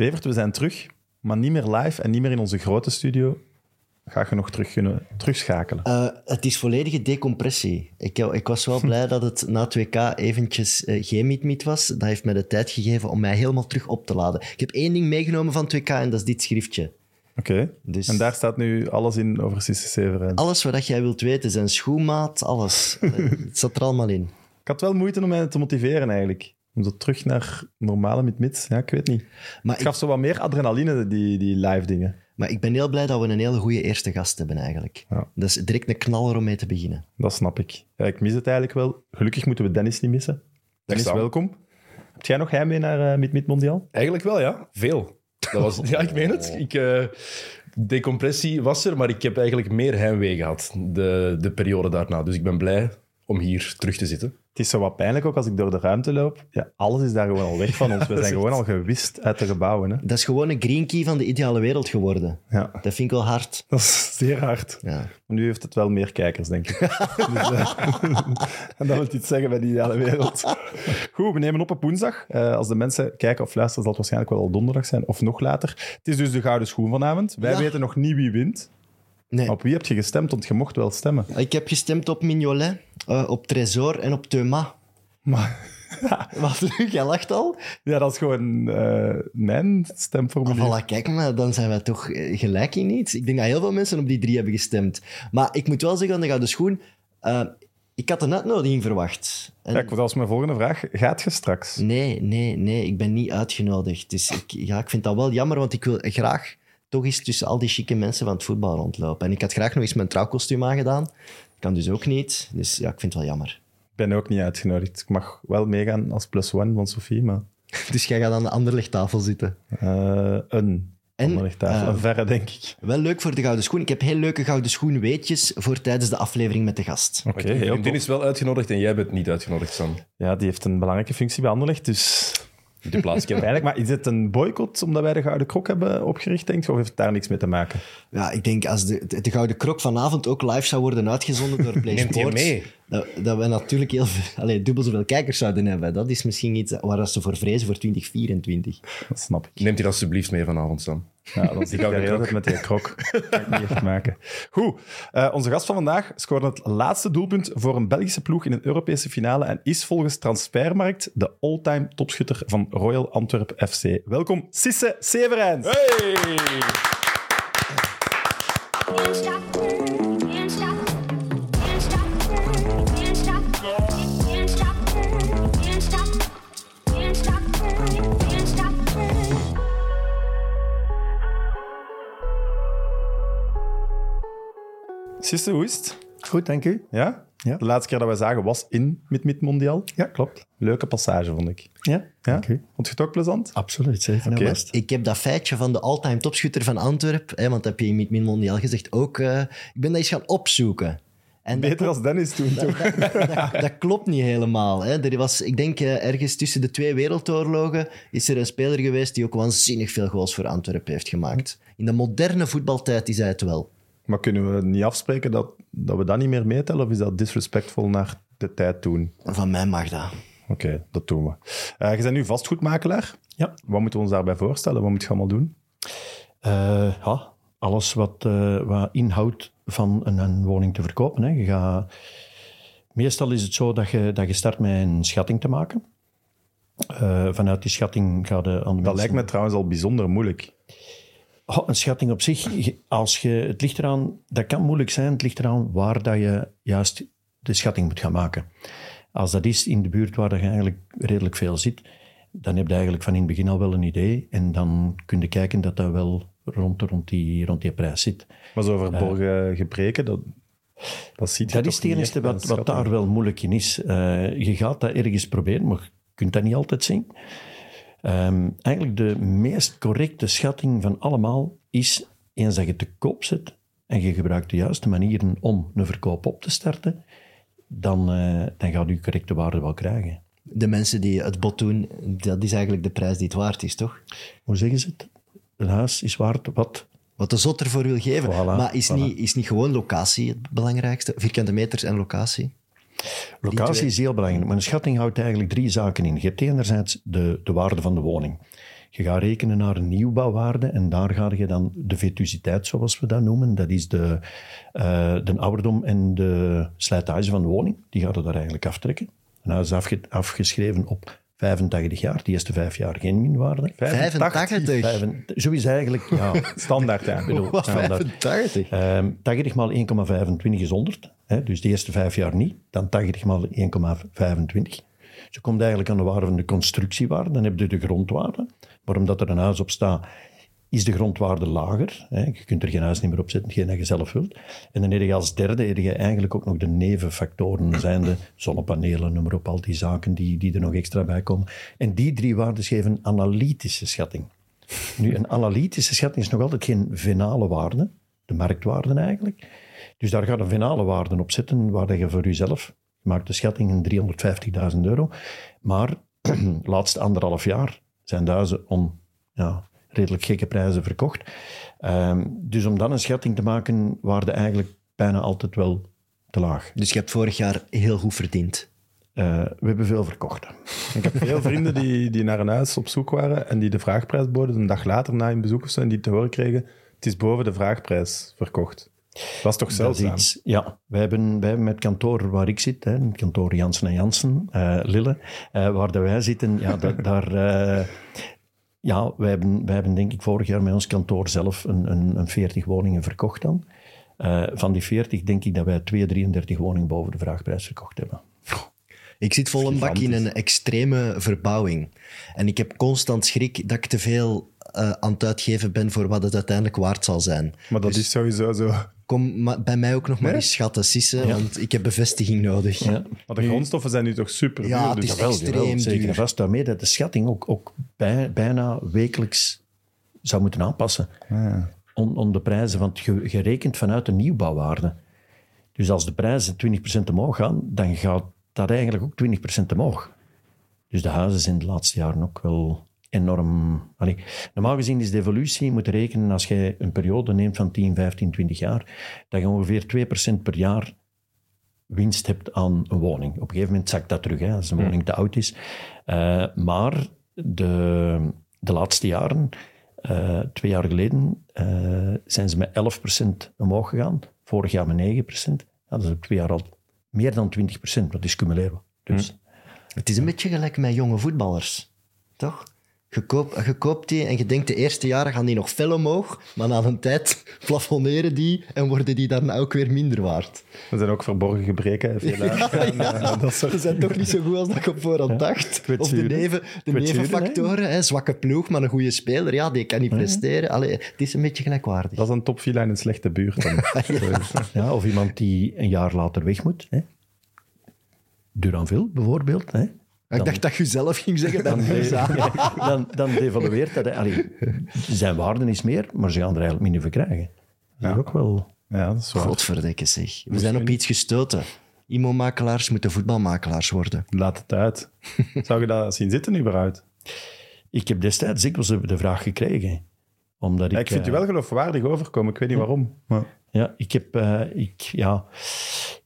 Evert, we zijn terug, maar niet meer live en niet meer in onze grote studio. Ga je nog terug kunnen terugschakelen? Uh, het is volledige decompressie. Ik, ik was wel blij dat het na 2K eventjes uh, geen meet was. Dat heeft mij de tijd gegeven om mij helemaal terug op te laden. Ik heb één ding meegenomen van 2K en dat is dit schriftje. Oké. Dus... En daar staat nu alles in over Severijn? Alles wat jij wilt weten, zijn schoenmaat, alles. het zat er allemaal in. Ik had wel moeite om mij te motiveren eigenlijk. Om zo terug naar normale mit Ja, ik weet niet. Maar het gaf zo wat meer adrenaline, die, die live dingen. Maar ik ben heel blij dat we een hele goede eerste gast hebben eigenlijk. Ja. Dat is direct een knaller om mee te beginnen. Dat snap ik. Ja, ik mis het eigenlijk wel. Gelukkig moeten we Dennis niet missen. Dennis, welkom. Heb jij nog heimwee naar uh, Mid-Mid Mondiaal? Eigenlijk wel, ja. Veel. Dat was, ja, ik meen het. Ik, uh, decompressie was er, maar ik heb eigenlijk meer heimwee gehad de, de periode daarna. Dus ik ben blij om hier terug te zitten. Het is zo wat pijnlijk ook als ik door de ruimte loop. Ja, alles is daar gewoon al weg van ons. We zijn gewoon al gewist uit de gebouwen. Hè. Dat is gewoon een green key van de ideale wereld geworden. Ja. Dat vind ik wel hard. Dat is zeer hard. Ja. Nu heeft het wel meer kijkers, denk ik. dus, uh, en dat wil iets zeggen bij de ideale wereld. Goed, we nemen op op woensdag. Uh, als de mensen kijken of luisteren, zal het waarschijnlijk wel al donderdag zijn of nog later. Het is dus de gouden schoen vanavond. Wij weten nog niet wie wint. Nee. Op wie heb je gestemd? Want je mocht wel stemmen. Ik heb gestemd op Mignolet, uh, op Tresor en op Thuma. Maar... Wat jij lacht al? Ja, dat is gewoon uh, mijn stemformulier. Oh, voilà, kijk maar, dan zijn wij toch eh, gelijk in iets. Ik denk dat heel veel mensen op die drie hebben gestemd. Maar ik moet wel zeggen, aan de Gouden Schoen... Uh, ik had een uitnodiging verwacht. En... Ja, dat was mijn volgende vraag. Gaat je straks? Nee, nee, nee. Ik ben niet uitgenodigd. Dus ik, ja, ik vind dat wel jammer, want ik wil graag toch eens tussen al die chique mensen van het voetbal rondlopen. En ik had graag nog eens mijn trouwkostuum aangedaan. Kan dus ook niet. Dus ja, ik vind het wel jammer. Ik ben ook niet uitgenodigd. Ik mag wel meegaan als plus one van Sofie, maar... Dus jij gaat aan de anderlichttafel zitten? Uh, een en, uh, een verre, denk ik. Wel leuk voor de Gouden Schoen. Ik heb heel leuke Gouden Schoen weetjes voor tijdens de aflevering met de gast. Oké, okay, heel is wel uitgenodigd en jij bent niet uitgenodigd, Sam. Ja, die heeft een belangrijke functie bij Anderlecht, dus die plaats eigenlijk. Maar is het een boycott omdat wij de Gouden Krok hebben opgericht, denk je? Of heeft het daar niks mee te maken? Ja, ik denk als de, de, Gouden Krok vanavond ook live zou worden uitgezonden door PlaySports... Neemt mee? Dat, dat we natuurlijk heel veel, allez, dubbel zoveel kijkers zouden hebben. Dat is misschien iets waar ze voor vrezen voor 2024. Dat snap ik. Neemt hij alsjeblieft mee vanavond, Sam. Ja, dan zie ik heel met die krok. kan ik niet echt maken. Goed, uh, onze gast van vandaag scoorde het laatste doelpunt voor een Belgische ploeg in een Europese finale en is volgens Transfermarkt de all-time topschutter van Royal Antwerp FC. Welkom, Sisse Severijns. Hey! Sisse, hoe is het? Goed, dank u. Ja? ja? De laatste keer dat we zagen was in met Mid Mondial. Ja, klopt. Leuke passage, vond ik. Ja, ja? Dank u. Vond je het ook plezant? Absoluut, zeker. Okay. Ik heb dat feitje van de all-time topschutter van Antwerpen, hè, want dat heb je in Mid Mondial gezegd, ook... Uh, ik ben dat eens gaan opzoeken. En Beter als Dennis toen, toch? Dat, dat, klopt niet helemaal. Hè. Er was, ik denk, uh, ergens tussen de twee wereldoorlogen is er een speler geweest die ook waanzinnig veel goals voor Antwerpen heeft gemaakt. In de moderne voetbaltijd is hij het wel. Maar kunnen we niet afspreken dat, dat we dat niet meer meetellen? Of is dat disrespectvol naar de tijd toen? Van mij mag dat. Oké, dat doen we. Uh, je bent nu vastgoedmakelaar. Ja. Wat moeten we ons daarbij voorstellen? Wat moet je allemaal doen? Uh, ja, alles wat, uh, wat inhoudt van een, een, woning te verkopen. Hè. Je gaat, meestal is het zo dat je, dat je start met een schatting te maken. vanuit die schatting gaat de aan Dat lijkt me trouwens al bijzonder moeilijk. Oh, een schatting op zich, als je, het ligt eraan, dat kan moeilijk zijn, het ligt eraan waar dat je juist de schatting moet gaan maken. Als dat is in de buurt waar je eigenlijk redelijk veel zit, dan heb je eigenlijk van in het begin al wel een idee en dan kun je kijken dat dat wel rond, rond, die, rond die prijs zit. Maar zo verborgen uh, gebreken, dat, dat ziet Dat is het enige wat, wat daar wel moeilijk in is. Uh, je gaat dat ergens proberen, maar je kunt dat niet altijd zien. Um, eigenlijk de meest correcte schatting van allemaal is, eens dat je te koop zet en je gebruikt de juiste manieren om een verkoop op te starten, dan, uh, dan gaat je correcte waarde wel krijgen. De mensen die het bod doen, dat is eigenlijk de prijs die het waard is, toch? Hoe zeggen ze het? Een huis is waard wat? Wat de zot ervoor wil geven. maar is, niet, is niet gewoon locatie het belangrijkste? Vierkante meters en locatie? Locatie is heel belangrijk, maar een schatting houdt eigenlijk drie zaken in. Je hebt enerzijds de, de waarde van de woning. Je gaat rekenen naar een nieuwbouwwaarde en daar ga je dan de vetusiteit, zoals we dat noemen. Dat is de, eh, de ouderdom en de slijtage van de woning. Die gaat er daar eigenlijk aftrekken. Een huis is afge- afgeschreven op 85 jaar. Die eerste vijf jaar geen minwaarde. 85. Vijfen- zo is eigenlijk, ja, Standaard, ja. ik bedoel, standaard. 85? Ehm 80 maal 1,25 is 100. Hè, dus de eerste vijf jaar niet. Dan 80 maal 1,25. Zo komt eigenlijk aan de waarde van de constructiewaarde. Dan heb je de grondwaarde. Maar omdat er een huis op staat, is de grondwaarde lager. Hè. Je kunt er geen huis niet meer op zetten, geen dat je zelf wilt. En dan heb je als derde heb eigenlijk ook nog de nevenfactoren, zijn de zonnepanelen, noem maar op, al die zaken die, die er nog extra bij komen. En die drie waarden geven een analytische schatting. Nu, een analytische schatting is nog altijd geen venale waarde, de marktwaarde eigenlijk. Dus daar gaat een venale waarde op zitten, waar je voor jezelf je maakt de schatting in 350.000 euro. Maar laatste anderhalf jaar zijn de huizen om ja, redelijk gekke prijzen verkocht. Ehm, dus om dan een schatting te maken, waren eigenlijk bijna altijd wel te laag. Dus je hebt vorig jaar heel goed verdiend. Eh, we hebben veel verkocht. Ik heb veel vrienden die, die naar een huis op zoek waren en die de vraagprijs boden een dag later na een bezoek of zo, en die te horen kregen, het is boven de vraagprijs verkocht. Dat is toch Dat is zeldzaam? iets, ja, wij hebben, wij hebben met het kantoor waar ik zit, hè, het kantoor Jansen en Jansen, eh, Lille, eh, waar dat wij zitten, ja, da- daar... eh, ja, wij hebben, wij hebben denk ik vorig jaar met ons kantoor zelf een, een, een 40 woningen verkocht dan. Eh, van die 40 denk ik dat wij 2, 33 woningen boven de vraagprijs verkocht hebben. Ik zit vol een bak in een extreme verbouwing. En ik heb constant schrik dat ik te veel eh, aan het uitgeven ben voor wat het uiteindelijk waard zal zijn. Maar dat is sowieso zo. Kom bij mij ook nog maar eens schatten, Sisse, want ik heb bevestiging nodig. Ja. Maar de grondstoffen zijn nu toch super duur. Ja, het dus is Jawel, extreem jawel, zeker duur. en vast. Daarmee dat de schatting ook, ook bij, bijna wekelijks zou moeten aanpassen. Om, om de prijzen, want rekent vanuit de nieuwbouwwaarde. Dus als de prijzen 20% omhoog gaan, dan gaat dat eigenlijk ook 20% omhoog. Dus de huizen zijn de laatste jaren ook wel enorm... Allee, normaal gezien is de evolutie, je moet rekenen, als je een periode neemt van 10, 15, 20 jaar, dat je ongeveer 2% per jaar winst hebt aan een woning. Op een gegeven moment zakt dat terug, hè, als een woning te oud is. Eh, maar de, de laatste jaren, eh, twee jaar geleden, eh, zijn ze met 11% omhoog gegaan. Vorig jaar met 9%. Ja, dat is op twee jaar al meer dan 20%, dat is cumuleren. Dus Het is een beetje gelijk met jonge voetballers, toch? Je, koop, je koopt die en je denkt de eerste jaren gaan die nog fel omhoog, maar na een tijd plafonneren die en worden die dan ook weer minder waard. Er zijn ook verborgen gebreken. Veel ja, dat Ze zijn toch niet zo goed als dat ik op voorhand dacht. Of de, neven, de nevenfactoren, hè, zwakke ploeg, maar een goede speler, ja, die kan niet presteren. Allee, het is een beetje gelijkwaardig. Dat is een topvilla in een slechte buurt. Dan. ja, of iemand die een jaar later weg moet. Hè. Duranville bijvoorbeeld. Hè. Ik dacht dat je zelf ging zeggen dat dan, dan devalueert dat. Allee, zijn waarde is meer, maar ze gaan er eigenlijk minder voor krijgen. Dat is ook wel... Ja, dat is waar. Godverdikke zeg. We zijn op iets gestoten. Immo-makelaars moeten voetbalmakelaars worden. Laat het uit. Zou je dat zien zitten überhaupt? Ik heb destijds dikwijls de de vraag gekregen. Omdat ik, Ja, ik vind je eh, wel geloofwaardig overkomen. Ik weet niet waarom. Maar Ja, ik heb, eh, ik, ja,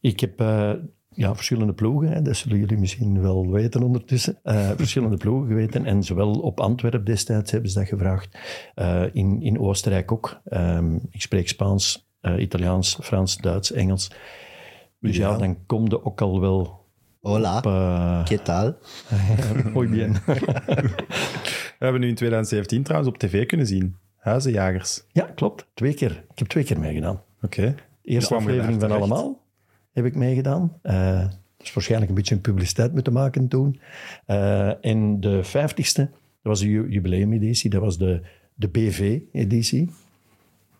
ik heb eh, ja, verschillende ploegen, hè, dat zullen jullie misschien wel weten ondertussen. eh, verschillende ploegen geweten. En zowel op Antwerpen destijds hebben ze dat gevraagd. eh, in, in Oostenrijk ook. Ehm, ik spreek Spaans, eh, Italiaans, Frans, Duits, Engels. Dus ja, dan kom je ook al wel Hola, op... ¿qué tal? Muy bien. we hebben nu in 2017 trouwens op tv kunnen zien. Huizenjagers. ja, klopt. Twee keer. Ik heb twee keer meegedaan. Oké. Eerste aflevering van terecht? Allemaal heb ik meegedaan. Eh dat is waarschijnlijk een beetje een publiciteit moeten maken toen. Eh, en de vijftigste, dat was de ju- jubileumeditie, dat was de, de BV-editie.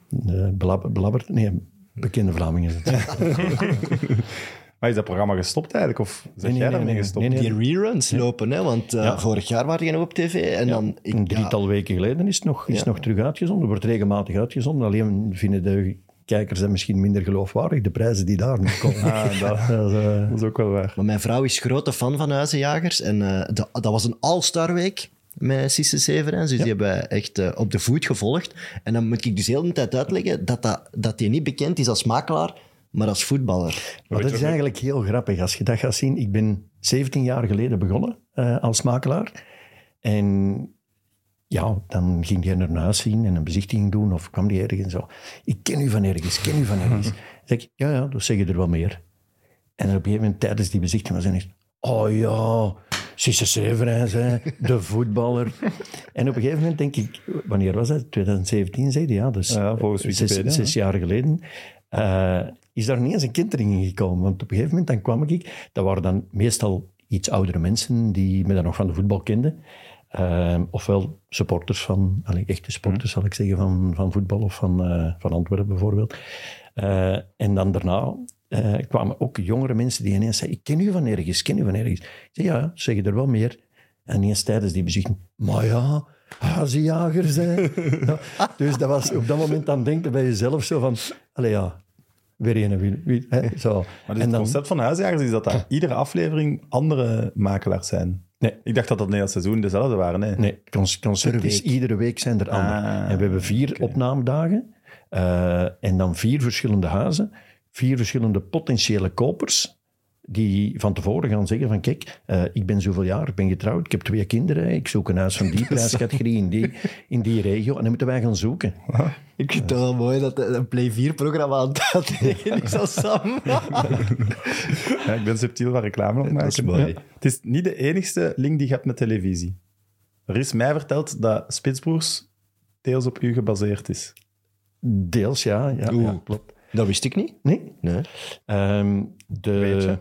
De belab- belabberd, nee, bekende Vlamingen. is het. Maar is dat programma gestopt eigenlijk? Of zeg Nee, jij nee, daarmee nee, gestopt? nee, nee. Die reruns lopen, hè? want eh, Ja. vorig jaar waren die nog op tv. En dan, ik, Een ja, drietal weken geleden is het nog, is nog terug uitgezonden. wordt regelmatig uitgezonden. Alleen vinden de kijkers dat misschien minder geloofwaardig, de prijzen die daar nu komen. Ah, dat, Dat is, eh, dat is ook wel waar. Maar mijn vrouw is grote fan van Huizenjagers. En eh, dat, dat was een all-star week met Sisse Severens. Dus die hebben wij echt eh, op de voet gevolgd. En dan moet ik dus heel de tijd uitleggen dat, dat, dat hij niet bekend is als makelaar, maar als voetballer. Maar dat is eigenlijk heel grappig als je dat gaat zien. Ik ben 17 jaar geleden begonnen eh, als makelaar. En ja, dan ging hij naar huis zien en een bezichtiging doen of kwam die ergens zo. Ik ken u van ergens, ken u van ergens. Dan zeg ik, ja, ja, dus zeg je er wel meer. En op een gegeven moment, tijdens die bezichtiging, was hij echt, oh ja, Cisse Severijn, hè, de voetballer. En op een gegeven moment denk ik, wanneer was dat? 2017, zei hij, ja. Dus Ja, volgens zes, Wikipedia, zes jaar geleden. eh, is daar niet eens een kentering in gekomen. Want op een gegeven moment dan kwam ik, dat waren dan meestal iets oudere mensen die me dan nog van de voetbal kenden. Eh, ofwel supporters van, allee, echte supporters zal ik zeggen, van, van voetbal of van, eh, van Antwerpen bijvoorbeeld. Eh, en dan daarna eh, kwamen ook jongere mensen die ineens zeiden, ik ken u van ergens, ik ken u van ergens. Ik zei, ja, zeg je er wel meer. En ineens tijdens die bezichting, maar ja, hazenjagers, hè. Ja, dus dat was op dat moment dan denken bij jezelf zo van, allee ja, weer een wie, wie, hè, zo. Maar dus en het dan, concept van huisjagers is dat, dat iedere aflevering andere makelaars zijn. Nee. Ik dacht dat dat het hele seizoen dezelfde waren. Nee. Per is iedere week zijn er andere. Ah, en we hebben vier opnamedagen eh, en dan vier verschillende huizen, vier verschillende potentiële kopers die van tevoren gaan zeggen van kijk, eh, ik ben zoveel jaar, ik ben getrouwd, ik heb twee kinderen, ik zoek een huis van die prijscategorie in die, in die regio en dan moeten wij gaan zoeken. Ik vind het wel mooi dat een Play 4-programma aan het uitleggen is als Sam. Ja, ik ben subtiel van reclame aan het Dat is maken. mooi. Ja. Het is niet de enigste link die je hebt met televisie. Er is mij verteld dat Spitsbroers deels op u gebaseerd is. Deels, ja, ja, Oeh. ja klopt. Dat wist ik niet. Nee, Nee. Ehm, Weet de, je?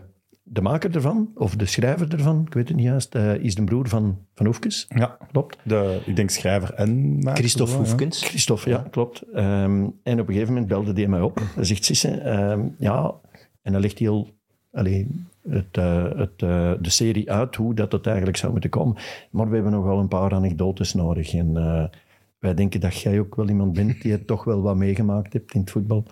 De maker ervan, of de schrijver ervan, ik weet het niet juist, eh, is de broer van Van Oefkes, Ja. klopt. De, ik denk schrijver en maker. Christophe zo, ja. Hoefkens. Christophe, ja, klopt. Ehm, en op een gegeven moment belde hij mij op. Hij zegt, Sisse, ehm, ja... En dan legt hij heel allee, het, eh, het, eh, de serie uit, hoe dat het eigenlijk zou moeten komen. Maar we hebben nog wel een paar anekdotes nodig. En eh, wij denken dat jij ook wel iemand bent die het toch wel wat meegemaakt hebt in het voetbal.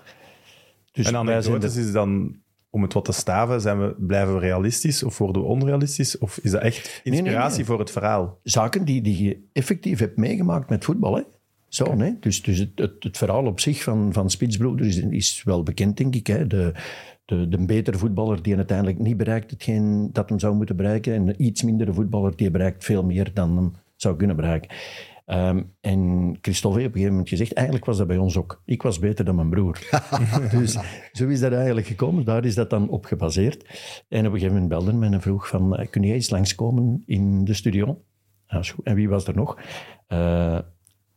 Dus En wij zijn anekdotes er- is dan, om het wat te staven, zijn we, blijven we realistisch of worden we onrealistisch? Of is dat echt nee, inspiratie nee. voor het verhaal? zaken die, die je effectief hebt meegemaakt met voetbal. Hè? Zo, nee? Dus, dus het, het, het verhaal op zich van, van Spitsbroeders is, is wel bekend, denk ik. Hè? De, de, de betere voetballer die uiteindelijk niet bereikt hetgeen dat hem zou moeten bereiken. En de iets mindere voetballer die bereikt veel meer dan hem zou kunnen bereiken. Ehm, en Christophe heeft op een gegeven moment gezegd, eigenlijk was dat bij ons ook. Ik was beter dan mijn broer. dus zo is dat eigenlijk gekomen. Daar is dat dan op gebaseerd. En op een gegeven moment belde mij en vroeg van, eh, kun jij eens langskomen in de studio? Goed. En wie was er nog? Eh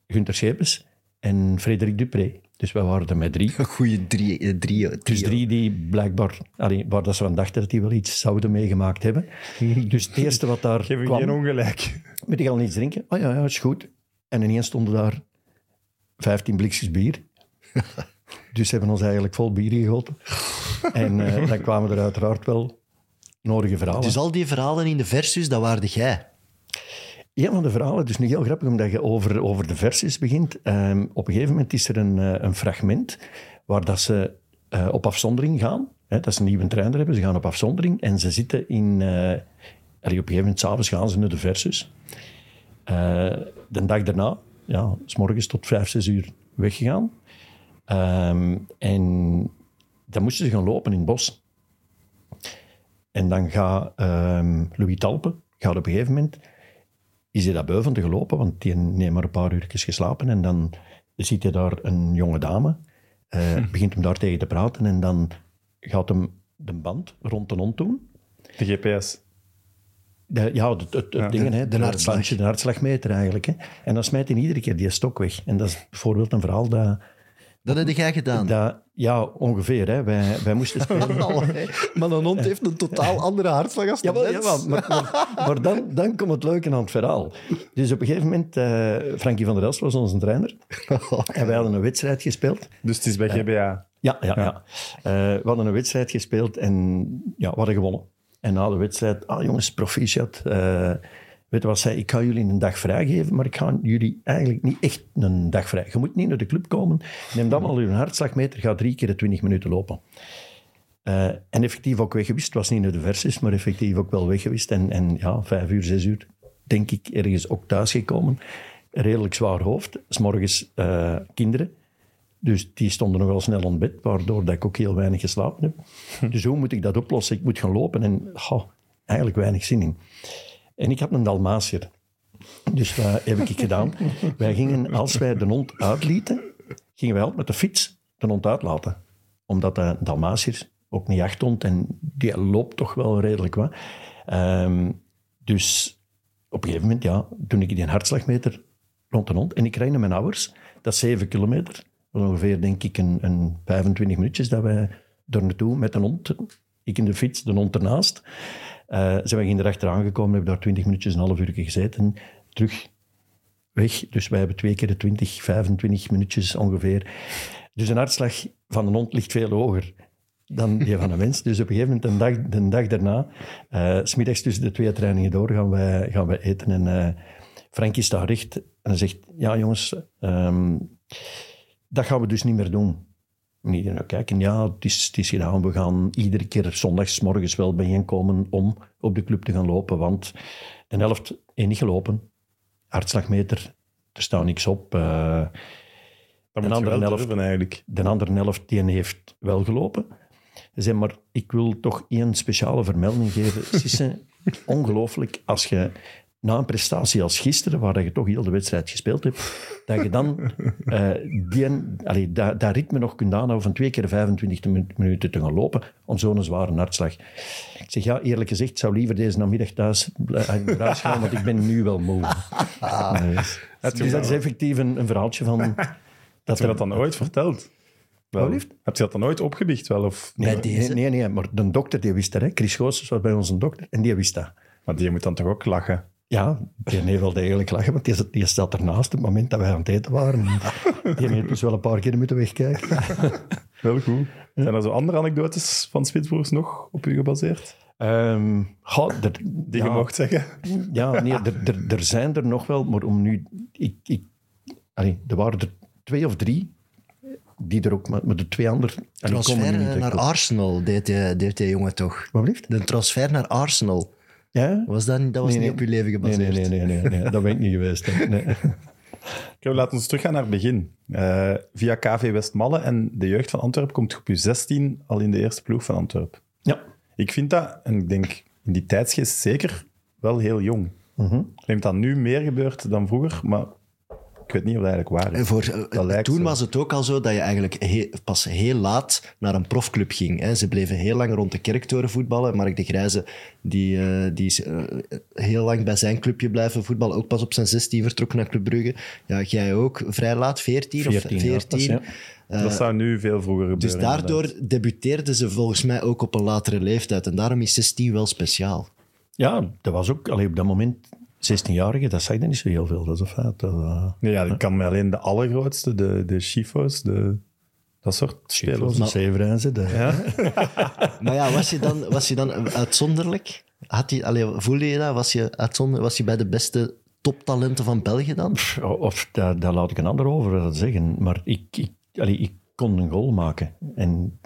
Gunther Schepens en Frederik Dupré. Dus wij waren er met drie. Een goede drie, eh, drie, Dus trio. drie die blijkbaar, allee, waar dat ze van dachten dat die wel iets zouden meegemaakt hebben. Dus het eerste wat daar Geef kwam... geen ongelijk. Moet ik al iets drinken? Oh ja, ja, is goed. En ineens stonden daar 15 blikjes bier. dus ze hebben ons eigenlijk vol bier gegoten. En eh, dan kwamen er uiteraard wel nodige verhalen. Dus al die verhalen in de versus, dat waarde jij. Ja, van de verhalen, het is nu heel grappig omdat je over, over de versies begint. Ehm, op een gegeven moment is er een, eh, een fragment waar dat ze eh, op afzondering gaan. Hè, dat ze een nieuwe trainer hebben, ze gaan op afzondering en ze zitten in... op een gegeven moment, s'avonds gaan ze naar de versus. Eh, de dag daarna, ja, s morgens tot vijf, zes uur weggegaan. Ehm, en dan moesten ze gaan lopen in het bos. En dan gaat ehm, Louis Talpe, gaat op een gegeven moment is hij daar boven te gelopen, want die neemt maar een paar uurtjes geslapen. En dan ziet hij daar een jonge dame, eh, begint hem daar tegen te praten en dan gaat hem de band rond de hond doen. De GPS. De, ja, het, het, het dingen, hè, de, hartslag. de hartslagmeter eigenlijk. Hè. En dan smijt hij iedere keer die stok weg. En dat is bijvoorbeeld een verhaal dat... Dat heb jij gedaan. dat ja, ongeveer. Hè. Wij, wij moesten spelen... Maar een hond heeft een totaal andere hartslag als de mens. jawel, maar, maar, maar dan, dan komt het leuke aan het verhaal. Dus op een gegeven moment, eh Frankie van der Elst was onze trainer. En wij hadden een wedstrijd gespeeld. Dus het is bij GBA. Ja, ja, ja. Eh, we hadden een wedstrijd gespeeld en ja, we hadden gewonnen. En na de wedstrijd, ah jongens, proficiat. eh weet wat zei? Ik ga jullie een dag vrijgeven, maar ik ga jullie eigenlijk niet echt een dag vrij. Je moet niet naar de club komen. Neem dan al uw hartslagmeter, ga drie keer de 20 minuten lopen. Eh, en effectief ook weg geweest. Het was niet naar de versus, maar effectief ook wel weg geweest. En, en ja, vijf uur, zes uur, denk ik, ergens ook thuisgekomen. Redelijk zwaar hoofd. S'morgens eh kinderen. Dus die stonden nogal snel aan bed, waardoor dat ik ook heel weinig geslapen heb. Dus hoe moet ik dat oplossen? Ik moet gaan lopen en eigenlijk weinig zin in. En ik had een Dalmatier. Dus wat heb ik gedaan? Wij gingen, als wij de hond uitlieten, gingen wij altijd met de fiets de hond uitlaten. Omdat de Dalmatiër ook niet jachthond en die loopt toch wel redelijk wat. Ehm, dus op een gegeven moment, ja, toen ik die een hartslagmeter rond de hond en ik rijd naar mijn ouders, dat is 7 kilometer. Ongeveer, denk ik, een, een 25 minuutjes dat wij er naartoe met een hond. Ik in de fiets, de hond ernaast. Uh, zijn we erachteraan gekomen, hebben daar 20 minuutjes, een half uur gezeten. Terug weg. Dus wij hebben twee keer de 20, 25 minuutjes ongeveer. Dus een hartslag van een hond ligt veel hoger dan die van een mens. Dus op een gegeven moment, de dag, de dag daarna, uh, smiddags tussen de twee trainingen door, gaan wij, gaan wij eten. En uh, Frankie staat recht en zegt, ja jongens, um, dat gaan we dus niet meer doen. En iedereen nou kijken, ja, het is, het is gedaan. We gaan iedere keer zondags morgens wel bijeenkomen om op de club te gaan lopen. Want de helft één niet gelopen. Hartslagmeter, er staat niks op. Uh, de andere, helft, eigenlijk. de andere helft die heeft wel gelopen. Ze zei, maar ik wil toch één speciale vermelding geven. Sisse, ongelooflijk als je na een prestatie als gisteren, waar je toch heel de wedstrijd gespeeld hebt, dat je dan uh, die, allee, dat, dat, ritme nog kunt aanhouden van twee keer 25 minuten te gaan lopen om zo'n zware hartslag. Ik zeg, ja, eerlijk gezegd, ik zou liever deze namiddag thuis huis gaan, want ik ben nu wel moe. dus, dus dat is effectief een, een verhaaltje van... Dat je dat dan ooit verteld? Wel, heb je dat dan nooit opgebiecht? Wel, of... Nee, nee, nee, nee, maar de dokter die wist dat. Hè. Chris Goossens was bij ons een dokter en die wist dat. Maar die moet dan toch ook lachen? Ja, die heeft wel degelijk lachen, want die, die staat ernaast op het moment dat wij aan het eten waren. Die heeft dus wel een paar keer moeten wegkijken. Wel goed. Zijn er zo andere anekdotes van Spitsboers nog op u gebaseerd? Um, er, Die ja, je mocht zeggen? Ja, nee, er, er, er, zijn er nog wel, maar om nu... Ik, ik, allee, er waren er twee of drie die er ook, maar de twee anderen... Transfer naar Arsenal deed die, deed die jongen toch? Wat blijft? De transfer naar Arsenal. Ja? Was dat, dat was nee, niet op uw leven gebaseerd? Nee, nee, nee, nee, nee, dat ben ik niet geweest. Nee. Okay, laten we teruggaan naar het begin. Uh, via KV Westmalle en de jeugd van Antwerpen komt op je 16 al in de eerste ploeg van Antwerpen. Ja. Ik vind dat, en ik denk in die tijdsgeest zeker, wel heel jong. Mm -hmm. Ik denk dat nu meer gebeurt dan vroeger, maar ik weet niet of dat eigenlijk waar is. Voor, toen zo. was het ook al zo dat je eigenlijk pas heel laat naar een profclub ging. Hè. Ze bleven heel lang rond de kerktoren voetballen. Mark de Grijze die, uh, die is uh, heel lang bij zijn clubje blijven voetballen. Ook pas op zijn 16 vertrokken naar Club Brugge. Ja, jij ook vrij laat, 14, 14 of 14. Ja, uh, dat zou nu veel vroeger gebeuren. Dus daardoor inderdaad. debuteerden ze volgens mij ook op een latere leeftijd. En daarom is 16 wel speciaal. Ja, dat was ook allee, op dat moment 16-jarigen, dat zeg je niet zo heel veel, dat is een feit. Dat, uh, nee, ja, ik kan me alleen de allergrootste, de, de Chifo's, de, dat soort spelers. De Severijnse. De... Ja. maar ja, was je dan, was je dan uitzonderlijk? Had je, allee, voelde je dat? Was je, uitzonder, was je bij de beste toptalenten van België dan? Of, daar, daar laat ik een ander over zeggen. Maar ik, ik, allee, ik kon een goal maken. En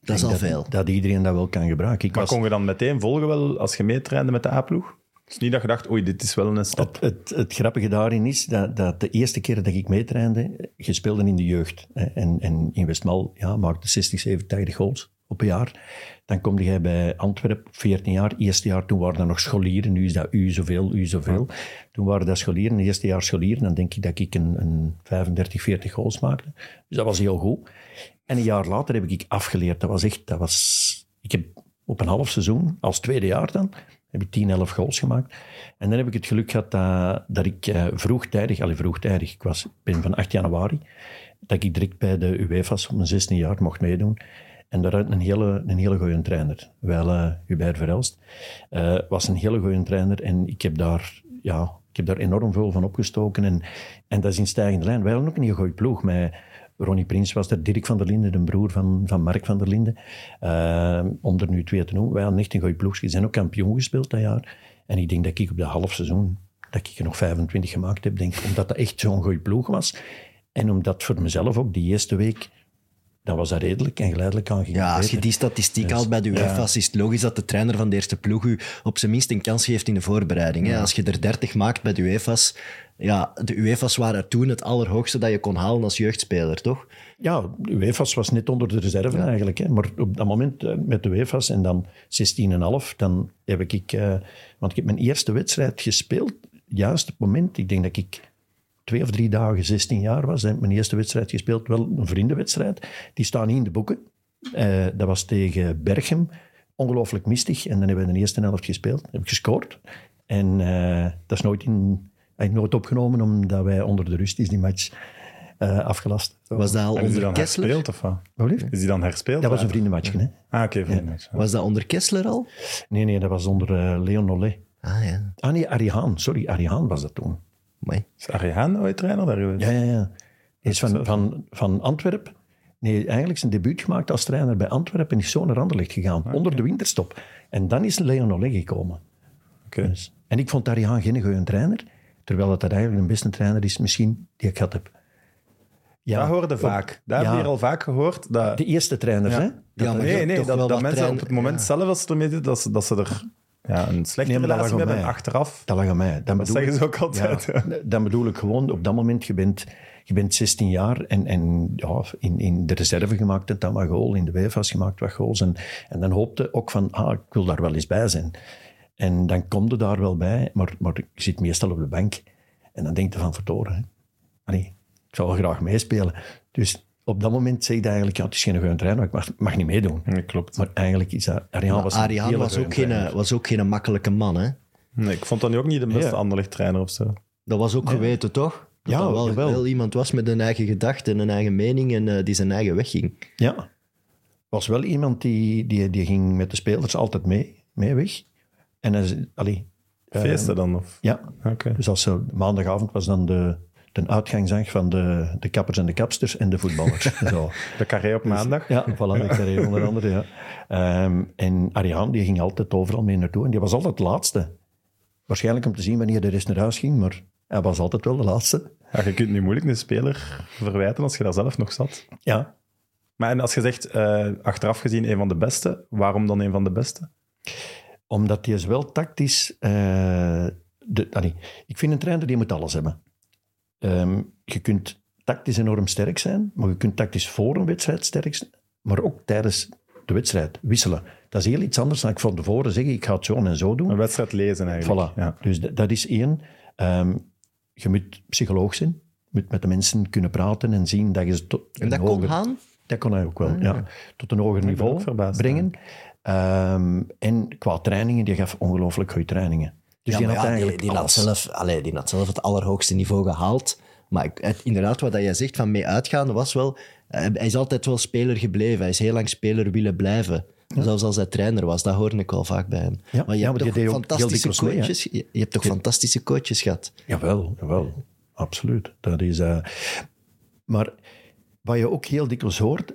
dat is al dat, veel. Dat iedereen dat wel kan gebruiken. Ik maar was... kon je dan meteen volgen wel als je meetrainde met de A-ploeg? Het is niet dat je dacht, oei, dit is wel een stap. Het, het, het grappige daarin is dat, dat, de eerste keer dat ik meetrainde, je speelde in de jeugd. En, en in Westmal ja, maakte 60, 70, 80 goals op een jaar. Dan kom je bij Antwerpen, 14 jaar. Eerste jaar, toen waren er nog scholieren. Nu is dat u zoveel, u zoveel. Ja. Toen waren dat scholieren, eerste jaar scholieren. Dan denk ik dat ik een, een 35, 40 goals maakte. Dus dat was heel goed. En een jaar later heb ik afgeleerd. Dat was echt, dat was... Ik heb op een half seizoen, als tweede jaar dan, heb ik 10, 11 goals gemaakt. En dan heb ik het geluk gehad dat, dat ik uh, vroegtijdig, allee, vroegtijdig, ik was, ben van 8 januari, dat ik direct bij de UEFA's op mijn 16 jaar mocht meedoen. En daaruit een hele, een hele goede trainer. Wel, uh, Hubert Verelst uh, was een hele goede trainer. En ik heb daar, ja, ik heb daar enorm veel van opgestoken. En, en dat is in stijgende lijn. Wij hadden ook een heel goede ploeg. Met Ronnie Prins was er, Dirk van der Linden, de broer van, van Mark van der Linden. Uh, om er nu twee te noemen. Wij hadden echt een goede ploeg. Ze zijn ook kampioen gespeeld dat jaar. En ik denk dat ik op de half seizoen, dat ik er nog 25 gemaakt heb, denk omdat dat echt zo'n goede ploeg was. En omdat voor mezelf ook die eerste week dan was dat redelijk en geleidelijk aan Ja, als je die statistiek haalt bij de UEFA's, ja. is het logisch dat de trainer van de eerste ploeg u op zijn minst een kans geeft in de voorbereiding. Ja. Als je er 30 maakt bij de UEFA's, ja, de UEFA's waren toen het allerhoogste dat je kon halen als jeugdspeler, toch? Ja, de UEFA's was net onder de reserve ja. eigenlijk. Hè. Maar op dat moment met de UEFA's en dan 16,5, dan heb ik... Uh, want ik heb mijn eerste wedstrijd gespeeld juist het moment, ik denk dat ik twee of drie dagen 16 jaar was, heb ik mijn eerste wedstrijd gespeeld, wel een vriendenwedstrijd. Die staan niet in de boeken. Eh, dat was tegen Berchem. Ongelooflijk mistig. En dan hebben we de eerste helft gespeeld. Heb ik gescoord. En eh, dat is nooit, in, eigenlijk nooit opgenomen, omdat wij onder de rust is die match eh, afgelast. Was dat al En is die onder dan Kessler? herspeeld of wat? Wat lief? Is die dan herspeeld? Dat was een vriendenmatchje, hè? Ah, oké, vriendenmatch. Was dat onder Kessler al? Nee, nee, dat was onder Leon Nollet. Ah ja, Ah nee, Arihaan. Sorry, Arihaan was dat toen. Mooi. Is Ariane ooit trainer daar geweest? Ja, ja, ja. Hij is van, van, van Antwerpen. Nee, eigenlijk zijn debuut gemaakt als trainer bij Antwerpen en is zo naar Anderlecht gegaan, onder de winterstop. En dan is Leon Olé gekomen. Oké. Dus. En ik vond Ariaan geen goede trainer, terwijl het eigenlijk de beste trainer is misschien die ik gehad heb. Ja, Dat hoorde vaak. Dat heb je hier al vaak gehoord. Dat, De eerste trainers, hè? Ja, nee, nee, dat, dat mensen op het moment zelf als ze ermee zitten, dat ze, dat ze er ja, een slechte Nee, relatie hebben. mij. Achteraf, Dat lag aan mij. Dan dat bedoel zeggen ik- ze ook altijd. Ja, dan bedoel ik gewoon, op dat moment, je bent, je bent 16 jaar en, en ja, in, in de reserve gemaakt en dan wat goal, in de WFA's gemaakt wat goals. En, en dan hoopte ook van, ah, ik wil daar wel eens bij zijn. En dan kom je daar wel bij, maar, maar je zit meestal op de bank. En dan denk je van, verdorie, hè. Allee, ik zou wel graag meespelen. Dus op dat moment zeg je eigenlijk, ja, het is geen goede trainer, maar ik mag, mag niet meedoen. Nee, klopt. Maar eigenlijk is dat... Ariaan was ook, geen, was ook geen makkelijke man, hè? Nee, ik vond dat nu ook niet de beste Ja. Anderlecht trainer of zo. Dat was ook geweten, toch? Dat Ja, dat wel, jawel. wel iemand was met een eigen gedachte en een eigen mening en eh, die zijn eigen weg ging. Ja. Was wel iemand die, die, die ging met de spelers altijd mee, mee weg. En hij, zei, allee, Feesten dan? Of? ja. Oké. Dus als ze, maandagavond was dan de, de uitgangsdag van de, de kappers en de kapsters en de voetballers. Zo. De carré op maandag? Ja, voilà, zei onder andere, ja. Ehm, en Ariaan, die ging altijd overal mee naartoe. En die was altijd de laatste. Waarschijnlijk om te zien wanneer de rest naar huis ging, maar hij was altijd wel de laatste. Ja, je kunt nu moeilijk een speler verwijten als je daar zelf nog zat. Ja, Maar en als je zegt, eh, achteraf gezien een van de beste, waarom dan een van de beste? Omdat hij is wel tactisch... eh, de, allee, ik vind een trainer die moet alles hebben. Ehm, je kunt tactisch enorm sterk zijn, maar je kunt tactisch voor een wedstrijd sterk zijn, maar ook tijdens de wedstrijd wisselen. Dat is heel iets anders dan ik van tevoren zeg, ik ga het zo en zo doen. Een wedstrijd lezen eigenlijk. Voilà. Ja. Dus dat is één. Ehm, je moet psycholoog zijn. Je moet met de mensen kunnen praten en zien dat je ze tot En een dat kon hoger- Haan? Dat kon hij ook wel, ja. Tot een hoger niveau verbaasd, brengen. Ehm, en qua trainingen, die gaf ongelooflijk goede trainingen. Dus Ja, die had ja, die, eigenlijk die, had alles. zelf, allee, die had zelf het allerhoogste niveau gehaald. Maar ik- het, inderdaad, wat jij zegt van mee uitgaan, was wel... eh, Hij is altijd wel speler gebleven. Hij is heel lang speler willen blijven. Zelfs als hij trainer was, dat hoorde ik wel vaak bij hem. Ja, maar je ja, hebt maar toch fantastische mee, coaches... je, hebt toch fantastische coaches gehad? Jawel, jawel. Absoluut. Dat is, eh, Maar wat je ook heel dikwijls hoort,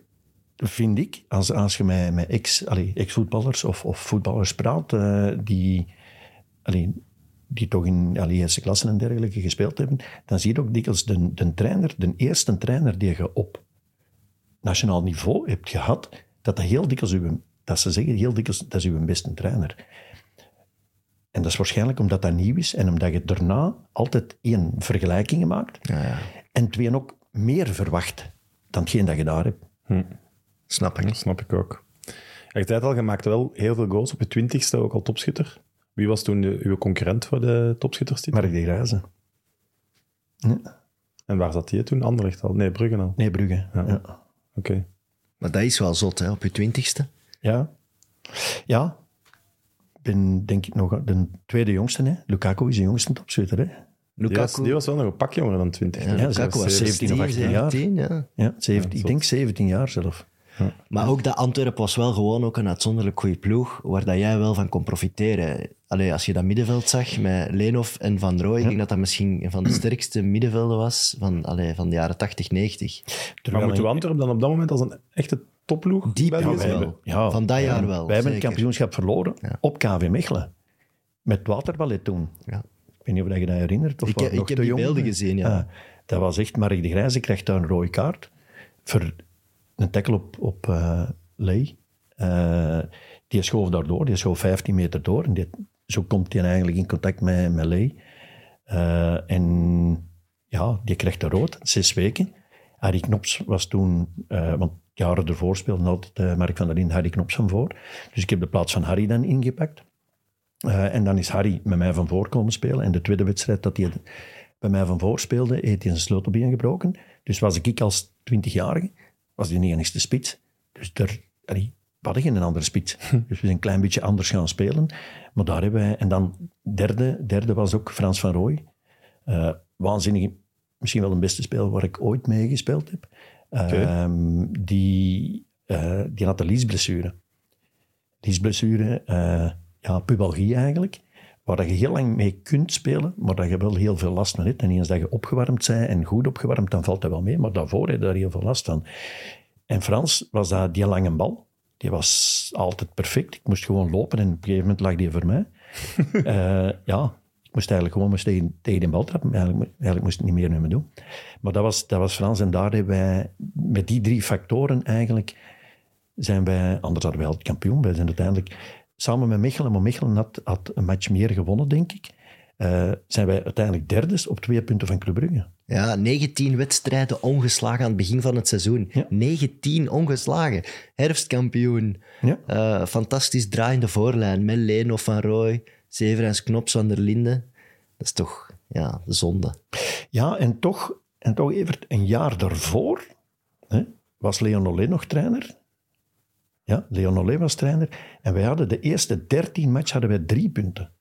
vind ik, als, als je met, met ex, allee, ex-voetballers of, of voetballers praat, eh, die, allee, die toch in allee, eerste klasse en dergelijke gespeeld hebben, dan zie je ook dikwijls de, de trainer, de eerste trainer die je op nationaal niveau hebt gehad, dat dat heel dikwijls uw, dat ze zeggen heel dikwijls, dat is uw beste trainer. En dat is waarschijnlijk omdat dat nieuw is en omdat je daarna altijd één, vergelijkingen maakt en twee, ook meer verwacht dan hetgeen dat je daar hebt. Snap ik. Dat snap ik ook. Ja, je zei het al, je maakte wel heel veel goals. Op je twintigste ook al topschutter. Wie was toen de, uw concurrent voor de topschutterstitel? Mark de Grijze. En waar zat die toen? Anderlecht al? Nee, Bruggen al. Nee, Brugge. Ja. Oké. Maar dat is wel zot, hè, op je twintigste. Ja. ja. Ik ben denk ik nog de tweede jongste. Hè. Lukaku is de jongste topschutter. Hè. Die was, Lukaku, die was wel nog een pak jonger dan 20. ja, Ja, Lukaku was 17 17 of 18 jaar. 17, ja. Ja, 17, ik denk 17 jaar zelf. Maar ook dat Antwerpen was wel gewoon ook een uitzonderlijk goede ploeg, waar dat jij wel van kon profiteren. Allee, als je dat middenveld zag met Leenhoff en Van Rooij, ik denk dat dat misschien een van de sterkste middenvelden was van, allee, van de jaren 80, 90. Maar Terwijl moet ik- Antwerpen dan op dat moment als een echte topploeg Die België ploeg zijn? wel. Ja, van dat ja. jaar wel. Wij hebben het kampioenschap verloren op KV Mechelen. Met waterballet toen. Ja. Ik weet niet of je dat herinnert. Of Ik heb- ik nog heb te die jong? beelden gezien, ja. Ah, dat was echt... Mark de Grijze krijgt daar een rode kaart voor een tackle op, op eh Ley. Eh, die schoof daardoor, die schoof 15 meter door. En die, zo komt hij eigenlijk in contact met, met Ley. Eh, en ja, die krijgt een rood, zes weken. Harry Knops was toen, eh, want jaren ervoor speelde altijd eh, Mark van der Linden Harry Knops van voor. Dus ik heb de plaats van Harry dan ingepakt. En dan is Harry met mij van voor komen spelen. En de tweede wedstrijd dat hij bij mij van voor speelde, heeft hij zijn sleutelbeen gebroken. Dus was ik als 20-jarige, was hij niet eens de spits. Dus daar, allee, we hadden geen andere spits. Dus we zijn een klein beetje anders gaan spelen. Maar daar hebben wij... En dan derde, derde was ook Frans van Rooij. Eh waanzinnig, misschien wel de beste speler waar ik ooit mee gespeeld heb. Ehm, die, eh, die had een liesblessure. Liesblessure, eh ja, pubalgie eigenlijk. Waar dat je heel lang mee kunt spelen, maar dat je wel heel veel last van hebt. En eens dat je opgewarmd bent en goed opgewarmd, dan valt dat wel mee. Maar daarvoor heb je daar heel veel last van. En Frans was dat die lange bal. Die was altijd perfect. Ik moest gewoon lopen en op een gegeven moment lag die voor mij. Eh, ja, ik moest eigenlijk gewoon moest tegen, tegen de bal trappen. Eigenlijk, eigenlijk moest ik niet meer met me doen. Maar dat was, dat was Frans. En daar hebben wij, met die drie factoren eigenlijk, zijn wij, anders hadden wij altijd kampioen. Wij zijn uiteindelijk samen met Mechelen, maar Mechelen had, had een match meer gewonnen, denk ik. Eh, zijn wij uiteindelijk derdes op twee punten van Club Brugge. Ja, 19 wedstrijden ongeslagen aan het begin van het seizoen. Ja. 19 ongeslagen. Herfstkampioen. Ja. Eh, fantastisch draaiende voorlijn. Met Leno van Rooij, Severens Knops van der Linden. Dat is toch ja, zonde. Ja, en toch, en toch Evert, een jaar daarvoor hè, was Leon Olé nog trainer. Ja, Leon Olé was trainer. En wij hadden de eerste 13 match hadden wij drie punten.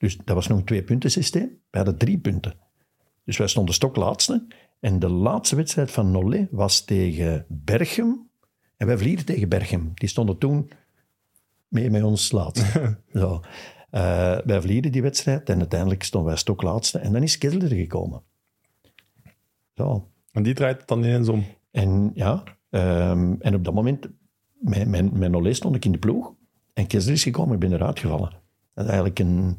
Dus dat was nog een twee-punten systeem. We hadden drie punten. Dus wij stonden stoklaatste. En de laatste wedstrijd van Nollet was tegen Berchem. En wij verliezen tegen Berchem. Die stonden toen mee met ons laatste. Zo. Eh, wij verliezen die wedstrijd en uiteindelijk stonden wij stoklaatste. En dan is Kessler gekomen. Zo. En die draait het dan ineens om. En ja, ehm, en op dat moment, met, stond ik in de ploeg. En Kessler is gekomen, ik ben eruit gevallen. Dat is eigenlijk een,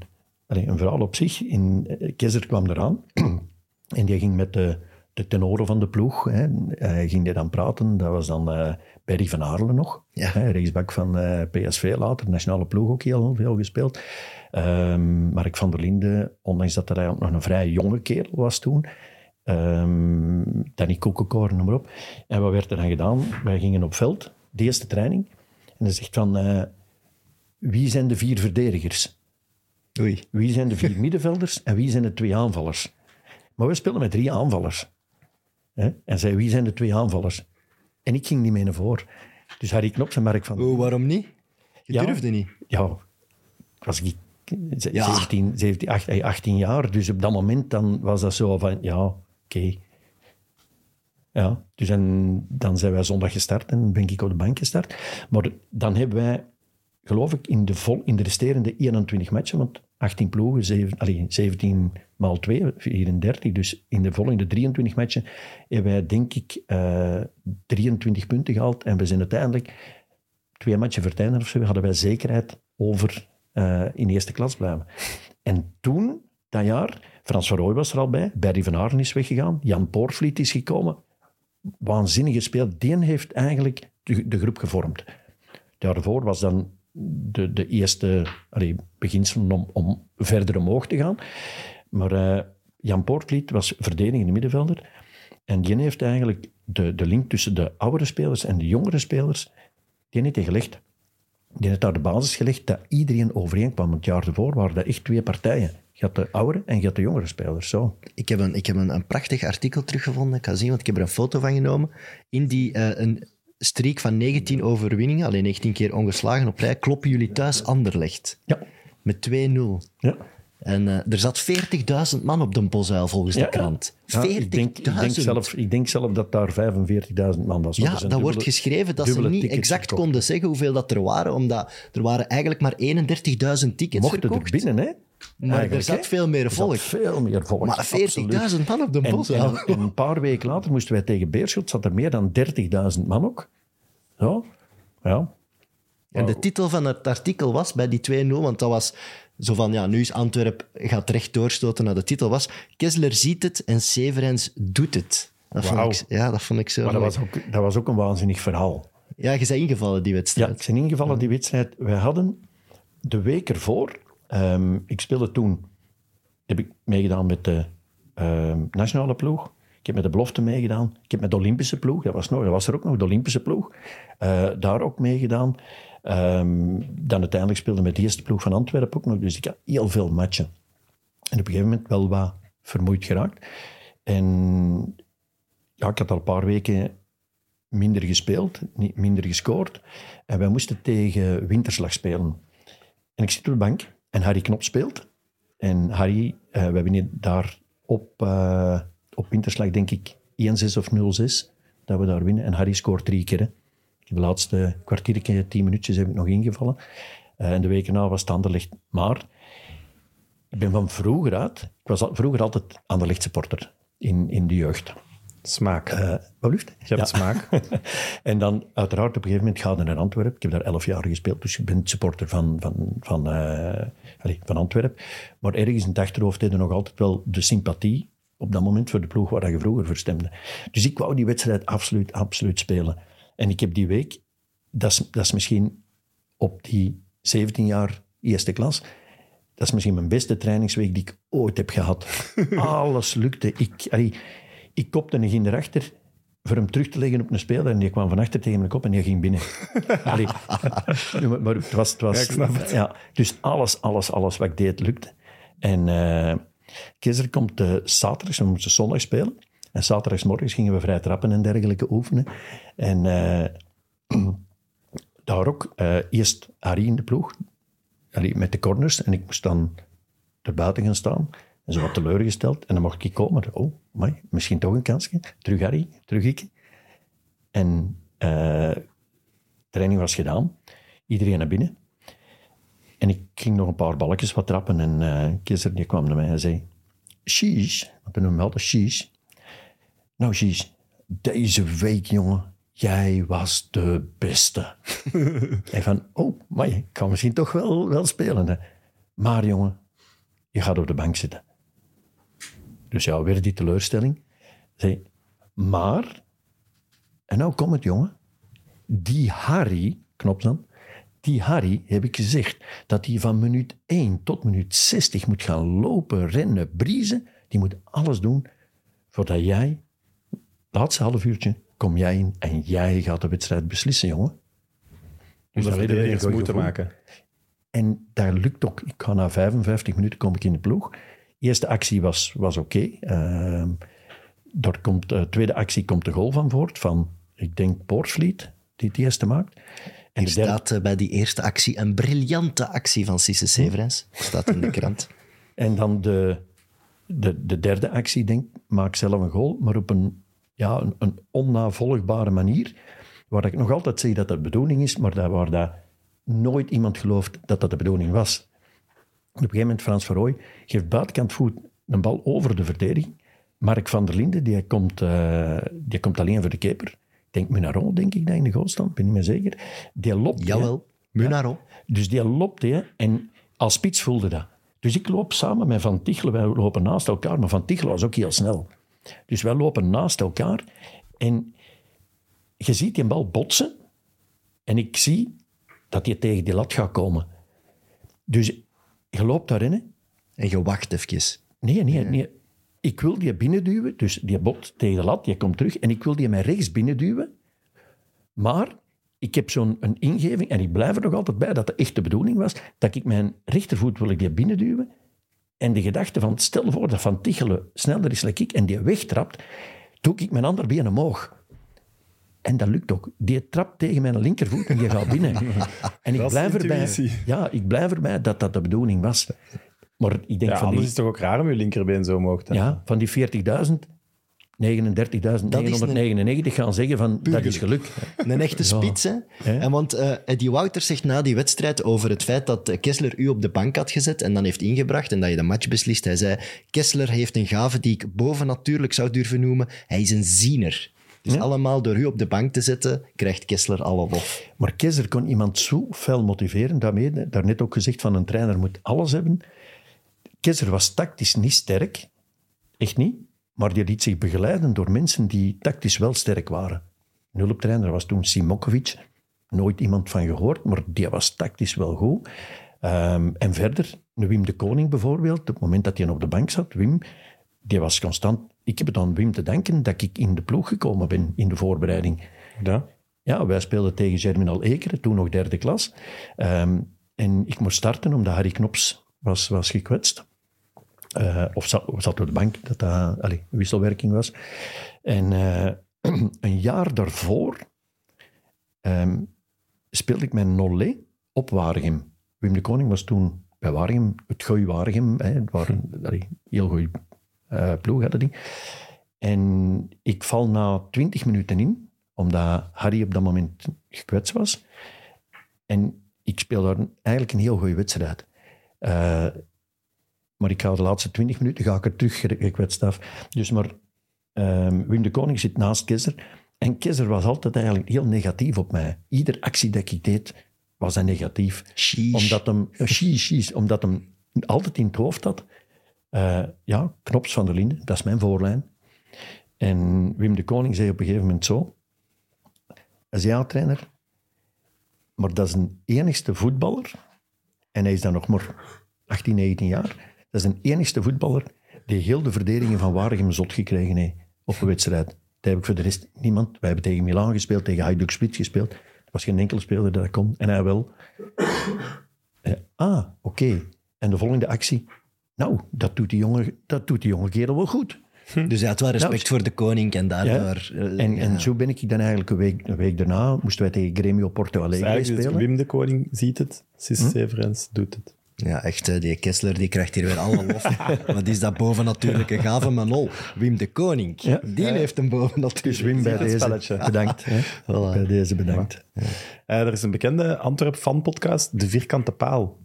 allee, een verhaal op zich. In, eh, Kessler kwam eraan en die ging met de, de tenoren van de ploeg, hè, eh, ging die dan praten. Dat was dan eh Berry van Aarlen nog, Ja. hè, rechtsbak van eh, PSV later, nationale ploeg ook heel veel gespeeld. Ehm, Mark van der Linden, ondanks dat hij eigenlijk nog een vrij jonge kerel was toen, Ehm Danny Koekenkoor, noem maar op. En wat werd er dan gedaan? Wij gingen op veld, de eerste training. En hij zegt van, wie zijn de vier verdedigers? Oei. Wie zijn de vier middenvelders en wie zijn de twee aanvallers? Maar we speelden met drie aanvallers. Hè? En zei, wie zijn de twee aanvallers? En ik ging niet mee naar voren. Dus Harry Knops en Mark van... Oh, waarom niet? Je Ja. durfde niet. Ja, was ik ze- Ja. 17, 17 18, 18 jaar. Dus op dat moment dan was dat zo van, ja, oké. Ja, dus en, dan zijn wij zondag gestart en ben ik op de bank gestart. Maar dan hebben wij, geloof ik, in de, vol, in de resterende 21 matchen, want 18 ploegen, zeven, allee, 17 maal 2, 34. Dus in de volgende 23 matchen hebben wij, denk ik, eh 23 punten gehaald. En we zijn uiteindelijk twee matchen einde of zo, hadden wij zekerheid over eh, in eerste klas blijven. En toen, dat jaar, Frans van Rooij was er al bij, Barry van Aaren is weggegaan, Jan Poortvliet is gekomen. Waanzinnig gespeeld. Die heeft eigenlijk de, de groep gevormd. Daarvoor was dan de, de eerste allee, beginselen om, verder omhoog te gaan. Maar eh, Jan Poortvliet was verdedigende middenvelder. En die heeft eigenlijk de, de link tussen de oudere spelers en de jongere spelers, die heeft gelegd. Die heeft daar de basis gelegd dat iedereen overeenkwam. Want het jaar ervoor waren dat echt twee partijen. Je had de oudere en je had de jongere spelers. Zo. Ik heb, een, ik heb een, een prachtig artikel teruggevonden. Ik ga zien, want ik heb er een foto van genomen. In die eh, een streak van 19 overwinningen, alleen 19 keer ongeslagen op rij, kloppen jullie thuis Anderlecht. Ja. Met 2-0. ja. En eh, er zat 40.000 man op de Bosuil volgens de krant. 40.000. Ja, ik, denk, ik, denk zelf, ik denk zelf dat daar 45.000 man was. Ja, dat wordt geschreven dat ze niet exact verkocht. konden zeggen hoeveel dat er waren, omdat er waren eigenlijk maar 31.000 tickets Mochten er binnen, hè? Maar er zat veel meer Er volk. veel meer volk. Maar absoluut. 40.000 man op de En, Bosuil. en, en een paar weken later moesten wij tegen Beerschot, zat er meer dan 30.000 man ook. Zo, ja. En de titel van het artikel was bij die 2-0, want dat was zo van, ja, nu is Antwerp gaat recht doorstoten naar de titel, was Kessler ziet het en Severens doet het. Dat vond ik, ja, dat vond ik zo Maar dat was, ook, dat was ook een waanzinnig verhaal. Ja, je bent ingevallen die Ja, wedstrijd. ik ben ingevallen die wedstrijd. Wij hadden de week ervoor, ehm, ik speelde toen, heb ik meegedaan met de ehm, nationale ploeg. Ik heb met de belofte meegedaan. Ik heb met de Olympische ploeg, dat was, nog, dat was er ook nog, de Olympische ploeg. eh, daar ook meegedaan. Ehm, dan uiteindelijk speelde met de eerste ploeg van Antwerpen ook nog. Dus ik had heel veel matchen. En op een gegeven moment wel wat vermoeid geraakt. En ja, ik had al een paar weken minder gespeeld, niet minder gescoord. En wij moesten tegen Winterslag spelen. En ik zit op de bank en Harry Knop speelt. En Harry, uh, we hebben daar op, uh, op Winterslag denk ik 1-6 of 0-6 dat we daar winnen. En Harry scoort drie keer. De laatste kwartiertje, tien minuutjes heb ik nog ingevallen. Uh, en de weken na was het Anderlecht. Maar ik ben van vroeger uit... Ik was al, vroeger altijd Anderlecht supporter in, in de jeugd. Smaak. Uh, wat liefde? Je hebt smaak. en dan uiteraard op een gegeven moment ga je naar Antwerpen. Ik heb daar elf jaar gespeeld, dus ik ben supporter van, van, van, uh, allez, van Antwerpen. Maar ergens in het achterhoofd je nog altijd wel de sympathie op dat moment voor de ploeg waar je vroeger voor stemde. Dus ik wou die wedstrijd absoluut, absoluut spelen. En ik heb die week, dat is, dat is misschien op die 17 jaar eerste klas, dat is misschien mijn beste trainingsweek die ik ooit heb gehad. Alles lukte. Ik, allee, ik kopte een ging erachter voor hem terug te leggen op een speler en die kwam van achter tegen mijn kop en die ging binnen. Allee, maar het was... Het was ja, het. Ja, dus alles, alles, alles wat ik deed lukte. En uh, komt uh, zaterdag, we moesten zondag spelen. En zaterdagsmorgens gingen we vrij trappen en dergelijke oefenen. En uh, daar ook eerst Harry in de ploeg, allee, met de corners. En ik moest dan er buiten gaan staan. En zo wat teleurgesteld. En dan mocht ik komen. Oh, maar misschien toch een kansje. Terug Harry, terug ik. En uh, training was gedaan. Iedereen naar binnen. En ik ging nog een paar balletjes wat trappen. En uh, Keizer die kwam naar mij en zei... Sheesh, want we noemen hem altijd Sheesh. Nou, Sheesh, deze week, jongen, jij was de beste. en van, oh, maar ik kan misschien toch wel, wel spelen. Hè. Maar, jongen, je gaat op de bank zitten. Dus ja, weer die teleurstelling. Zei, maar, en nou komt het, jongen. Die Harry, knop dan, die Harry, heb ik gezegd, dat hij van minuut 1 tot minuut 60 moet gaan lopen, rennen, briezen. Die moet alles doen voordat jij, laatste half uurtje, kom jij in en jij gaat de wedstrijd beslissen, jongen. Dus dat eerst moeten maken. En dat lukt ook. Ik ga na 55 minuten kom ik in de ploeg eerste actie was, was oké. Okay. Uh, komt, de tweede actie komt de goal van voort, van, ik denk, Poortvliet, die het eerste maakt. En er staat uh, bij die eerste actie een briljante actie van Cisse Severens. Staat in de krant. en dan de, de, de derde actie, denk maak zelf een goal, maar op een, ja, een, een onnavolgbare manier. Waar ik nog altijd zeg dat dat de bedoeling is, maar daar, waar dat nooit iemand gelooft dat dat de bedoeling was. Op een gegeven moment, Frans Verrooy geeft buitenkant voet een bal over de verdediging. Mark van der Linden, die komt, uh, die komt alleen voor de keeper. Ik denk Munaron, denk ik, dat in de goal stond. ben niet meer zeker. Die loopt. Jawel, Munaron. Ja. Dus die loopt, hè, en als spits voelde dat. Dus ik loop samen met Van Tichelen, wij lopen naast elkaar, maar Van Tichelen was ook heel snel. Dus wij lopen naast elkaar en je ziet die bal botsen en ik zie dat hij tegen die lat gaat komen. Dus je loopt daarin. En je wacht even. Nee, nee, nee. Ik wil die binnenduwen, dus die bot tegen de lat, die komt terug. En ik wil die mij rechts binnenduwen. Maar ik heb zo'n een ingeving, en ik blijf er nog altijd bij dat de echte bedoeling was, dat ik mijn rechtervoet wil ik die binnenduwen. En de gedachte van, stel voor dat Van Tichelen sneller is dan ik en die wegtrapt, doe ik mijn andere been omhoog. En dat lukt ook. Die trapt tegen mijn linkervoet en die gaat binnen. en ik blijf, erbij, ja, ik blijf erbij dat dat de bedoeling was. Maar ik denk ja, van anders die, is het toch ook raar om je linkerbeen zo omhoog te Ja, van die 40.000, 39.999 gaan zeggen van dat is gelukt. Een echte spits, hè? En want uh, Eddie Wouters zegt na die wedstrijd over het feit dat Kessler u op de bank had gezet en dan heeft ingebracht en dat je de match beslist. Hij zei, Kessler heeft een gave die ik bovennatuurlijk zou durven noemen. Hij is een ziener. Dus allemaal door u op de bank te zetten, krijgt Kessler alle lof. Maar Kessler kon iemand zo fel motiveren. Daarmee, daarnet ook gezegd van een trainer moet alles hebben. Kessler was tactisch niet sterk. Echt niet. Maar die liet zich begeleiden door mensen die tactisch wel sterk waren. Hulptrainer was toen Simokovic. Nooit iemand van gehoord, maar die was tactisch wel goed. Um, en verder, Wim de Koning bijvoorbeeld, op het moment dat hij op de bank zat, Wim, die was constant ik heb het aan Wim te danken dat ik in de ploeg gekomen ben in de voorbereiding. Ja. ja, wij speelden tegen Germinal Ekeren, toen nog derde klas. Ehm, en ik moest starten omdat Harry Knops was, was gekwetst. Eh, of zat, of zat op de bank, dat dat allee, wisselwerking was. En eh, een jaar daarvoor ehm, speelde ik met Nollet op Waregem. Wim de Koning was toen bij Waregem, het gooi Waregem. Hè, het waren allee, heel goede uh, ploeg hadden die. En ik val na twintig minuten in, omdat Harry op dat moment gekwetst was. En ik speel daar eigenlijk een heel goede wedstrijd. Uh, maar ik ga de laatste twintig minuten ga ik er terug gekwetst af. Dus maar um, Wim de Koning zit naast Keizer. En Keizer was altijd eigenlijk heel negatief op mij. Ieder actie dat ik deed, was hij negatief. Sheesh. Omdat hem, sheesh, sheesh, omdat hem altijd in het hoofd had. Uh, ja, Knops van der Linden, dat is mijn voorlijn. En Wim de Koning zei op een gegeven moment zo... Hij is ja, trainer, maar dat is een enigste voetballer, en hij is dan nog maar 18, 19 jaar, dat is een enigste voetballer die heel de verdediging van Waregem zot gekregen heeft op een wedstrijd. Dat heb ik voor de rest niemand. Wij hebben tegen Milan gespeeld, tegen Hajduk Split gespeeld. Er was geen enkele speler dat kon. En hij wel. Eh, ah, oké. En de volgende actie. Nou, dat doet die jonge, dat doet die jonge kerel wel goed. Dus hij had wel respect ja, voor de koning en daardoor... Ja. En, ja. en zo ben ik dan eigenlijk een week, een week daarna, moesten wij tegen Gremio Porto Alegre dus spelen. Wim de Koning ziet het, Sis hm? Severens doet het. Ja, echt, die Kessler die krijgt hier weer alle lof. Wat is dat bovennatuurlijke gave manol? Wim de Koning, ja. die ja. heeft een bovennatuurlijke Dus Wim, bij deze bedankt. Voilà. Bij deze bedankt. Ja. Uh, er is een bekende Antwerp fanpodcast, De Vierkante Paal.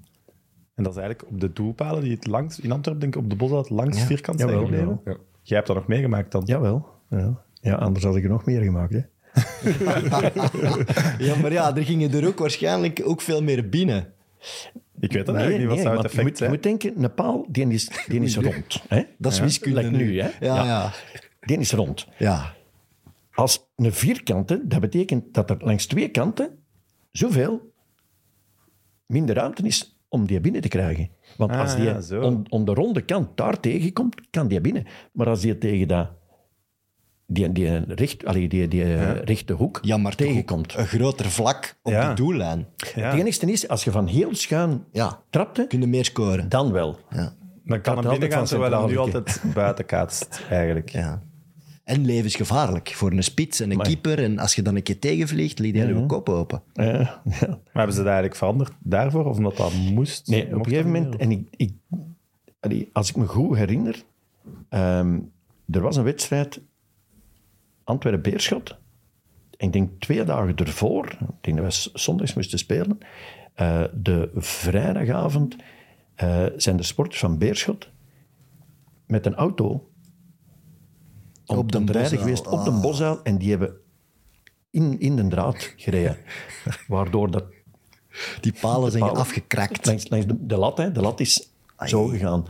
En dat is eigenlijk op de doelpalen die het langs, in Antwerpen, denk ik, op de bos langs vierkant zijn gebleven. Jij hebt dat nog meegemaakt dan? Jawel. Ja. ja, anders had ik er nog meer gemaakt. Hè. ja, maar ja, er gingen er ook waarschijnlijk ook veel meer binnen. Ik weet dat nee, niet, wat zou het effect je moet, zijn? Je moet denken, een paal, die is, die is rond. Hè? Dat is wiskunde ja, nu. Hè? Ja, ja. ja. Die is rond. Ja. Als een vierkante, dat betekent dat er langs twee kanten zoveel minder ruimte is om die binnen te krijgen. Want Ah, als die ja, zo. om, om de ronde kant daar tegenkomt, kan die binnen. Maar als die tegen dat, die, die, recht, allee, die, die rechte hoek Ja, maar tegenkomt. een groter vlak op Ja. de doellijn. Ja. Het enigste is, als je van heel schuin Ja, trapte, kun je meer scoren. dan wel. Ja. Dan Dat kan hem binnen gaan terwijl hij nu altijd buiten kaatst, eigenlijk. Ja. En levensgevaarlijk voor een spits en een Maar- keeper. En als je dan een keer tegenvliegt, liet je hele kop open. Ja, ja. Maar hebben ze dat eigenlijk veranderd daarvoor? Of omdat dat moest? Nee, op een gegeven moment, en ik, ik, als ik me goed herinner, ehm, er was een wedstrijd Antwerpen-Beerschot. En ik denk twee dagen ervoor, ik denk dat we zondags moesten spelen, eh, de vrijdagavond eh, zijn de sporters van Beerschot met een auto Op de rijden Bosuil. geweest op de Ah. Bosuil en die hebben in, in de draad gereden. Waardoor dat Die palen zijn palen. afgekrakt. langs, langs de, de lat, hè. de lat is zo gegaan.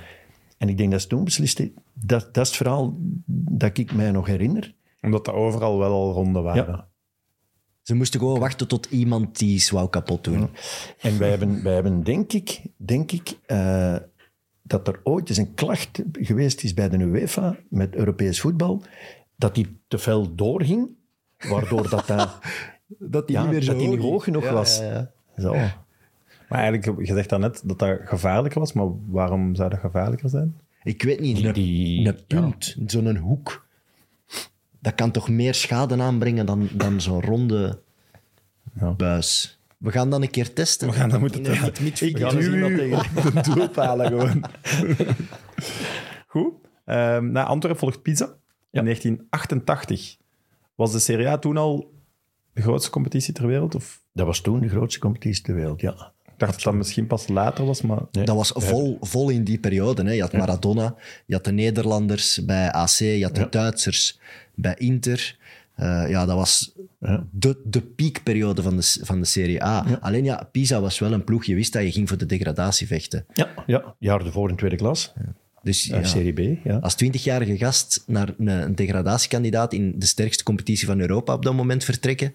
En ik denk dat ze toen besliste, dat, dat is het verhaal dat ik mij nog herinner. Omdat dat overal wel al ronden waren. Ja. Ze moesten gewoon wachten tot iemand die iets wou kapot doen. En wij hebben, wij hebben denk ik, denk ik eh, dat er ooit eens een klacht geweest is bij de UEFA met Europees voetbal, dat die te fel doorging, waardoor dat, dat, Dat die ja, niet meer zo dat die niet hoog genoeg Ja, was. ja. Zo. Maar eigenlijk, je zegt dan net dat dat gevaarlijker was, maar waarom zou dat gevaarlijker zijn? Ik weet niet, een, die- een punt, zo'n hoek, dat kan toch meer schade aanbrengen dan, dan zo'n ronde Ja. buis. We gaan dan een keer testen. We gaan dat moeten testen. het niet- Ik duw u op de doelpalen gewoon. Goed. Ehm na Antwerpen volgt Pisa. In 1988. Was de Serie A toen al de grootste competitie ter wereld? Of Dat was toen de grootste competitie ter wereld, ja. ik dacht dat dat misschien pas later was, maar... Nee. Dat was vol, vol in die periode. Hè. Je had Maradona, je had de Nederlanders bij AC, je had de Ja. Duitsers bij Inter. Eh, ja, dat was Ja. de, de piekperiode van de, van de Serie A. Alleen ja, Pisa was wel een ploeg. Je wist dat je ging voor de degradatie vechten. Ja, ja, jaar ervoor in tweede klas. Dus naar ja, Serie B. Ja. als 20-jarige gast naar een, een degradatiekandidaat in de sterkste competitie van Europa op dat moment vertrekken.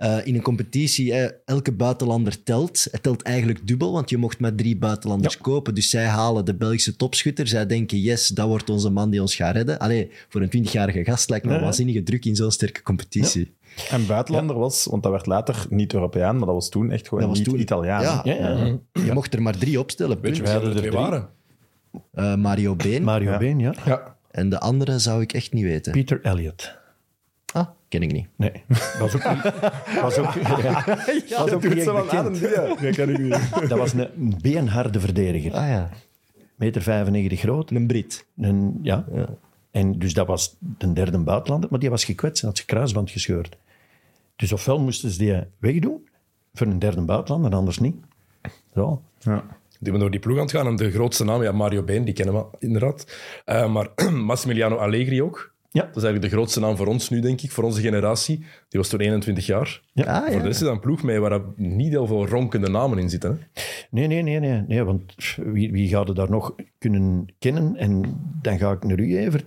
Eh, in een competitie, eh, elke buitenlander telt. Het telt eigenlijk dubbel, want je mocht maar drie buitenlanders kopen. Dus zij halen de Belgische topschutter. Zij denken, yes, dat wordt onze man die ons gaat redden. Allee, voor een 20-jarige gast lijkt me een waanzinnige druk in zo'n sterke competitie. En buitenlander was, want dat werd later niet Europeaan, maar dat was toen echt gewoon niet toen- Italiaan. Ja, Ja, ja. je mocht er maar drie opstellen. Weet je er hadden twee er drie. waren? Eh, Mario Been. Mario Ja. Been, ja. Ja. En de andere zou ik echt niet weten. Peter Elliott. Ken ik niet. Nee, was ook niet... Was ook, ja, was ook niet echt bekend. Dat kan ik niet. Dat was een beenharde verdediger. Ah ja, Meter 95 groot. een Brit. Een, ja. En dus dat was de derde buitenlander, maar die was gekwetst en had zijn kruisband gescheurd. Dus ofwel moesten ze die wegdoen voor een derde buitenlander, anders niet. Zo. Ja. Die ben door die ploeg aan het gaan. En de grootste naam, ja, Mario Been, die kennen we inderdaad. Eh, maar Massimiliano Allegri ook. Ja. Dat is eigenlijk de grootste naam voor ons nu, denk ik, voor onze generatie. Die was toen 21 jaar. Ja. Ah, Voor de rest is dat een ploeg mee waar niet heel veel ronkende namen in zitten. Hè? Nee, nee, nee, nee, nee want wie, wie gaat er daar nog kunnen kennen? En dan ga ik naar u even.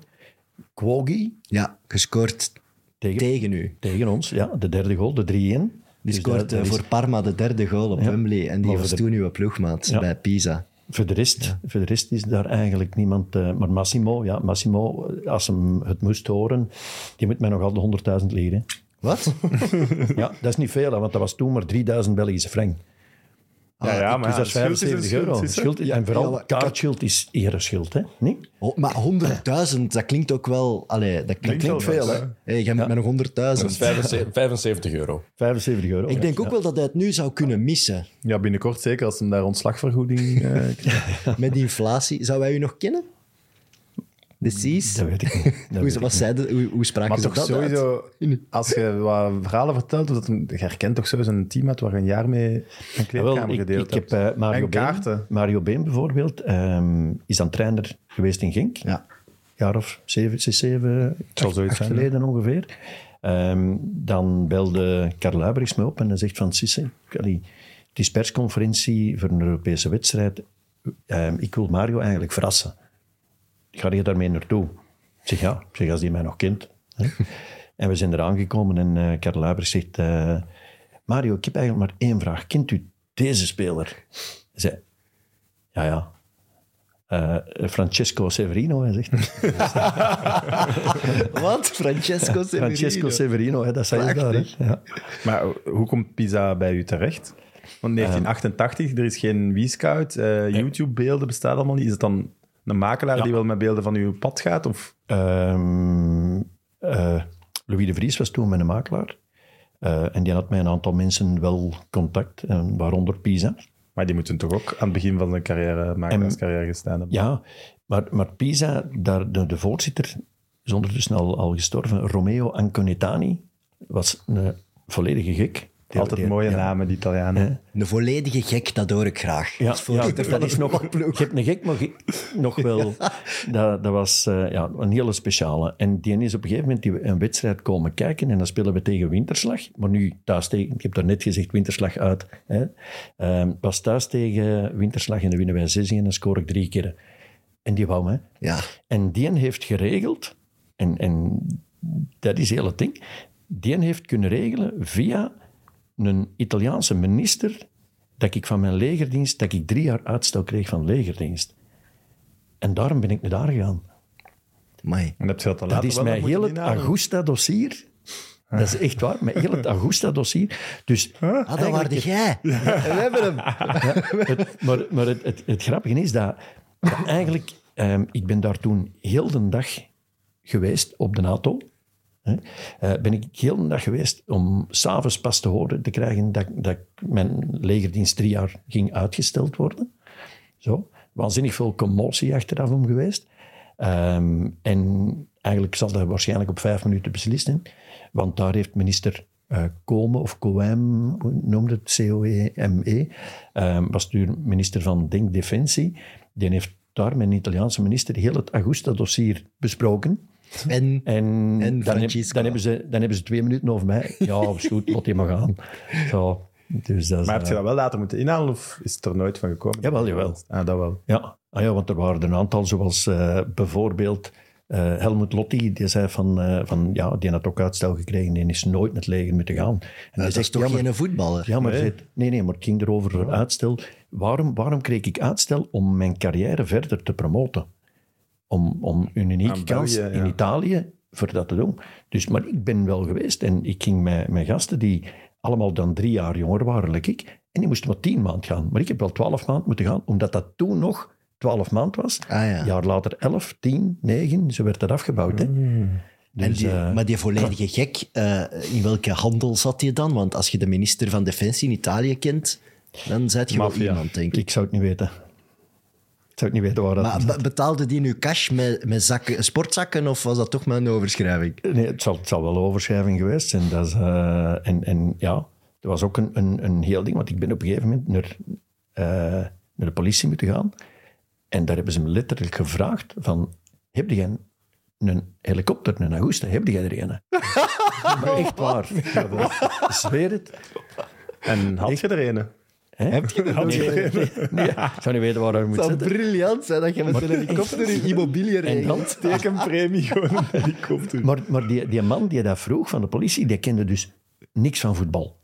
Kwogi Ja, gescoord tegen, tegen u. tegen ons, ja, de derde goal, de 3-1. Die Dus scoort eh, is- voor Parma de derde goal op Ja. Wembley. En die was voor de- toen uw ploegmaat Ja. bij Pisa. Voor de, rest, voor de rest is daar eigenlijk niemand. eh, maar Massimo, ja, Massimo, als hem het moest horen, die moet mij nog altijd 100.000 leren. Wat? Ja, dat is niet veel, want dat was toen maar 3000 Belgische frank. Ja, ja, maar dus dat ja, is schuld is een 75 euro. schuld? Schuld, en vooral Ja, kaartschuld is ereschuld, hè? Niet? Oh, maar 100.000, dat klinkt ook wel... Allee, dat klinkt, veel, hè? Hey, jij met nog 100.000. Dat is 75, 75 euro. 75 euro. Ik denk ook wel dat hij het nu zou kunnen missen. Ja, binnenkort zeker als hem daar ontslagvergoeding eh, krijgt. Met inflatie. Zou wij u nog kennen? De Cies? Dat weet ik niet. Dat weet Hoe, ik hoe, hoe spraken Maar ze toch dat uit? sowieso, als je wat verhalen vertelt, dat een, je herkent toch sowieso een team uit waar je een jaar mee een Ja, kleedkamer wel, ik, gedeeld ik heb eh, Mario, en kaarten. Been, Mario Been bijvoorbeeld, ehm, is dan trainer geweest in Genk. Ja. Een jaar of zeven, zes, zeven zal acht- acht zijn, geleden ongeveer. Ehm, dan belde Karl Luijberichs me op en hij zegt van Sisse, het is persconferentie voor een Europese wedstrijd. Ehm, ik wil Mario eigenlijk verrassen. Ga je daarmee naartoe? Ik zeg ja, ik zeg, als die mij nog kent. En we zijn eraan gekomen en eh Karl Luijberichs zegt... eh, Mario, ik heb eigenlijk maar één vraag. Kent u deze speler? Hij zei, ja, ja. Eh, Francesco Severino, hij zegt. Wat? Francesco Severino. Francesco Severino, hè, dat zei je daar. Prachtig. hè. Ja. Maar hoe komt Pisa bij u terecht? Want 1988, er is geen Wiescout, eh YouTube-beelden bestaan allemaal niet. Is het dan een makelaar die wel met beelden van uw pad gaat? Of? Ehm, eh, Louis de Vries was toen mijn makelaar. Eh, en die had met een aantal mensen wel contact, eh, waaronder Pisa. Maar die moeten toch ook aan het begin van zijn carrière, makelaarscarrière gestaan hebben? Ja, maar, maar Pisa, daar, de, de voorzitter, is ondertussen al, al gestorven, Romeo Anconetani, was een volledige gek. Die- Altijd die- mooie ja. namen, die Italianen. Een volledige gek, dat hoor ik graag. Ja, dat is nog, je hebt een gek, maar ge- nog wel. Dat, dat was eh, ja, een hele speciale. En die is op een gegeven moment die, een wedstrijd komen kijken en dan spelen we tegen Winterslag. Maar nu thuis tegen, ik heb daar net gezegd Winterslag uit. Hè. Ehm, was thuis tegen Winterslag en dan winnen wij 6 en dan scoor ik drie keer. En die wou mij. Ja. En die heeft geregeld, en, en dat is heel het ding, die heeft kunnen regelen via een Italiaanse minister dat ik van mijn legerdienst, dat ik drie jaar uitstel kreeg van legerdienst. En daarom ben ik naar daar gegaan. Amai. En dat is wel mijn heel het? Augusta-dossier. Dat is echt waar, mijn heel het Augusta-dossier. Dus Ah, dat waarde jij. We hebben hem. het, maar maar het, het, het grappige is dat, dat eigenlijk... ehm, ik ben daar toen heel de dag geweest op de NATO. Eh, ben ik heel de dag geweest om s'avonds pas te horen te krijgen dat, dat mijn legerdienst drie jaar ging uitgesteld worden. Zo. Waanzinnig veel commotie achteraf om geweest. Ehm, en eigenlijk zal dat waarschijnlijk op vijf minuten beslissen. Want daar heeft minister eh Komen, of Coem, noemde het, C-O-E-M-E, ehm, was toen minister van Denk Defensie. Die heeft daar met een Italiaanse minister heel het Augusta-dossier besproken. En En, En dan, heb- dan, hebben ze, dan hebben ze twee minuten over mij. Ja, is goed, laat die maar gaan. Zo, dus dat is, Maar heb je eh, dat wel later moeten inhalen of is het er nooit van gekomen? Jawel, jawel. Ah, dat wel. Ja, Ah ja, want er waren er een aantal, zoals eh, bijvoorbeeld eh, Helmut Lotti, die zei van, eh, van, ja, die had ook uitstel gekregen, die is nooit het leger moeten gaan. En hij dat is zegt, toch ja, maar- geen voetballer? ja, maar nee. nee, nee, maar het ging erover uitstel. Waarom, waarom kreeg ik uitstel om mijn carrière verder te promoten? Om, om een unieke Aan kans België, in ja. Italië voor dat te doen. Dus, maar ik ben wel geweest en ik ging met, met gasten die allemaal dan drie jaar jonger waren dan ik. En die moesten maar tien maand gaan. Maar ik heb wel twaalf maand moeten gaan, omdat dat toen nog twaalf maand was. Ah, ja. Een jaar later elf, tien, negen, zo werd dat afgebouwd. Hè. en Dus, die, eh, maar die volledige gek, eh, in welke handel zat hij dan? Want als je de minister van Defensie in Italië kent, dan zet je wel iemand, denk ik. ik zou het niet weten. Zou niet weten waar dat Maar be- betaalde die nu cash met, met zakken, sportzakken of was dat toch maar een overschrijving? Nee, het zal, het zal wel een overschrijving geweest zijn. Dat is, eh, en, en ja, er was ook een, een, een heel ding, want ik ben op een gegeven moment naar, eh, naar de politie moeten gaan. En daar hebben ze me letterlijk gevraagd van, heb jij een, een helikopter, een Augusta, heb jij er een? maar echt waar. Ik zweer het. En had je er een? Heb je er een? Nee, ik zou niet weten waar ik moet Het zou zitten. briljant zijn dat je met een helikopter in dan, regelt. Tekenpremie, gewoon een helikopter. Maar, maar die, die man die dat vroeg van de politie, die kende dus niks van voetbal.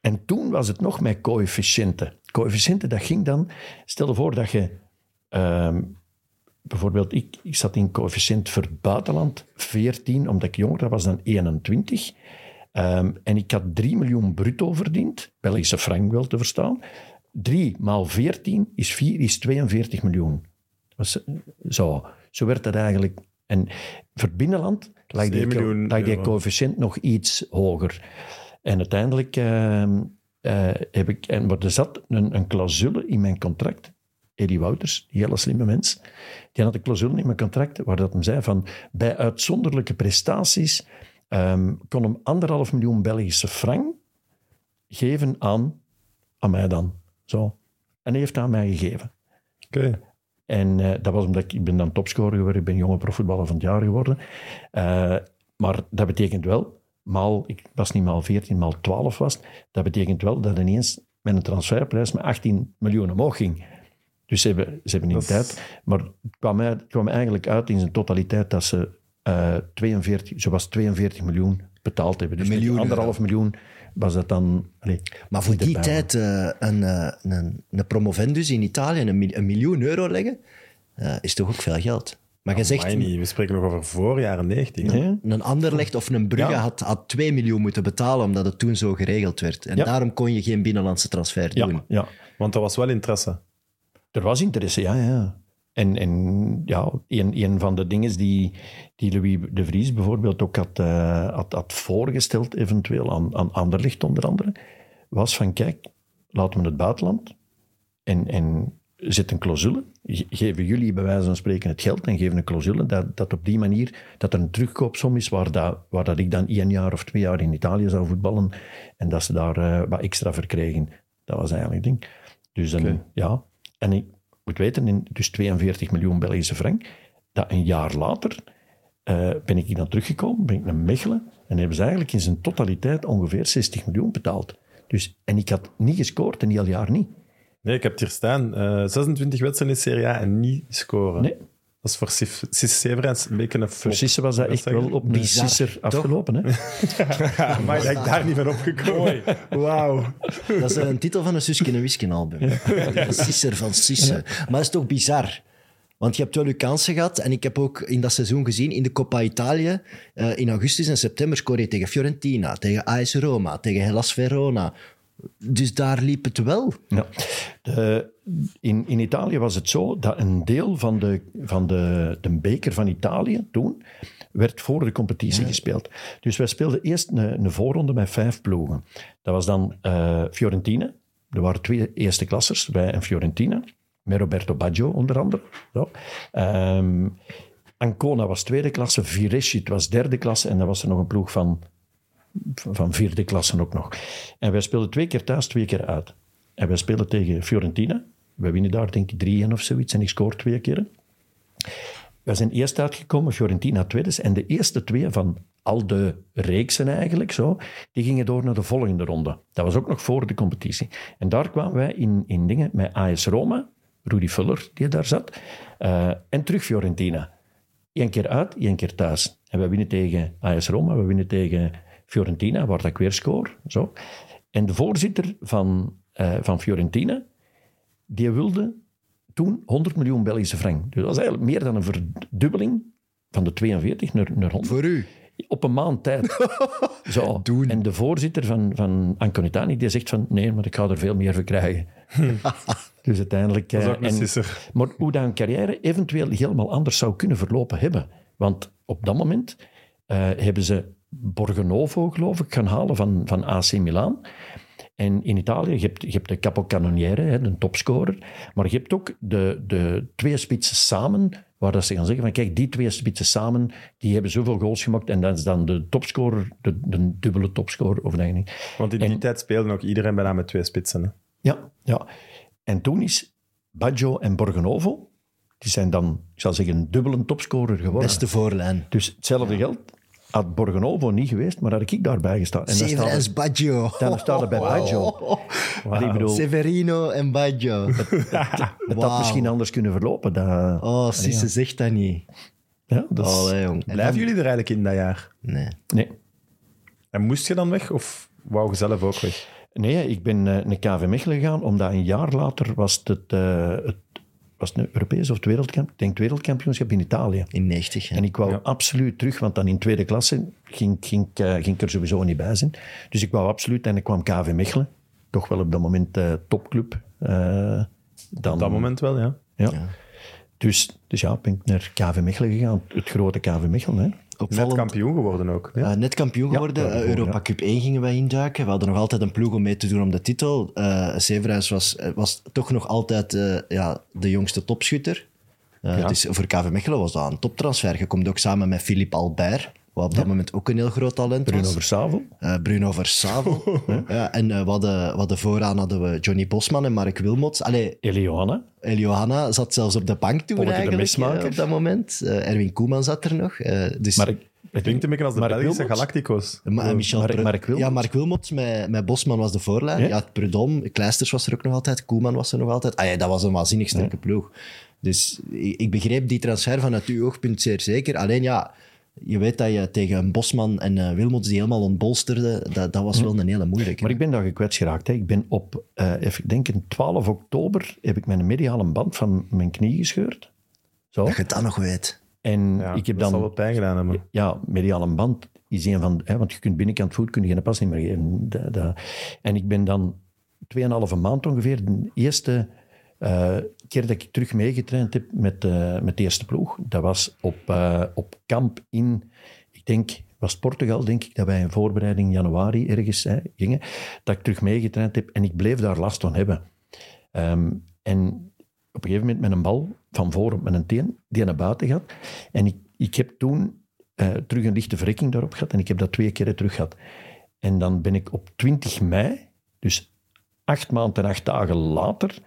En toen was het nog met coëfficiënten. Coëfficiënten, dat ging dan... Stel je voor dat je... ehm, bijvoorbeeld, ik, ik zat in coëfficiënt voor buitenland 14, omdat ik jonger was dan 21. Ehm, en ik had 3 miljoen bruto verdiend, Belgische frank wel te verstaan. 3 maal 14 is, 4, is 42 miljoen. Was, eh, zo, zo werd dat eigenlijk. En voor het binnenland lag die, 1 miljoen lag die euro. coëfficiënt nog iets hoger. En uiteindelijk eh, heb ik... En, maar er zat een, een clausule in mijn contract. Eddie Wouters, die hele slimme mens, die had een clausule in mijn contract waar dat hem zei van bij uitzonderlijke prestaties ehm, kon hem anderhalf miljoen Belgische frank geven aan, aan mij dan. Zo. En hij heeft het aan mij gegeven. Oké. En eh, dat was omdat ik, ik ben dan topscorer geworden, ik ben jonge profvoetballer van het jaar geworden. Eh, maar dat betekent wel, maal, ik was niet maal 14, maal 12 was, dat betekent wel dat ineens met een transferprijs met 18 miljoen omhoog ging. Dus ze hebben, ze hebben is- tijd, maar het kwam, uit- het kwam eigenlijk uit in zijn totaliteit dat ze eh 42, zo was 42 miljoen betaald hebben. Dus miljoen anderhalf miljoen was dat dan... allee, Maar voor die tijd eh, een, eh, een, een promovendus in Italië een, een miljoen euro leggen, eh, is toch ook veel geld. Maar je zegt, niet. We spreken nog over voor jaren 90. hè? Nee? een Anderlecht of een Brugge Ja. had, had 2 miljoen moeten betalen omdat het toen zo geregeld werd. En Ja. daarom kon je geen binnenlandse transfer doen. Ja, ja. Want er was wel interesse. Er was interesse, ja. ja. En, en ja, een, een van de dingen die, die Louis de Vries bijvoorbeeld ook had, eh, had, had voorgesteld, eventueel aan, aan Anderlecht onder andere, was van kijk, laten we het buitenland en, en zet een clausule. Ge- Geven jullie bij wijze van spreken het geld en geven een clausule dat, dat op die manier dat er een terugkoopsom is waar, dat, waar dat ik dan één jaar of twee jaar in Italië zou voetballen en dat ze daar eh, wat extra voor kregen. Dat was eigenlijk het ding. Dus Oké. ja, en ik moet weten, in, dus 42 miljoen Belgische frank, dat een jaar later eh, ben ik hier dan teruggekomen, ben ik naar Mechelen en hebben ze eigenlijk in zijn totaliteit ongeveer 60 miljoen betaald. Dus, en ik had niet gescoord een heel jaar niet. Nee, ik heb het hier staan. Eh, 26 wedstrijden in Serie A en niet scoren. Nee. Dat is voor Sis Severens een beetje een flop. Was dat echt wel op een sisser afgelopen. Hè? Maar dat ik daar niet van opgekomen. Wauw. Dat is een titel van een Suske en Wisken album. De Sisser van Sisse. Maar dat is toch bizar? Want je hebt wel je kansen gehad. En ik heb ook in dat seizoen gezien, in de Coppa Italia, eh, in augustus en september scoorde je tegen Fiorentina, tegen AS Roma, tegen Hellas Verona. Dus daar liep het wel. Ja. De, in, in Italië was het zo dat een deel van de, van de, de beker van Italië toen werd voor de competitie gespeeld. Dus wij speelden eerst een, een voorronde met vijf ploegen. Dat was dan eh, Fiorentina. Er waren twee eerste klassers, wij en Fiorentina. Met Roberto Baggio onder andere. Zo. Ehm, Ancona was tweede klasse, Virescit was derde klasse en dan was er nog een ploeg van van vierde klasse ook nog. En wij speelden twee keer thuis, twee keer uit. En wij spelen tegen Fiorentina. We winnen daar denk ik 3-1 of zoiets en ik scoor twee keer. Wij zijn eerst uitgekomen, Fiorentina tweede. En de eerste twee van al de reeksen eigenlijk, zo, die gingen door naar de volgende ronde. Dat was ook nog voor de competitie. En daar kwamen wij in, in dingen met AS Roma, Rudy Vuller, die daar zat. Eh, en terug Fiorentina. Eén keer uit, één keer thuis. En we winnen tegen AS Roma, we winnen tegen Fiorentina, waar dat ik weer score. Zo. En de voorzitter van, eh, van Fiorentina, die wilde toen 100 miljoen Belgische frank. Dus dat was eigenlijk meer dan een verdubbeling van de 42 naar, naar 100. Voor u. Op een maand tijd. Zo. En de voorzitter van, van Anconitani die zegt van nee, maar ik ga er veel meer voor krijgen. dus uiteindelijk... Dat is eh, ook een en- sisser. maar hoe dat een carrière eventueel helemaal anders zou kunnen verlopen hebben. Want op dat moment eh, hebben ze Borgonovo, geloof ik, gaan halen van, van AC Milan. En in Italië, je hebt, je hebt de capocannoniere, hè, de topscorer. Maar je hebt ook de, de twee spitsen samen, waar dat ze gaan zeggen van kijk, die twee spitsen samen, die hebben zoveel goals gemaakt. En dat is dan de topscorer, de, de dubbele topscorer of dergelijke. Want in die En- tijd speelde ook iedereen bijna met twee spitsen. Hè? Ja, ja. En toen is Baggio en Borgonovo, die zijn dan, ik zou zeggen, een dubbele topscorer geworden. Beste voorlijn. Dus hetzelfde geld had Borgonovo niet geweest, maar had ik daarbij gestaan. En dan staat Severus er, Baggio. dan staat er bij Baggio. Maar ik bedoel, Severino en Baggio. het had misschien anders kunnen verlopen. Dat, Oh, Sisse zegt dat niet. ja, dat is- Allee, jong. En Blijven dan- jullie er eigenlijk in dat jaar? Nee. nee. En moest je dan weg of wou je zelf ook weg? nee, ik ben eh, naar KV Mechelen gegaan, omdat een jaar later was het, eh, het was het een Europees of het wereldkamp, ik denk het wereldkampioenschap in Italië. In 90. hè. En ik wou Ja. absoluut terug, want dan in tweede klasse ging, ging, ik, eh, ging ik er sowieso niet bij zijn. Dus ik wou absoluut, en ik kwam KV Mechelen, toch wel op dat moment eh, topclub. eh, dan, Op dat moment wel, ja. Ja. Dus, dus ja, ben ik naar KV Mechelen gegaan, het grote KV Mechelen. Hè. Net kampioen geworden ook. hè? Eh, net kampioen geworden. ja, Eh, Europa ja. Cup 1 gingen wij induiken. We hadden nog altijd een ploeg om mee te doen om de titel. Eh Severhuis was, was toch nog altijd ja, de jongste topschutter. Eh, Dus voor KV Mechelen was dat een toptransfer. Je komt ook samen met Philippe Albert, wat op dat moment ook een heel groot talent Bruno was. Versavel. Eh, Bruno Versavel. ja, en eh, we, hadden, we hadden vooraan hadden we Johnny Bosman en Mark Wilmots. Allee, Eliohanna. Eliohanna zat zelfs op de bank toen Polleke de eigenlijk, eh, mesmaker. op dat moment. Eh, Erwin Koeman zat er nog. Eh, dus Maar ik, Het klinkt een beetje als de Mark Belgische Wilmots? Galactico's. Ma-. Michel Mark- Pre- Mark Wilmots? Ja, Mark Wilmots met, met Bosman was de voorlijn. Ja? Ja, het Prudhomme, Kleisters was er ook nog altijd, Koeman was er nog altijd. Ah ja, dat was een waanzinnig sterke ploeg. Dus ik, ik begreep die transfer vanuit uw oogpunt zeer zeker. Alleen ja, je weet dat je tegen een Bosman en eh, Wilmots die helemaal ontbolsterden, dat, dat was wel een hele moeilijke. maar ik ben daar gekwetst geraakt. Hè. Ik ben op, eh, even denken, 12 oktober heb ik mijn mediale band van mijn knie gescheurd. Zo. Dat je dat nog weet. En Ja, ik heb dat dan wel pijn gedaan hebben. ja, mediale band is een van... Hè, want je kunt binnenkant voet kun je geen pas niet meer geven. Dat- dat- en ik ben dan 2,5 maand ongeveer de eerste eh, keer dat ik terug meegetraind heb met, eh, met de eerste ploeg. Dat was op, eh, op kamp in, ik denk, was Portugal, denk ik, dat wij in voorbereiding januari ergens hè, gingen. Dat ik terug meegetraind heb en ik bleef daar last van hebben. Ehm, en op een gegeven moment met een bal van voor op mijn teen, die naar buiten gaat. En ik, ik heb toen terug een lichte verrekking daarop gehad en ik heb dat twee keer terug gehad. En dan ben ik op 20 mei, dus acht maanden en acht dagen later,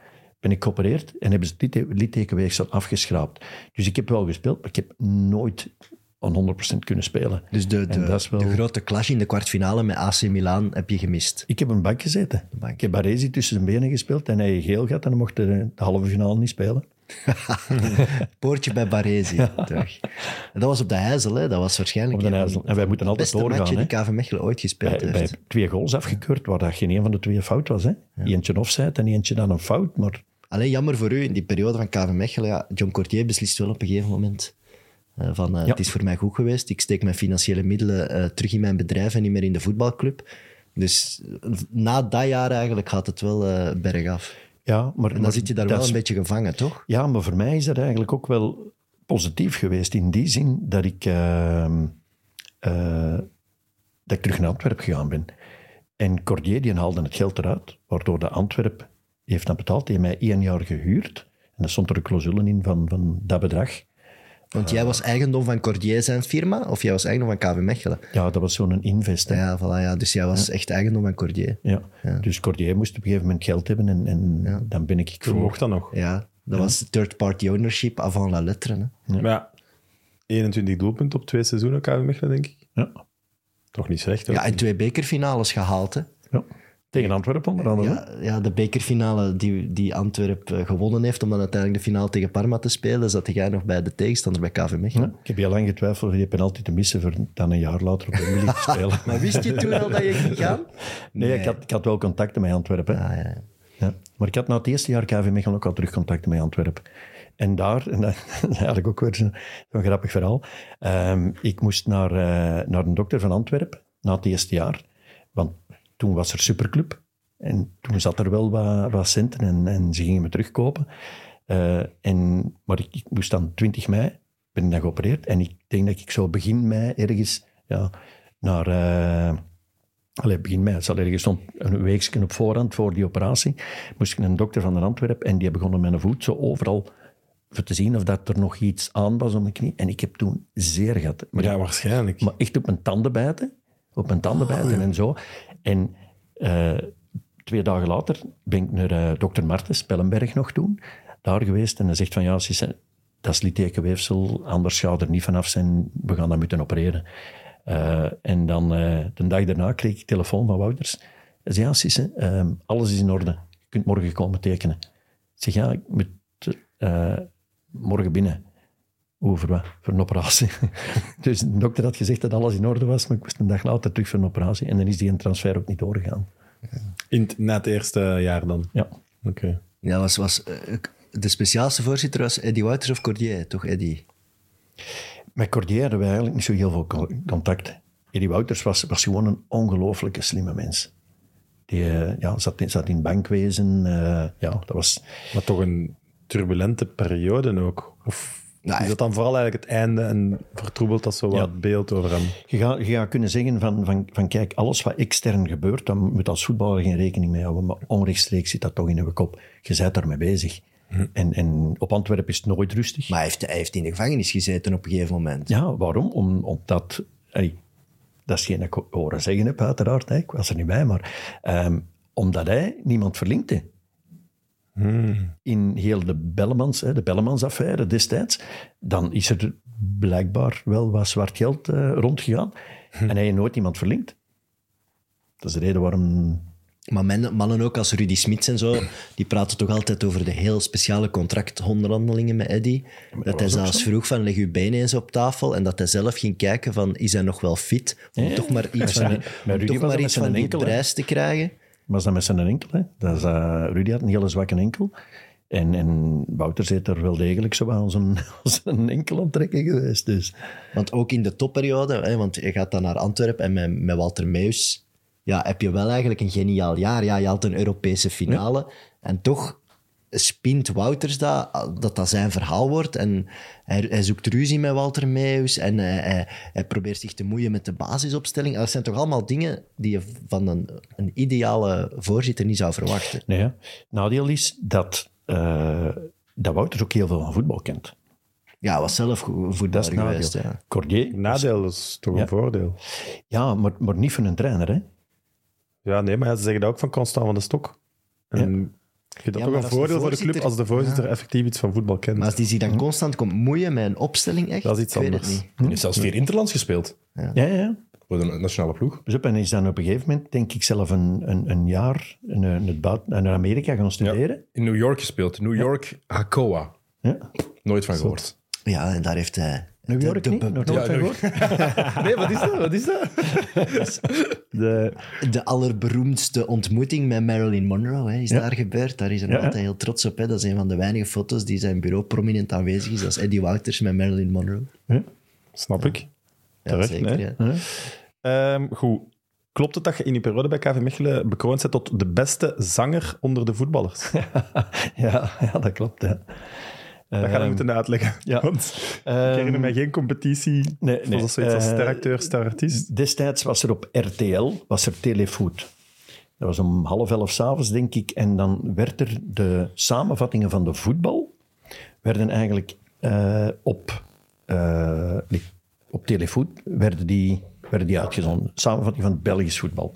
ben ik geopereerd en hebben ze het litte- littekenweefsel afgeschraapt. Dus ik heb wel gespeeld, maar ik heb nooit aan 100% kunnen spelen. Dus de, de, dat wel- de grote clash in de kwartfinale met AC Milan heb je gemist. Ik heb een bank gezeten. bank. Ik heb Baresi tussen zijn benen gespeeld en hij geel gehad en mocht de, de halve finale niet spelen. Poortje bij Baresi. En dat was op de IJssel, hè? dat was waarschijnlijk Op de IJssel. En wij moeten altijd doorgaan. matchen hè. die KV Mechelen ooit gespeeld bij, bij heeft. twee goals afgekeurd, waar dat geen een van de twee fout was. Hè? Eentje offside en eentje dan een fout. Maar Alleen jammer voor u, in die periode van KV Mechelen, ja, John Cortier beslist wel op een gegeven moment eh, van eh, Ja. het is voor mij goed geweest, ik steek mijn financiële middelen eh, terug in mijn bedrijf en niet meer in de voetbalclub. Dus na dat jaar eigenlijk gaat het wel bergaf. ja, maar, En dan maar zit je daar wel is- een beetje gevangen, toch? Ja, maar voor mij is dat eigenlijk ook wel positief geweest. In die zin dat ik, ehm, eh, dat ik terug naar Antwerpen gegaan ben. En Cordier die haalde het geld eruit, waardoor de Antwerp heeft dat betaald. Die heeft mij één jaar gehuurd. En daar stond er een clausule in van, van dat bedrag. Want jij was eigendom van Cordier zijn firma, of jij was eigendom van KV Mechelen? Ja, dat was zo'n invest. hè. Ja, voilà, ja. Dus jij was echt eigendom van Cordier. Ja. Dus Cordier moest op een gegeven moment geld hebben en, en dan ben ik voor. mocht dat nog. Ja, dat was third-party ownership avant la lettre. Hè. Maar ja, 21 doelpunten op twee seizoenen KV Mechelen, denk ik. Ja. Toch niet slecht, hoor. Ja, en twee bekerfinales gehaald. Hè. Ja. Tegen Antwerpen onder andere. Ja, ja, de bekerfinale die, die Antwerp eh, gewonnen heeft om dan uiteindelijk de finale tegen Parma te spelen, zat jij nog bij de tegenstander bij KV Mechelen. Ja, ik heb heel lang getwijfeld of die penalty te missen voor dan een jaar later op Wembley te spelen. Maar wist je toen al dat je ging gaan? Nee, Ik, had, ik had wel contacten met Antwerpen. Ah, ja. Ja. Maar ik had na het eerste jaar KV Mechelen ook al terug contacten met Antwerpen. En daar, en dat is eigenlijk ook weer zo'n zo'n grappig verhaal. Ehm, ik moest naar, eh, naar een dokter van Antwerpen na het eerste jaar. Want toen was er Superclub. En toen zat er wel wat, wat centen en, en ze gingen me terugkopen. Eh, en, maar ik, ik moest dan 20 mei, ben ik dan geopereerd. En ik denk dat ik zo begin mei ergens ja, naar... eh, Allee, begin mei, het zal ergens stond een weekje op voorhand voor die operatie. Moest ik naar een dokter van de Antwerpen en die begon met mijn voet zo overal voor te zien of dat er nog iets aan was om mijn knie. En ik heb toen zeer gehad. Maar, Ja, waarschijnlijk. maar echt op mijn tanden bijten. Op mijn tanden bijten en zo. En eh, twee dagen later ben ik naar eh, dokter Martens, Spellenberg nog toen, daar geweest. En hij zegt van ja, dat is littekenweefsel, anders gaat er niet vanaf zijn. We gaan dat moeten opereren. Eh, en dan de dag daarna kreeg ik telefoon van Wouters. Hij zei ja, Sisse, ehm, alles is in orde. Je kunt morgen komen tekenen. Ik zeg ja, ik moet morgen binnen. Over wat? Voor een operatie. dus de dokter had gezegd dat alles in orde was, maar ik moest een dag later terug voor een operatie. En dan is die een transfer ook niet doorgegaan. In, het- na het eerste jaar dan. Ja. Oké. Ja, was, was, eh, de speciaalste voorzitter was Eddie Wouters of Cordier, toch Eddie? Met Cordier hadden we eigenlijk niet zo heel veel co- contact. Eddie Wouters was, was gewoon een ongelooflijke slimme mens. Die eh, ja, zat, in, zat in bankwezen. eh, ja, dat was... Maar toch een turbulente periode ook. Of Ja, is dat dan vooral eigenlijk het einde en vertroebelt dat zo wat Ja. beeld over hem? Je gaat, je gaat kunnen zeggen van, van, van kijk, alles wat extern gebeurt, dan moet als voetballer geen rekening mee houden. Maar onrechtstreeks zit dat toch in je kop. Je bent daarmee bezig. En, en op Antwerpen is het nooit rustig. Maar hij heeft, hij heeft in de gevangenis gezeten op een gegeven moment. Ja, waarom? Om, omdat... dat is geen dat ik horen zeggen heb, uiteraard. Hè. Ik was er niet bij, maar... ehm, omdat hij niemand verlinkte. In heel de Bellemans, hè, de Bellemans-affaire destijds, dan is er blijkbaar wel wat zwart geld eh, rondgegaan. En hij heeft nooit iemand verlinkt. Dat is de reden waarom... Maar men- mannen ook als Rudy Smits en zo, die praten toch altijd over de heel speciale contractonderhandelingen met Eddie. Dat hij zelfs vroeg van leg uw benen eens op tafel en dat hij zelf ging kijken van is hij nog wel fit om Ja, toch maar iets van, om toch maar iets van die prijs te krijgen. Was dat met zijn enkel, hè? Dat is, eh, Rudy had een hele zwakke enkel. En, en Wouter zit er wel degelijk zo aan zijn, zijn enkel onttrekken geweest. Dus. Want ook in de topperiode, hè, want je gaat dan naar Antwerpen en met, met Walter Meus, ja, heb je wel eigenlijk een geniaal jaar. Ja, je haalt een Europese finale en toch spint Wouters dat, dat dat zijn verhaal wordt. En hij, hij zoekt ruzie met Walter Meus en hij, hij, hij probeert zich te moeien met de basisopstelling. Dat zijn toch allemaal dingen die je van een, een ideale voorzitter niet zou verwachten. Nee, nadeel is dat, eh, dat Wouter ook heel veel van voetbal kent. Ja, hij was zelf nadeel. geweest. Ja. Cordier, Nadeel is toch Ja. een voordeel. ja, maar, maar niet van een trainer. Hè? Ja, nee, maar ja, ze zeggen dat ook van Constant van de Stok. En ik vind dat Ja, toch een voordeel voor de club als de voorzitter effectief iets van voetbal kent. Maar als die zich dan constant komt moeien met een opstelling, echt, Dat is iets ik weet anders. het niet. Hij heeft zelfs vier interlands gespeeld Ja, ja, ja. voor de nationale ploeg. Dus op, en is dan op een gegeven moment, denk ik, zelf een, een, een jaar in, in het buiten, naar Amerika gaan studeren. In New York gespeeld. New York Hakoa. Ja. Nooit van gehoord. Ja, en daar heeft hij... New de- York de, niet? de- Nog de- nooit van New- gehoord? Nee, wat is dat? Wat is dat? De, de allerberoemdste ontmoeting met Marilyn Monroe hè, is Ja. daar gebeurd. Daar is hij Ja, altijd heel trots op. Hè. Dat is een van de weinige foto's die zijn bureau prominent aanwezig is. Dat is Eddie Wouters met Marilyn Monroe. snap ik. Ja, Terecht, zeker. nee. ja. Ehm, goed. Klopt het dat je in die periode bij KV Mechelen bekroond bent tot de beste zanger onder de voetballers? Ja, ja, dat klopt. Ja. Dat ga je Ehm, moeten uitleggen. ja. Want ik ehm, herinner mij geen competitie. nee, Nee, zoiets als Eh, steracteur, sterartiest. Destijds was er op RTL, was er Telefoot. Dat was om half elf s'avonds, denk ik. En dan werd er de samenvattingen van de voetbal... werden eigenlijk eh, op, nee, op Telefoot werden die, werden die uitgezonden. Samenvatting van het Belgisch voetbal.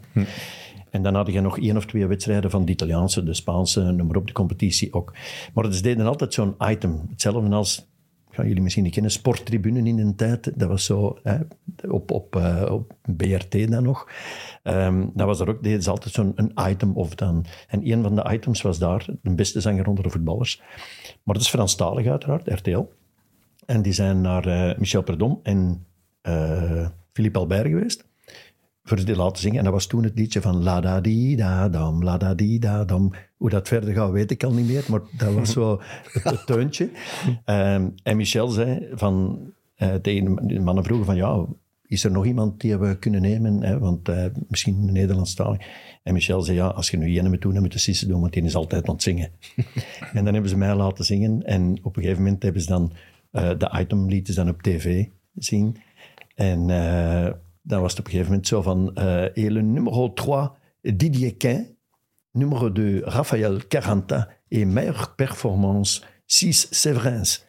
En dan had je nog één of twee wedstrijden van de Italiaanse, de Spaanse, noem maar op, de competitie ook. Maar ze deden altijd zo'n item. Hetzelfde als gaan jullie misschien niet kennen, Sporttribune in een tijd. Dat was zo op, op, eh, op BRT dan nog. Ehm, dat was er ook, deden ze altijd zo'n item of dan. En een van de items was daar, de beste zanger onder de voetballers. Maar dat is Franstalig uiteraard, RTL. En die zijn naar eh, Michel Perdom en eh, Philippe Albert geweest. Voor ze die laten zingen. En dat was toen het liedje van La da di da dam, la da di da dam. Hoe dat verder gaat, weet ik al niet meer. Maar dat was zo het, het teuntje. Ehm, en Michel zei van, eh, tegen de mannen vroegen van ja, is er nog iemand die we kunnen nemen? Hè? Want eh, misschien Nederlandstalig. En Michel zei ja, als je nu Jenne moet doen, dan moet je Sisse doen, want die is altijd aan het zingen. en dan hebben ze mij laten zingen. En op een gegeven moment hebben ze dan eh, de itemliedjes dan op tv zien. En dan was het op een gegeven moment zo van... eh et le numéro 3, Didier Quin. Numéro 2, Raphaël Caranta. Et meilleure performance, 6 Severins.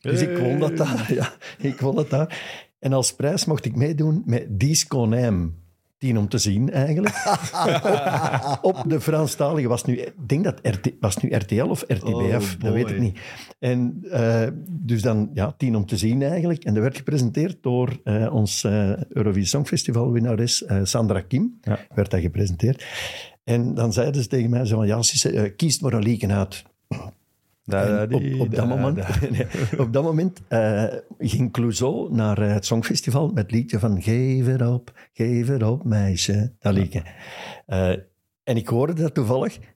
Dus ik won dat daar. Ja, ik won dat daar. En als prijs mocht ik meedoen met Disconem. Tien om te zien, eigenlijk. op, op de Franstalige was nu... Ik denk dat RT, was het nu RTL of RTBF, dat weet ik niet. En eh, dus dan, ja, tien om te zien eigenlijk. En dat werd gepresenteerd door eh, ons eh Eurovisie Songfestival winnares Sandra Kim. Ja. Werd dat gepresenteerd. En dan zeiden ze tegen mij zo van, ja, Sisse, eh, kies maar een lieken uit. Op, op, dat moment, nee, op dat moment eh, ging Clouseau naar eh, het Songfestival met het liedje van Geef het op, geef het op, meisje. Dat liedje. Eh, en ik hoorde dat toevallig. Ik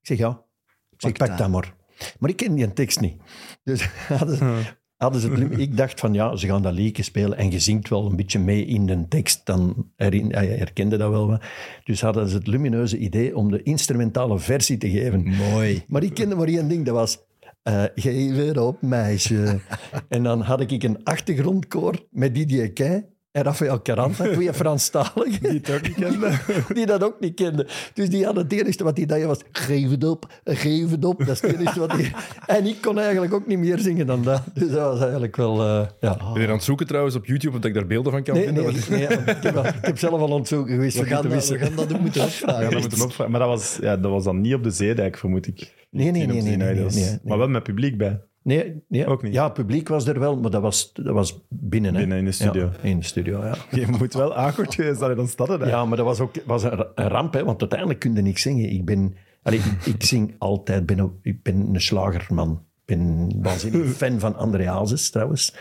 zeg, ja, ik, zeg, Pak dat. maar. Maar ik ken die tekst niet. Dus hadden ze, hadden ze het, ik dacht van, ja, ze gaan dat liedje spelen en je zingt wel een beetje mee in de tekst. Dan herin, hij herkende dat wel wat. Dus hadden ze het lumineuze idee om de instrumentale versie te geven. Mooi. Maar ik kende maar één ding, dat was... eh, geef het op, meisje. en dan had ik een achtergrondkoor met Didier Quin en Raphaël Caranta, twee Franstaligen. Die het ook niet kenden. die dat ook niet kenden. Dus die hadden het enige wat die deden was... Geef het op, geef het op. Dat is het wat. En ik kon eigenlijk ook niet meer zingen dan dat. Dus dat was eigenlijk wel... eh, ja. Ben je aan het zoeken trouwens op YouTube, of dat ik daar beelden van kan Nee, vinden? nee, Want- nee, ik, heb, al- ik heb zelf al aan het zoeken geweest We gaan, dat, wissen. we gaan dat ook moeten opvragen. Dat moeten we opvragen. Maar dat was, ja, dat was dan niet op de Zeedijk, vermoed ik. Nee, nee, nee, nee, nee. Maar wel met publiek bij. Nee, nee, Ook niet? Ja, publiek was er wel, maar dat was, dat was binnen. Hè? Binnen in de studio. Ja, in de studio, ja. Je moet wel akkoord geweest dat je dan staat er. Ja, maar dat was ook was een, ra- een ramp, hè, want uiteindelijk kun je niks zingen. Ik ben... Allee, ik, ik zing altijd, ben een, ik ben een slagerman. Ik ben een waanzinnig fan van André Hazes, trouwens.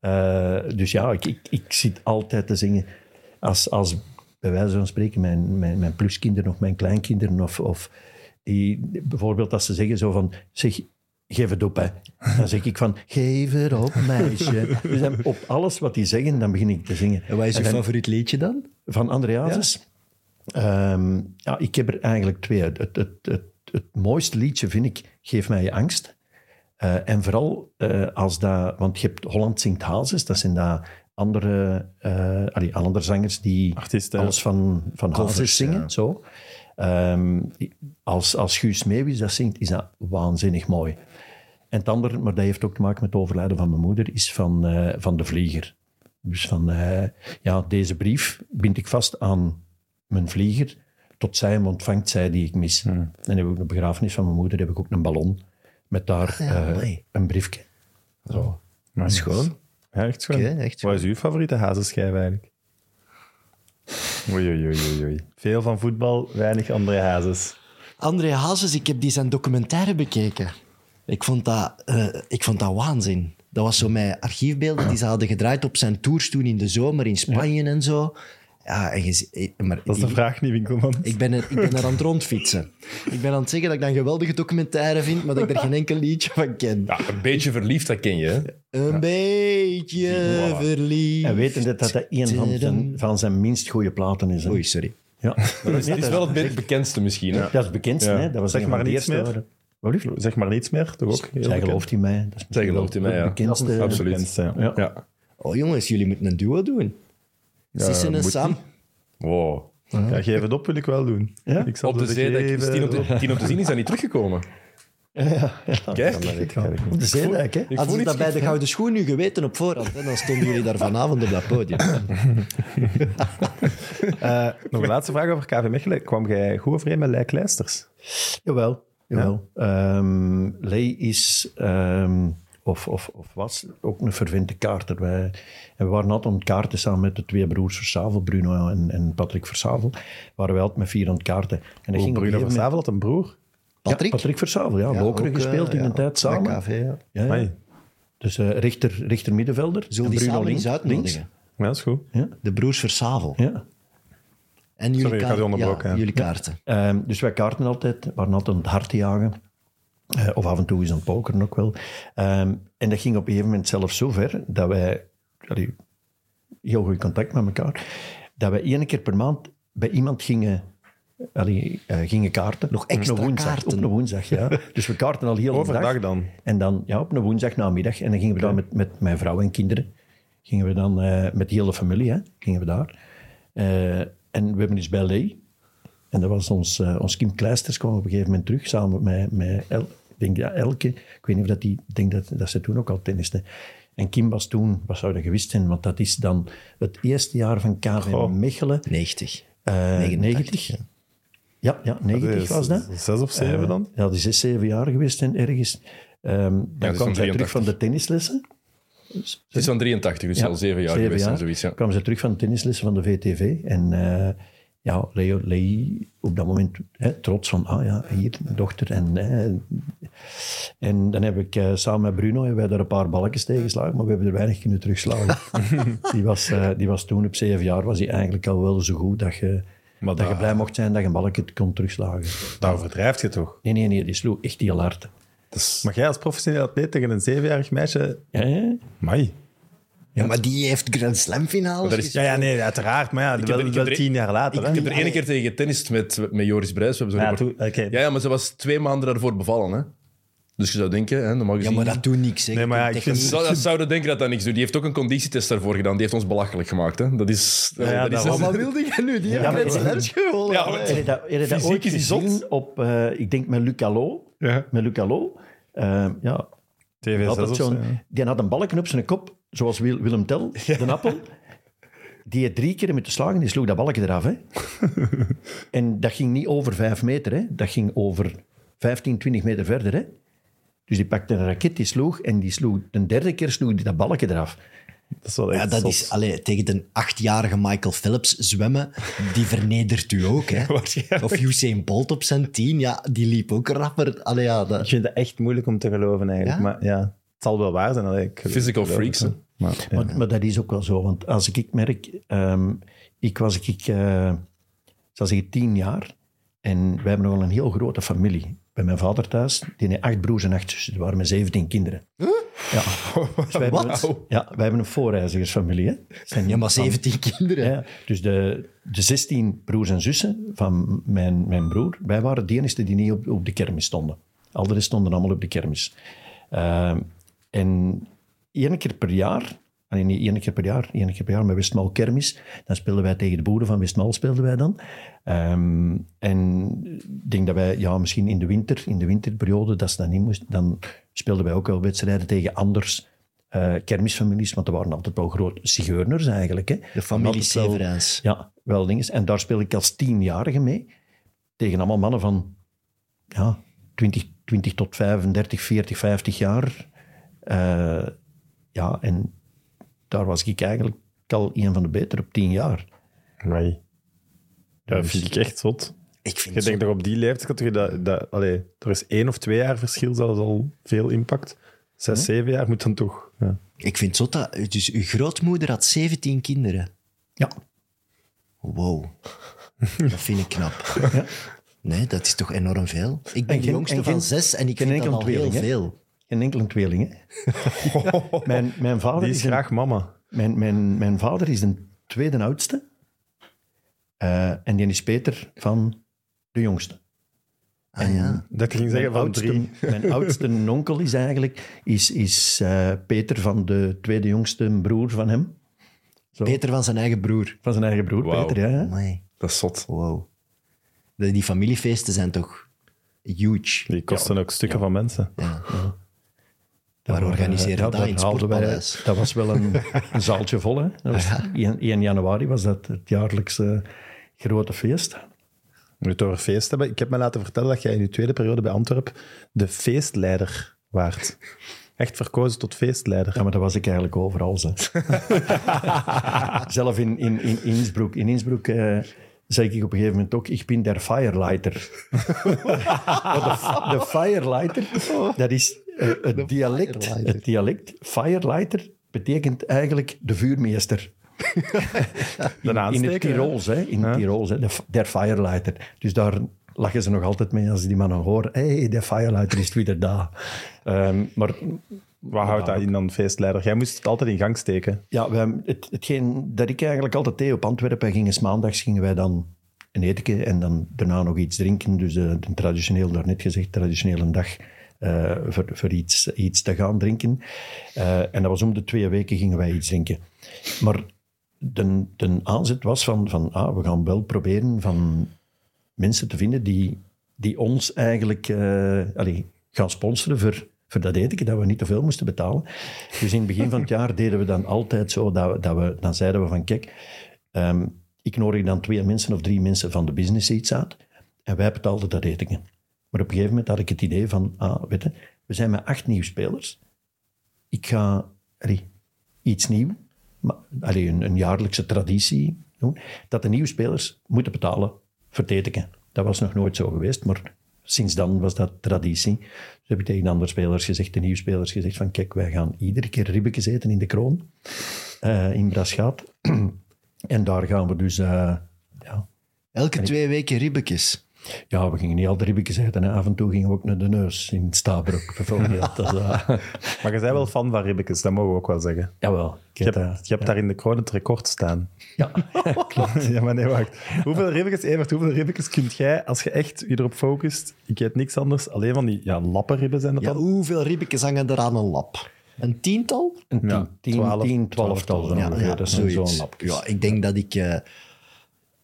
Eh, dus ja, ik, ik, ik zit altijd te zingen. Als, als bij wijze van spreken mijn, mijn, mijn pluskinderen of mijn kleinkinderen of, of die, bijvoorbeeld als ze zeggen zo van, zeg, geef het op, hè. Dan zeg ik van, geef het op, meisje. Dus dan op alles wat die zeggen, dan begin ik te zingen. En wat is je favoriet liedje dan? van Andreasus? Ehm, ja, ik heb er eigenlijk twee. Het, het, het, het, het mooiste liedje vind ik Geef mij je angst. Eh, en vooral eh, als dat... Want je hebt Holland zingt Hazes. Dat zijn dat andere, eh allee, andere zangers die Artiesten. alles van, van Hazes Covers, zingen. ja. Zo. Ehm, als, als Guus Meeuwis dat zingt, is dat waanzinnig mooi. En het andere, maar dat heeft ook te maken met het overlijden van mijn moeder, is van, eh, van De Vlieger. Dus van, eh, ja, deze brief bind ik vast aan mijn vlieger, tot zij hem ontvangt, zij die ik mis. En heb ik de begrafenis van mijn moeder, heb ik ook een ballon met daar Ja, eh, een briefje. Zo. Maar Schoon. Ja, echt schoon. Echt Wat is uw favoriete hazenschijf eigenlijk? Oei, oei, oei, oei, oei. Veel van voetbal, weinig andere hazes. André Hazes, ik heb die zijn documentaire bekeken. Ik vond dat, eh, ik vond dat waanzin. Dat was zo met archiefbeelden die ze hadden gedraaid op zijn tours toen in de zomer in Spanje en zo. Ja, en je, eh, maar Dat is de ik- vraag niet, Winkelman. Ik ben, er, ik ben er aan het rondfietsen. Ik ben aan het zeggen dat ik dat een geweldige documentaire vind, maar dat ik er geen enkel liedje van ken. Ja, een beetje verliefd, dat ken je. hè? Een beetje Voilà. verliefd. En weten dat dat een van zijn, van zijn minst goede platen is. hè? Oei, sorry. Ja. Het is wel het be- bekendste misschien. Hè? Dat is het bekendste, Ja. hè? Dat was Zeg maar de eerste meer. Wat lief? Zeg maar niets meer, toch ook? Zij gelooft in mij. Dat is Zij gelooft in mij, ja. bekendste. Absoluut. Bekendste, ja. Ja. Ja. Oh jongens, jullie moeten een duo doen. Ja, Sissen en moet Sam. Wow. Ja, geef het op wil ik wel doen. Ja? Ik zal Op de zee, dat geven tien op de, tien op de zien is dat niet teruggekomen. Kijk, Op de zeedijk, hè? ik Hadden voel ze iets dat bij de Gouden Schoen nu geweten op voorhand, hè, dan stonden jullie daar vanavond op dat podium. Eh, nog een laatste vraag over KV Mechelen. Kwam jij goed overeen met Lijk Leisters? Jawel. Jawel. Ehm, Lee is... ehm, of, of, of was ook een vervente kaarter. Wij, en we waren altijd aan het kaarten samen met de twee broers Versavel, Bruno en, en Patrick Versavel. Waren wij altijd met vier aan het kaarten. En Oh, ging Bruno gegeven van moment- Savel had een broer. Patrick? Ja, Patrick Versavel, ja. Ja, Lokeren ook, gespeeld eh, in ja, een tijd samen. KV, ja. Ja, ja. Amai. Dus eh, rechter, rechter middenvelder. Zullen en die Bruno links, uitnodigen? Ja, dat is goed. De broers Versavel. Ja. En jullie, Sorry, kaarten- onderbroken, ja, hè. jullie kaarten. Ehm, dus wij kaarten altijd, waren altijd aan het hard te jagen. Eh, of af en toe eens aan het pokeren ook wel. Ehm, en dat ging op een gegeven moment zelfs zo ver dat wij allee, heel goed contact met elkaar, dat wij één keer per maand bij iemand gingen, allee, eh, gingen kaarten. Nog Op een extra woensdag, kaarten. Op een woensdag, ja. Dus we kaarten al heel de Overdag dag. dan. En dan ja, op een woensdag namiddag. En dan gingen we daar met, met mijn vrouw en kinderen. Gingen we dan eh, met de hele familie, hè, gingen we daar. En we hebben dus bij Lee. En dat was ons, eh, ons Kim Kleisters kwam op een gegeven moment terug, samen met, met El, ik denk ja, Elke. Ik weet niet of dat die, ik denk dat, dat ze toen ook al tenniste. En Kim was toen, wat zou dat gewist zijn, want dat is dan het eerste jaar van KV Goh. Mechelen. 90. Eh, 89, 90. ja. Ja, ja, 90 was dat. Zes of zeven Eh, dan? Ja, die zes, zeven jaar geweest en ergens. Ehm, dan kwam zij 83. terug van de tennislessen. Het is van 83, dus al zeven jaar geweest en zoiets. Ja. ze terug van de tennislessen van de VTV. En eh, ja, Leo, Lei op dat moment hè, trots van, ah ja, hier, mijn dochter. En, eh, en dan heb ik eh, samen met Bruno hebben wij een paar balletjes tegen geslagen, maar we hebben er weinig kunnen terugslagen. die, was, die was toen op zeven jaar, was hij eigenlijk al wel zo goed dat je, Maar dat je dat- blij mocht zijn dat je een balletje kon terugslagen. Daar overdrijft je toch? Nee, nee, nee, die sloeg echt heel hard. Maar jij als professioneel atleet tegen een zevenjarig meisje... Ja, ja. Mai. Ja, maar die heeft Grand Slam finales dat is- Ja, ja, nee, uiteraard. Maar ja, heb wel, er- ik wel heb er- tien jaar later. Ik, hè? ik heb er ene keer tegen getennist met, met Joris Brijs. We hebben Ja, ja, ja, maar ze was twee maanden daarvoor bevallen. Hè? Dus je zou denken, hè, normaal Ja, gezien... maar dat doet niks. Hè. Nee, maar ja, ik vind- Zou, dat zouden denken dat dat niks doet. Die heeft ook een conditietest daarvoor gedaan. Die heeft ons belachelijk gemaakt. Hè? Dat is... ja, dat is. Maar wat wilde je nu? Die heeft maar- Grand Slams gewonnen. Ja, maar- Heb je dat, heb je dat ooit gezien op, eh, ik denk met Luc Allo. Ja. Met Luc Allo. Eh, ja, TV6 altijd of zo'n, zo, ja. die had een balken op zijn kop, zoals Wil- Willem Tel, de appel. Die had drie keer met de slagen, die sloeg dat balken eraf. Hè. en dat ging niet over vijf meter, hè. dat ging over 15, 20 meter verder. Hè. Dus die pakte een raket, die sloeg, en die sloeg, de derde keer sloeg die dat balken eraf. Dat is wel echt Ja, dat zot. is, allee, tegen de achtjarige Michael Phelps zwemmen, die vernedert u ook. Hè? Of Usain Bolt op zijn tien, ja, die liep ook rapper. Allee, ja, Ik dat, vind het echt moeilijk om te geloven eigenlijk. Ja? Maar ja, het zal wel waar zijn. allee, ik geloof- Physical ik freaks, hè. Maar, ja. Maar, maar dat is ook wel zo, want als ik merk, ehm, ik was ik, eh zal zeggen, tien jaar en wij hebben nog wel een heel grote familie. Bij mijn vader thuis, die had acht broers en acht zussen, er waren met zeventien kinderen. Ja. Dus wij, hebben, ja, wij hebben een voorreizigersfamilie. Hè. Zijn ja, maar 17 kinderen. ja, dus de, de 16 broers en zussen van mijn, mijn broer, wij waren de enigste die niet op, op de kermis stonden. Al de rest stonden allemaal op de kermis. Ehm, en één keer per jaar, nee, niet één keer per jaar, één keer per jaar met Westmaal kermis, dan speelden wij tegen de boeren van Westmaal, speelden wij dan. Ehm, en ik denk dat wij, ja, misschien in de winter, in de winterperiode, dat ze dat niet moest, dan speelden wij ook wel wedstrijden tegen anders eh, kermisfamilies, want er waren altijd wel grote zigeuners eigenlijk. Hè. De familie Severijns. Ja, wel dingen. En daar speel ik als tienjarige mee. Tegen allemaal mannen van ja, 20, 20 tot 35, 40, 50 jaar. Eh, ja, en daar was ik eigenlijk al een van de betere op tien jaar. Ja, dat vind ik echt zot. Ik vind Je denkt toch op die leeftijd, dat, dat, allee, er is één of twee jaar verschil, zelfs al veel impact. Zes, zeven jaar moet dan toch... Ja. Ik vind zo dat... Dus uw grootmoeder had 17 kinderen. Ja, Wow. Dat vind ik knap. Nee, dat is toch enorm veel? Ik ben En de jongste en van geen- zes en ik vind dat al heel veel. Geen enkele tweeling. Hè? mijn, mijn, vader Die is is een- graag mama. mijn, mijn, mijn vader is de tweede oudste. Eh, en die is Peter van de jongste. Ah ja. Dat ging Mijn zeggen van oudste, drie. mijn oudste onkel is eigenlijk is, is, eh, Peter van de tweede jongste broer van hem. Zo, Peter van zijn eigen broer. Van zijn eigen broer. Peter. Ja. Dat is zot. Wow. Die familiefeesten zijn toch huge. Die kosten ook stukken van mensen. Ja. Waar waren, organiseren dat in het wij-? Dat was wel een, een zaaltje vol. Hè. Dat was 1, 1 januari was dat het jaarlijkse grote feest. Nu het over feest hebben. Ik heb me laten vertellen dat jij in je tweede periode bij Antwerpen de feestleider waart. echt verkozen tot feestleider. Ja, maar dat was ik eigenlijk overal. Zelf in, in, in Innsbruck. In Innsbruck eh, zei ik op een gegeven moment ook, ik ben der Firelighter. Maar de, de Firelighter, dat is eh, het, dialect, Firelighter. het dialect. Firelighter betekent eigenlijk de vuurmeester. De In het Tirols, hè. In het Tirols, hè. De, der Firelighter. Dus daar lachen ze nog altijd mee als die mannen horen. Hé, hey, de Firelighter is weer daar. Ehm, maar Wat houdt dat in dan, feestleider? Jij moest het altijd in gang steken. Ja, we hebben het, hetgeen dat ik eigenlijk altijd deed op Antwerpen, gingen maandags gingen wij dan een eten en dan daarna nog iets drinken. Dus de, de traditioneel, daarnet gezegd, traditionele dag eh, voor, iets, iets te gaan drinken. Eh, en dat was om de twee weken gingen wij iets drinken. Maar de, de aanzet was van, van ah, we gaan wel proberen van mensen te vinden die, die ons eigenlijk eh, gaan sponsoren voor, voor dat eten, dat we niet te veel moesten betalen. Dus in het begin van het jaar deden we dan altijd zo, dat we, dat we, dan zeiden we van kijk, ehm, ik nodig dan twee mensen of drie mensen van de business iets uit en wij betaalden dat eten. Maar op een gegeven moment had ik het idee van, ah, weet je, we zijn met acht nieuwe spelers. Ik ga allee, iets nieuw, maar, allee, een, een jaarlijkse traditie doen, dat de nieuwe spelers moeten betalen voor. Dat was nog nooit zo geweest, maar sinds dan was dat traditie. Dus heb ik tegen de andere spelers gezegd, de nieuwe spelers gezegd van kijk, wij gaan iedere keer ribbekjes eten in de kroon, eh, in Braschaat. en daar gaan we dus, eh, ja, Elke twee weken ribbekjes. Ja, we gingen niet al ribbekjes eten. Hè. Af en toe gingen we ook naar de neus in Stabroek, bijvoorbeeld. Dat, Maar je bent wel fan van ribbekes, dat mogen we ook wel zeggen. jawel. Ik Je heb, hebt, je hebt daar in de kroon het record staan. ja, ja, maar nee, wacht. Hoeveel ribbekes, Evert, hoeveel ribbekjes kunt jij, als je echt je erop focust, ik eet niks anders, alleen van die ja, lappenribben zijn dat Ja, dan? hoeveel ribbekjes hangen er aan een lap? Een tiental? een tien, Ja, tien, twaalf- tien, twaalftal Ja, ja, dat zoiets. zo'n lapjes. Ja, ik denk dat ik... eh,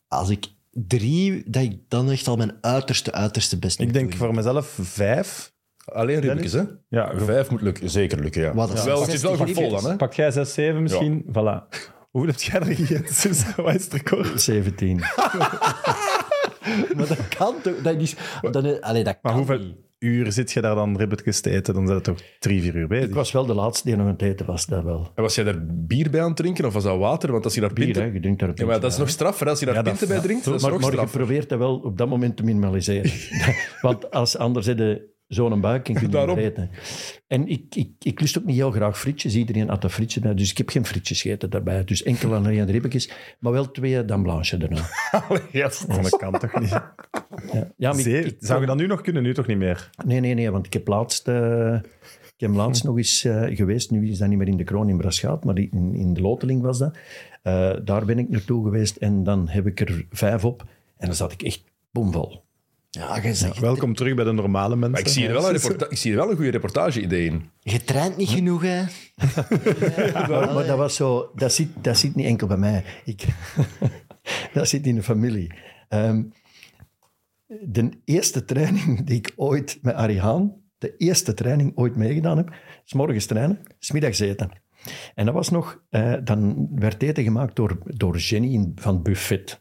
als ik drie... Dat ik dan echt al mijn uiterste, uiterste best Ik denk doen. voor mezelf vijf. Alleen ribbetjes, hè? Ja, Vijf moet lukken, zeker lukken, ja. Wat, dat wel, is het is wel 60 goed vol dan, hè? Pak jij zes, zeven misschien? Voilà. Hoeveel heb jij er gegeten? Wat is het record? 17. Maar dat kan toch... Dat is, dat, allee, dat Maar kan hoeveel niet. Uur zit je daar dan ribbetjes te eten? Dan zijn het toch drie, vier uur bezig? Ik was wel de laatste die nog aan het eten was, dat wel. En was jij daar bier bij aan het drinken of was dat water? Want als je daar Bier, pinten... hè, je drinkt daar Ja, maar dat is nog straffer. Als je daar Ja, dat- pinten bij ja, drinkt, dat is maar, nog maar je probeert dat wel op dat moment te minimaliseren. Want als anders zo'n buik en kun je niet eten. En ik, ik, ik lust ook niet heel graag frietjes. Iedereen had een frietje bij, dus ik heb geen frietjes gegeten daarbij. Dus enkel en alleen ribbetjes, maar wel twee dan blanche daarna. Yes. Oh, dat kan toch niet? Ja, ja maar ik- Zee- ik- Zou je dat nu nog kunnen? Nu toch niet meer? Nee, nee, nee, want ik heb laatst, eh, ik heb laatst nog eens eh, geweest. Nu is dat niet meer in de kroon in Braschaat, maar in, in de Loteling was dat. Eh, daar ben ik naartoe geweest en dan heb ik er vijf op. En dan zat ik echt bomvol. Ja, je, zegt, Welkom terug bij de normale mensen. Maar ik zie, er wel een reporta- ik zie er wel een goede reportage-idee in. je traint niet genoeg, hè? Maar, maar dat was zo, dat zit, dat zit niet enkel bij mij. Ik, dat zit in de familie. Ehm, de eerste training die ik ooit met Arie Haan, de eerste training ooit meegedaan heb, s morgens trainen, s middags eten. En dat was nog, eh, dan werd eten gemaakt door, door Jenny van Buffet.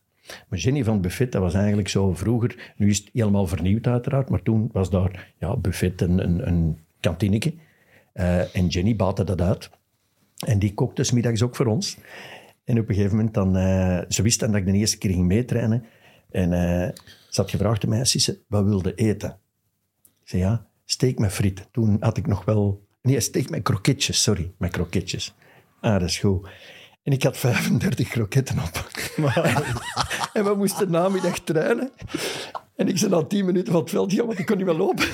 Maar Jenny van Buffet, dat was eigenlijk zo vroeger, nu is het helemaal vernieuwd uiteraard, maar toen was daar ja, Buffet een, een, een kantineke. Eh, en Jenny baatte dat uit. En die kookte 's middags ook voor ons. En op een gegeven moment dan... eh, ze wist dan dat ik de eerste keer ging meetrainen. En eh, ze had gevraagd aan mij, Sisse, wat wilde eten? Ik zei, ja, steak met friet. Toen had ik nog wel... Nee, steak met kroketjes, sorry. Met kroketjes. Ah, dat is goed. En ik had 35 kroketten op. en we moesten namiddag trainen. En ik zei na 10 minuten van het veld, ja, want ik kon niet meer lopen.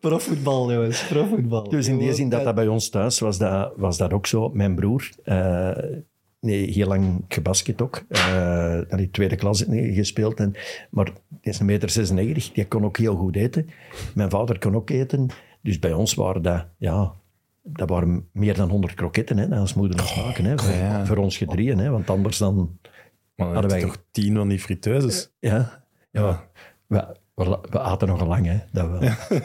Profvoetbal, jongens. Profvoetbal. Dus in die zin dat dat bij ons thuis was, dat, was dat ook zo. Mijn broer, eh, nee, heel lang gebasket ook. Uh, die tweede klas nee, gespeeld. En, maar die is een meter 96, die kon ook heel goed eten. Mijn vader kon ook eten. Dus bij ons waren dat, ja, dat waren meer dan 100 kroketten, hè, dat als moeder nog maken. Hè, voor, ja. voor ons gedrieën, hè, want anders dan... Maar dan Hadden wij- toch tien van die friteuses? Ja, ja. We, we, we aten nog lang, hè, dat wel.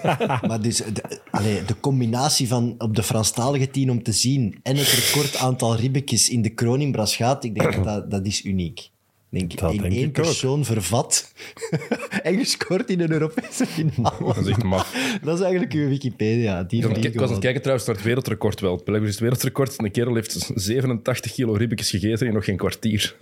Maar dus, de, allee, de combinatie van op de Franstalige tien om te zien en het record aantal ribbetjes in de kroon in Braschaat, ik denk dat dat, dat is uniek. Denk, Dat in denk één ik ook. persoon vervat en gescoord in een Europese finale. Dat is echt maf. Dat is eigenlijk uw Wikipedia. Die Ik was aan het- drie ik was aan het gewoon. kijken trouwens naar het wereldrecord wel. Is het wereldrecord. Een kerel heeft 87 kilo ribbetjes gegeten in nog geen kwartier.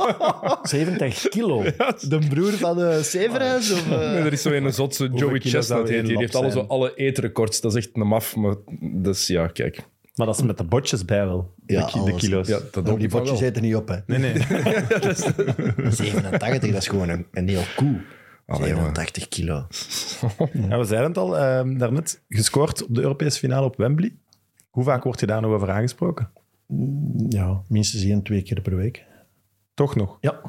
70 kilo. De broer van de Severus? Of, eh? Nee, er is zo een zot, zo Joey Chestnut die. Die heeft alle, zo, alle eetrecords. Dat is echt een maf. Maar dus ja, kijk. Maar dat is met de botjes bij wel. Ja, de, ki- de alles. kilo's. Ja, dat ook die botjes eten niet op, hè. Nee, nee. 87, dat is gewoon een, een heel koe. Allee, jongen. 87 kilo. Ja, we zeiden het al ehm, daarnet. Gescoord op de Europese finale op Wembley. Hoe vaak word je daar nog over aangesproken? Ja, minstens één, twee keer per week. Toch nog. Ja.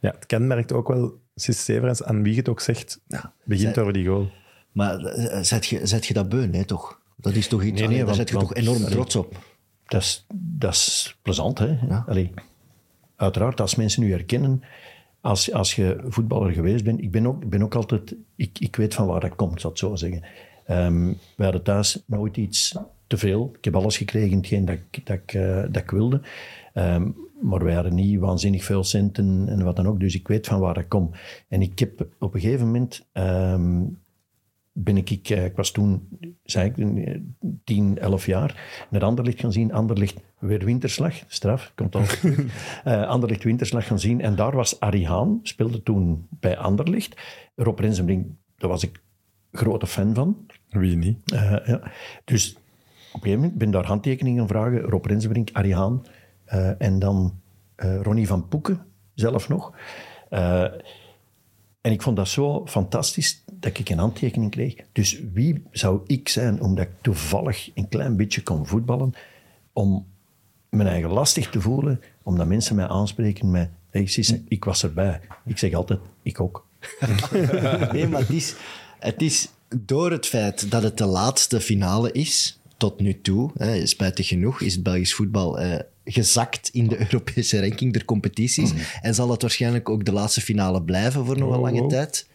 Ja, het kenmerkt ook wel Sis Severens, aan wie je het ook zegt, Ja. begint Zij- over die goal. Maar eh, zet je, zet je dat beun, hè, toch? Dat is toch iets, Nee, daar zet je toch enorm allee. trots op. Dat is, dat is plezant, hè? Ja. Allee, uiteraard, als mensen nu herkennen, als, als je voetballer geweest bent, ik ben ook, ik ben ook altijd, ik, ik weet van waar dat komt, zal ik het zo zeggen. Ehm we hadden thuis nooit iets te veel. Ik heb alles gekregen, hetgeen dat, ik- dat, ik, eh, dat ik wilde. Ehm, maar wij hadden niet waanzinnig veel centen en wat dan ook, dus ik weet van waar dat komt. En ik heb op een gegeven moment ehm, ben ik, ik, eh, ik was toen, zei ik, eh, 10, 11 jaar, naar Anderlicht gaan zien. Anderlicht weer winterslag, straf, komt al. Eh Anderlicht winterslag gaan zien. En daar was Arie Haan, speelde toen bij Anderlicht. Rob Rensenbrink, daar was ik grote fan van. Wie niet? Eh, ja. Dus op een gegeven moment ben ik daar handtekeningen gaan vragen. Rob Rensenbrink, Arie Haan eh, en dan eh, Ronnie van Poeken zelf nog. Eh, en ik vond dat zo fantastisch dat ik een handtekening kreeg. Dus wie zou ik zijn, omdat ik toevallig een klein beetje kon voetballen, om mijn eigen lastig te voelen, omdat mensen mij aanspreken met hey, Sisse, ik was erbij. Ik zeg altijd, ik ook. Nee, maar het is, het is door het feit dat het de laatste finale is, tot nu toe, hè, spijtig genoeg, is het Belgisch voetbal eh, gezakt in de Europese ranking der competities. En zal het waarschijnlijk ook de laatste finale blijven voor nog een Oh, lange oh. tijd.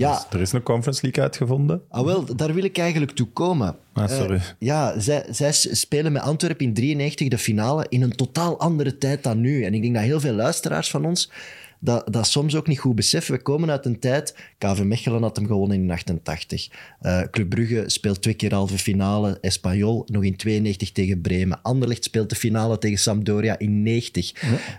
Ja, Er is een Conference League uitgevonden. ah, wel, daar wil ik eigenlijk toe komen. Ah, sorry. Eh, ja, zij, zij spelen met Antwerpen in 93 de finale in een totaal andere tijd dan nu. En ik denk dat heel veel luisteraars van ons dat, dat soms ook niet goed beseffen. We komen uit een tijd... KV Mechelen had hem gewonnen in 88. Eh, Club Brugge speelt twee keer halve finale. Espanyol nog in 92 tegen Bremen. Anderlecht speelt de finale tegen Sampdoria in 90.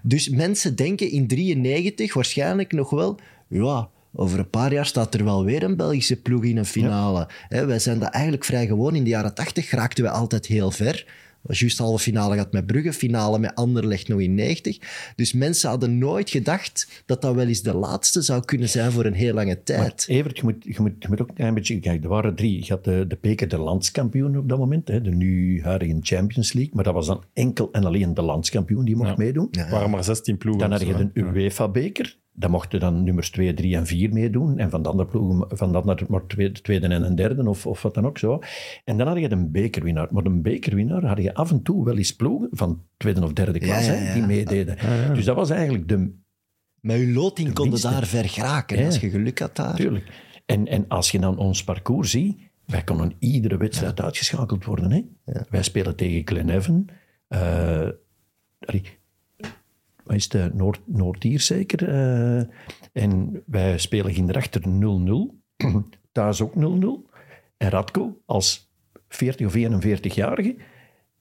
Dus mensen denken in 93 waarschijnlijk nog wel... Ja, over een paar jaar staat er wel weer een Belgische ploeg in een finale. Hè, wij zijn dat eigenlijk vrij gewoon. In de jaren 80 raakten we altijd heel ver. Was juist halve finale gehad met Brugge, finale met Anderlecht nog in 90. Dus mensen hadden nooit gedacht dat dat wel eens de laatste zou kunnen zijn voor een heel lange tijd. Evert, je moet, je, moet, je moet ook een klein beetje... Kijk, er waren drie. Je had de, de beker de landskampioen op dat moment, hè, de nu huidige Champions League. Maar dat was dan enkel en alleen de landskampioen die mocht meedoen. Er waren maar 16 ploegen. Dan had je zo, de. UEFA-beker. Daar mochten dan nummers 2, 3 en 4 meedoen. En van de andere ploegen, van dat naar maar tweede, tweede en een derde, of, of wat dan ook zo. En dan had je een bekerwinnaar. Maar een bekerwinnaar had je af en toe wel eens ploegen van tweede of derde klas, Ja, ja, hè, ja. die meededen. Dus dat was eigenlijk de, Met uw loting konden daar ver geraken, als je geluk had daar. Tuurlijk. En, en als je dan ons parcours ziet, wij konden iedere wedstrijd uitgeschakeld worden. Hè? Wij spelen tegen Glenavon. eh allee, is het, Noord, Noord-Ier zeker. eh, en wij spelen ginder 0-0. Thuis ook 0-0. En Radko, als 40 of 41-jarige,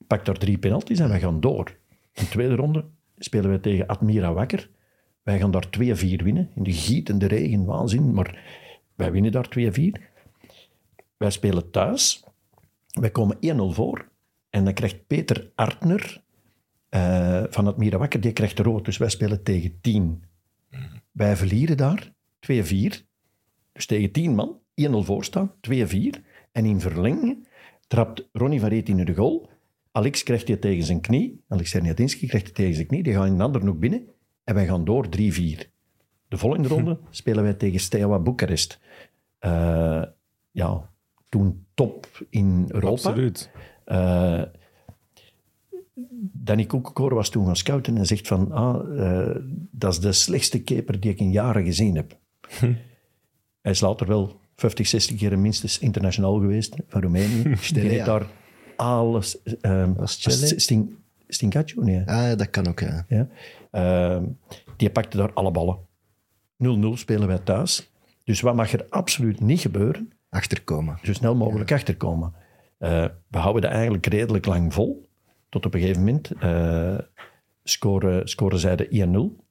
pakt daar drie penalties en wij gaan door. In de tweede ronde spelen wij tegen Admira Wakker. Wij gaan daar 2-4 winnen. In de gietende regen, waanzin. Maar wij winnen daar 2-4. Wij spelen thuis. Wij komen 1-0 voor. En dan krijgt Peter Artner eh, van Admira Wakker, die krijgt rood. Dus wij spelen tegen 10. Wij verlieren daar 2-4. Dus tegen 10 man, 1-0 voorstaan, 2-4. En in verlenging trapt Ronnie van Reet in de goal. Alex krijgt hij tegen zijn knie. Alex Herniatinski krijgt hij tegen zijn knie. Die gaan in een ander hoek binnen. En wij gaan door 3-4. De volgende ronde spelen wij tegen Steaua Boekarest. Eh, ja, toen top in Europa. Absoluut. Eh, Danny Koekekoor was toen gaan scouten en zegt van ah, eh, dat is de slechtste keeper die ik in jaren gezien heb. Hij is later wel 50, 60 keer minstens internationaal geweest van Roemenië. Die Stille, heeft ja. daar alles... Stille? Sting, Stincaccio? Nee. Ah, dat kan ook, ja. Ja. Ehm, die pakte daar alle ballen. 0-0 spelen wij thuis. Dus wat mag er absoluut niet gebeuren? Achterkomen. Zo snel mogelijk achterkomen. Eh, we houden dat eigenlijk redelijk lang vol. Tot op een gegeven moment eh, scoren, scoren zij de 1-0.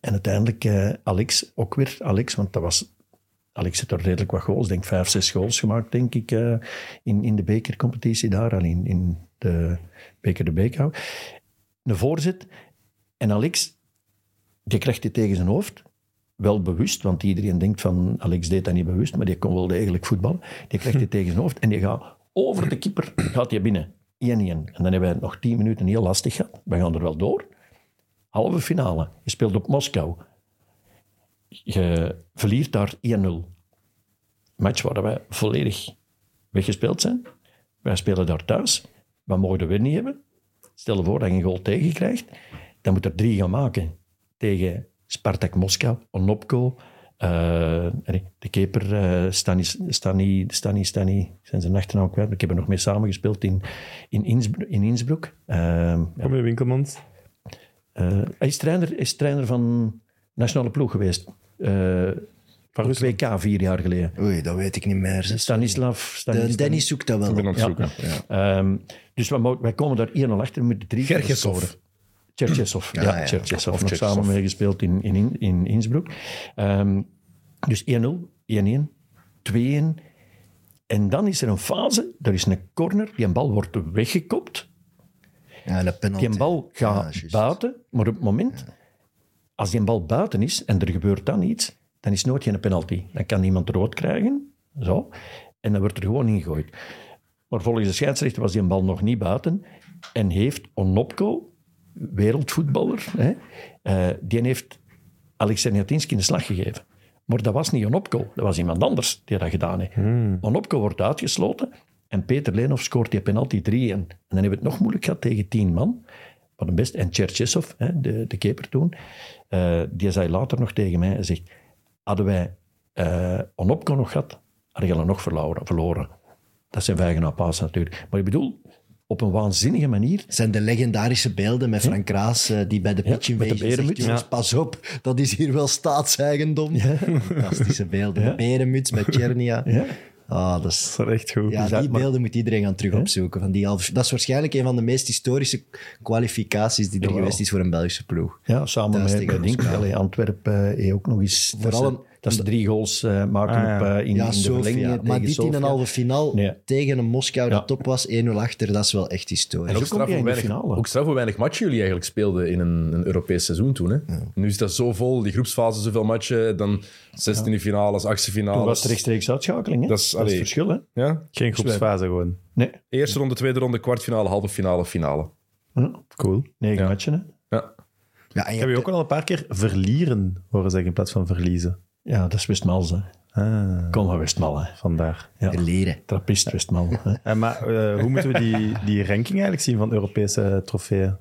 En uiteindelijk eh, Alex, ook weer Alex, want dat was... Alex heeft er redelijk wat goals, denk vijf, zes goals gemaakt, denk ik, eh, in, in de bekercompetitie daar, alleen in de beker de Beekhout. Een voorzet. En Alex, die krijgt hij tegen zijn hoofd. Wel bewust, want iedereen denkt van Alex deed dat niet bewust, maar die kon wel degelijk voetballen. Die krijgt hij tegen zijn hoofd en die gaat over de keeper gaat hij binnen. 1-1. En dan hebben wij nog tien minuten heel lastig gehad. We gaan er wel door. Halve finale. Je speelt op Moskou. Je verliert daar 1-0. Match waar wij volledig weggespeeld zijn. Wij spelen daar thuis. Wat mogen we niet hebben? Stel je voor dat je een goal tegen krijgt. Dan moet er drie gaan maken. Tegen Spartak Moskou, Onopko, eh, nee, de keeper eh Stani, Stani, Stani, Stani, zijn zijn achternaam kwijt. maar Ik heb er nog mee samengespeeld in, in, Innsbruck. In Innsbruck. Ehm, ja. Kom je Winkelmans? Eh, hij is trainer, is trainer van nationale ploeg geweest. Eh Van? WK vier jaar geleden. Oei, dat weet ik niet meer. Stanislav. De, Stanis, Dennis zoekt dat wel Ik ben aan op. het Ja. zoeken. Ja. Ehm, dus wij, komen daar 1-0 achter, we moeten drie. Cherchesov, ja, Ja. Cherchesov. Of Nog Cherchesov. samen meegespeeld in, in, in Innsbruck. Ehm, dus 1-0, 1-1, 2-1. En dan is er een fase, er is een corner, die een bal wordt weggekopt. Ja, de penalty. Die bal gaat Ja, buiten, maar op het moment, als die bal buiten is en er gebeurt dan iets, dan is nooit geen penalty. Dan kan iemand rood krijgen, zo, en dan wordt er gewoon ingegooid. Maar volgens de scheidsrechter was die bal nog niet buiten en heeft Onopko, wereldvoetballer, hè, eh, die heeft Alexander Jatinski een slag gegeven. Maar dat was niet Onopko, dat was iemand anders die dat gedaan heeft. Onopko wordt uitgesloten en Peter Leenhoff scoort die penalty 3 En dan hebben we het nog moeilijk gehad tegen 10 man. Maar de beste, en Cherchesov, hè, de, de keeper toen, eh, die zei later nog tegen mij, hij zegt, hadden wij eh Onopko nog gehad, hadden we nog verloren. verloren. Dat zijn vijgen naar paas natuurlijk. Maar ik bedoel, op een waanzinnige manier Het zijn de legendarische beelden met Frank Raas eh, die bij de Ja, pitch met de zegt, Ja. pas op, dat is hier wel staatseigendom. Fantastische beelden. Ja. De berenmuts met Chernia. Ja. Ah, dat is... Dat is echt goed. Ja, dat- die maar- beelden moet iedereen gaan terug opzoeken. Van die dat is waarschijnlijk een van de meest historische kwalificaties die er geweest is voor een Belgische ploeg. Ja, samen Thuis met, allee, Antwerpen eh, ook nog eens. Vooral dat, een- ze, dat ze drie goals eh, maken Ah, ja. op, eh, in, ja, in de Sofia. verlengingen Maar tegen dit in een halve finale Nee. tegen een Moskou Ja. dat top was, 1-0 achter, dat is wel echt historisch. En ook straf, hoe weinig, ook straf hoe weinig matchen jullie eigenlijk speelden in een, een Europees seizoen toen. Hè? Nu is dat zo vol, die groepsfase zoveel matchen, dan 16e finales, 8e finales. Toen was het rechtstreeks uitschakeling. Hè? Dat is- het verschil. Hè? Ja? Geen groepsfase gewoon. Nee, Eerste ronde, tweede ronde, kwartfinale, halve finale, finale. ja. Cool. negen Ja. matchen. Hè? Ja. Ja, en je Ik heb je hebt- ook al een paar keer verlieren horen zeggen in plaats van verliezen. Ja, dat is Westmals. Hè. Ah, Kom maar Westmal. Hè. vandaar. Ja. leren. Trappist Westmal. Hè. En maar eh, hoe moeten we die, die ranking eigenlijk zien van Europese trofeeën?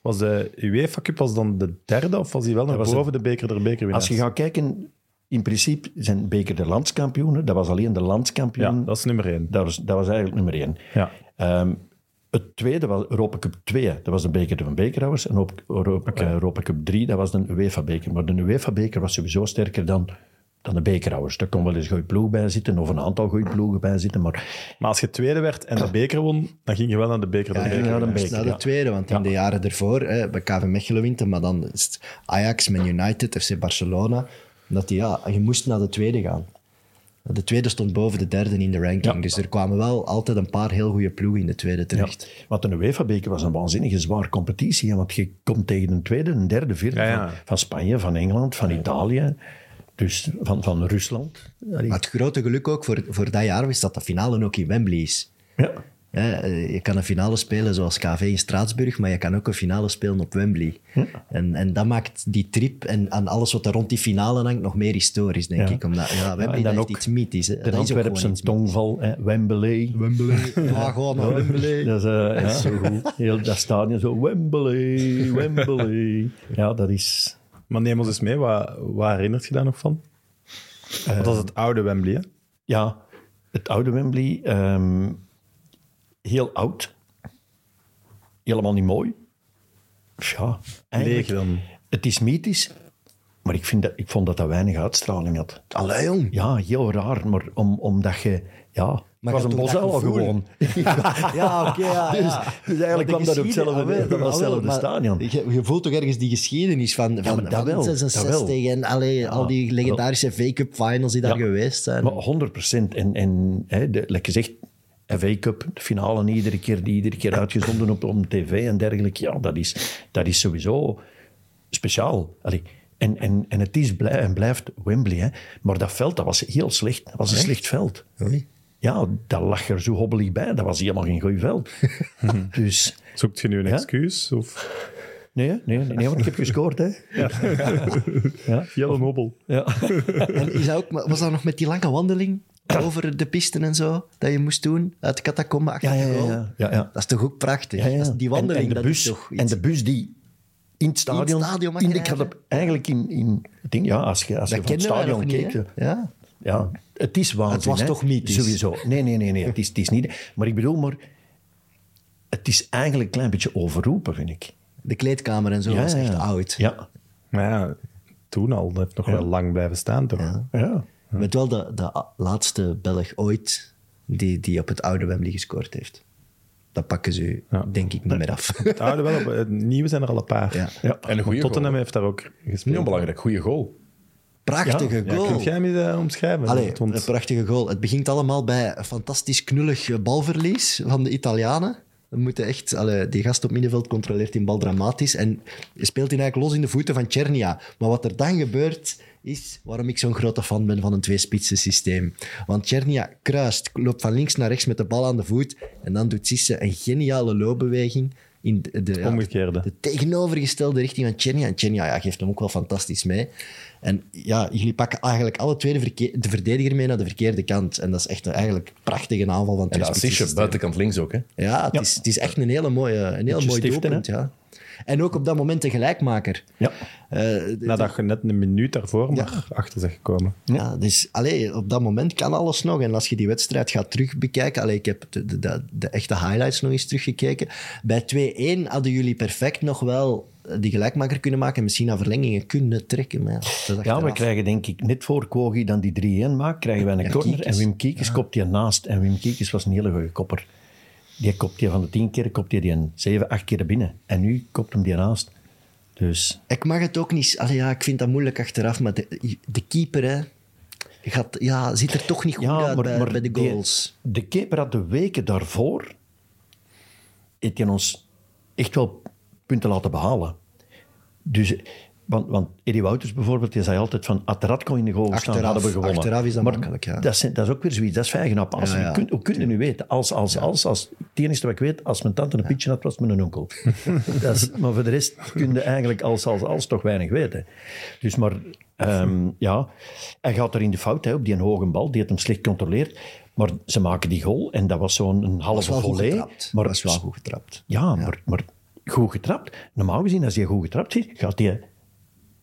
Was de UEFA Cup was dan de derde of was die wel nog was boven de beker der bekerwinnaars? Als je gaat kijken, in principe zijn Beker de landskampioenen. Dat was alleen de landskampioen. Ja, dat is nummer één. dat, was, dat was eigenlijk nummer één. Ja. Ehm, het tweede was Europa Cup 2. Dat was de beker van bekerhouders. En op Europa, eh, Europa Cup 3, dat was de UEFA-beker. Maar de UEFA-beker was sowieso sterker dan, dan de bekerhouders. Daar kon wel eens een goede ploeg bij zitten, of een aantal goede ploegen bij zitten. Maar Maar als je tweede werd en de beker won, dan ging je wel naar de beker Ja, ging naar de beker. naar de tweede, want in de jaren ervoor, hè, bij KV Mechelen wint, maar dan is het Ajax, Man United, FC Barcelona. Dat die, ja, je moest naar de tweede gaan. De tweede stond boven de derde in de ranking. Ja. Dus er kwamen wel altijd een paar heel goede ploegen in de tweede Ja, terecht. want de UEFA-beker was een waanzinnige zware competitie. Want je komt tegen een tweede, een derde, vierde Ja, ja. Van, van Spanje, van Engeland, van Italië. Dus van, van Rusland. Maar het grote geluk ook voor, voor dat jaar was dat de finale ook in Wembley is. Ja, Ja, eh, je kan een finale spelen zoals KV in Straatsburg, maar je kan ook een finale spelen op Wembley. En, en dat maakt die trip en, en alles wat er rond die finale hangt nog meer historisch, denk Ja. ik. Omdat ja, Wembley dan heeft ook iets mythisch. Hè. de Antwerpse gewoon tongval, hè, Wembley. Wembley. Ja, gewoon naar Wembley. Dat is, eh, ja, zo goed. Heel dat stadion zo, Wembley, Wembley. Ja, dat is... Maar neem ons eens mee, wat, wat herinnert je daar nog van? Want dat is het oude Wembley, hè? Ja, het oude Wembley, ehm, heel oud. Helemaal niet mooi. ja, Leeg eigenlijk, dan. het is mythisch, maar ik, vind dat, ik vond dat dat weinig uitstraling had. Allee, jong. Ja, heel raar, maar om, omdat je... Ja, Maar was een bosuil gewoon. Ja, oké, ja. Dus, ja. dus eigenlijk kwam dat op hetzelfde dat was hetzelfde stadion. Je, je voelt toch ergens die geschiedenis van, van, dat wel, 66 dat wel. en allee, al die legendarische V-Cup finals die daar geweest zijn. Maar 100 procent. En, en hè, de, like gezegd, FA Cup, de finale iedere keer, die iedere keer uitgezonden op, op tv en dergelijke. Ja, dat is, dat is sowieso speciaal. Allee, en, en, en het is blij, en blijft Wembley. Hè. Maar dat veld, dat was heel slecht. Dat was een slecht veld. Oei. Ja, dat lag er zo hobbelig bij. Dat was helemaal geen goed veld. dus... Zoekt je nu een Ja? excuus? Of Nee, nee, nee, nee, want ik heb gescoord. Hè. Ja. Jelle Hobbel? Ja. En is dat ook, maar was dat nog met die lange wandeling over de pisten en zo, dat je moest doen, uit de catacombe achter Ja, ja, de ja, goal? ja, ja, ja. Dat is toch ook prachtig? Ja, ja. Dat is- Die wandeling, en, en de dat bus, is toch En iets- de bus die in het stadion... stadion mag in de rijden. catap- eigenlijk in... in ik denk, ja, als je, als je van het stadion keek... hè? Ja. Ja, het is waanzin. Het was hè. toch mythisch? Sowieso. Nee, nee, nee, nee het, is, het is niet... Maar ik bedoel, maar... Het is eigenlijk een klein beetje overroepen, vind ik. De kleedkamer en zo was echt oud. Ja. Maar ja, toen al. Dat heeft nog Ja. wel lang blijven staan, toch? Ja. Ja. Met wel de, de laatste Belg ooit die, die op het oude Wembley gescoord heeft. Dat pakken ze u, Ja. denk ik, niet meer af. Het oude wel, op- het nieuwe zijn er al een paar. Ja. ja. En een goede Tottenham goal. heeft daar ook gespeeld. onbelangrijk, goede goal. Prachtige Ja, goal. kunt jij me dat omschrijven? Allee, Want- een prachtige goal. Het begint allemaal bij een fantastisch knullig eh, balverlies van de Italianen. We moeten echt, allee, die gast op middenveld controleert die bal dramatisch en speelt hij eigenlijk los in de voeten van Chernia. Maar wat er dan gebeurt, is waarom ik zo'n grote fan ben van een tweespitsen systeem. Want Chernia kruist, loopt van links naar rechts met de bal aan de voet en dan doet Sisse een geniale loopbeweging in de, de, ja, tegenovergestelde richting van Chenia. En Chenia ja, geeft hem ook wel fantastisch mee. En ja, jullie pakken eigenlijk alle twee de, verdediger mee naar de verkeerde kant. En dat is echt een eigenlijk prachtige aanval van En assistje systeem. buitenkant links ook. Hè. Ja, het, Is, het is echt een hele mooie, een heel mooi stiften, doelpunt. Ja. En ook op dat moment de gelijkmaker. Ja. Eh, Nadat je net een minuut daarvoor maar achter bent gekomen. Ja, dus allee, op dat moment kan alles nog. En als je die wedstrijd gaat terugbekijken... Allee, ik heb de, de, de, de echte highlights nog eens teruggekeken. Bij 2-1 hadden jullie perfect nog wel die gelijkmaker kunnen maken... en misschien naar verlengingen kunnen trekken. Maar ja, Ja, we krijgen denk ik net voor Kogi dan die 3-1 maakt, krijgen wij een Ja, corner Kiekes. en Wim Kiekes kopt die naast. En Wim Kiekes was een hele goede kopper. Die kopt die van de 10 keer, kopt die die een 7, 8 keer binnen. En nu kopt hem die naast. Dus Ik mag het ook niet... Allee, ja, ik vind dat moeilijk achteraf, maar de, de keeper hè, gaat, ja, ziet er toch niet goed uit bij, bij de die- goals. de keeper had de weken daarvoor heeft ons echt wel punten laten behalen. Dus, want, want Eddie Wouters bijvoorbeeld, die zei altijd van, had Radko in de goal Achteraf- hadden we gewonnen. achteraf is dat maar makkelijk, ja. Dat is, dat is ook weer zoiets, dat is vijgen op als. Ja, ja. Je kunt, hoe kun je nu weten? Als, als, als, als, het enige wat ik weet, als mijn tante een pitje had, was mijn onkel. dat is, maar voor de rest kun je eigenlijk als, als, als toch weinig weten. Dus maar, ehm, ja, hij gaat er in de fout hè, op die hoge bal, die het hem slecht controleert. Maar ze maken die goal en dat was zo'n een halve volley. Maar dat was wel goed getrapt. ja, Maar, maar goed getrapt. Normaal gezien, als hij goed getrapt zit, gaat hij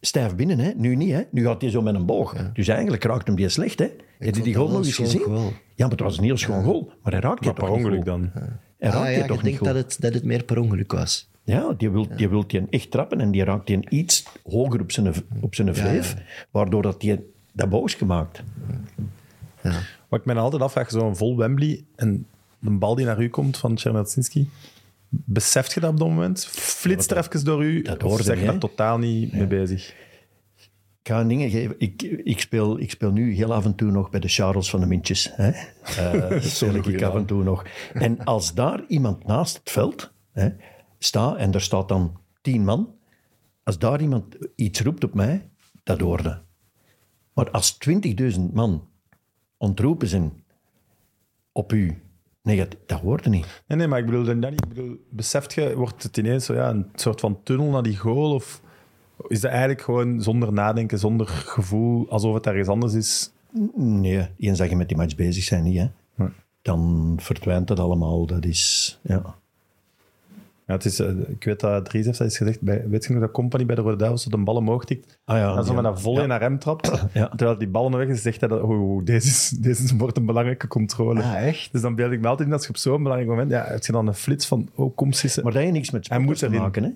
stijf binnen. Hè? Nu niet, hè? nu gaat hij zo met een boog. Dus eigenlijk raakt hem die slecht. Hè? Heb je die goal nog eens een gezien? goal. Ja, maar het was een heel schoon goal. Maar hij raakt die Maar toch per niet ongeluk goed. dan. Hij raakt ah, ja, toch ik niet denk dat het, dat het meer per ongeluk was. Ja, die wil, die wil die echt trappen en die raakt die iets hoger op zijn, op zijn vleef, waardoor dat die dat boog is gemaakt. Ja. Wat ik me altijd afvraag, zo'n vol Wembley en de bal die naar u komt van Czernetsinski, beseft je dat op dat moment? Flitst er even door u? dat hoorde zeg je, daar totaal niet mee bezig? Ik ga dingen geven. Ik, ik, speel, ik speel nu heel af en toe nog bij de Charles van de Mintjes. Hè? Speel ik af en toe nog. En als daar iemand naast het veld hè, staat, en daar staat dan tien man, als daar iemand iets roept op mij, dat hoorde. Maar als 20.000 man ontroepen zijn op u, nee, dat, dat hoorde niet. Nee, nee, maar ik bedoel, dan niet. Ik bedoel, beseft je, wordt het ineens zo, ja, een soort van tunnel naar die goal? Of is dat eigenlijk gewoon zonder nadenken, zonder gevoel, alsof het ergens anders is? Nee, eens dat je met die match bezig bent, niet. Hè? Nee. Dan verdwijnt het allemaal. Dat is, ja. Ja, het is, eh, ik weet dat Dries heeft dat eens gezegd, bij, weet je nog dat Company bij de Rode Duivels zo de bal omhoog tikt? Ah ja, en zo ja. met dat volley Ja. naar hem trapt. Ja. Terwijl die bal weg is, zegt hij dat oh, deze, is, deze wordt een belangrijke controle. Ah, echt? Dus dan beeld ik me altijd in als je op zo'n belangrijk moment, ja, heb je dan een flits van, oh, kom sissen. Maar dat heeft niks met Hij sport moet te erin. maken. Hè?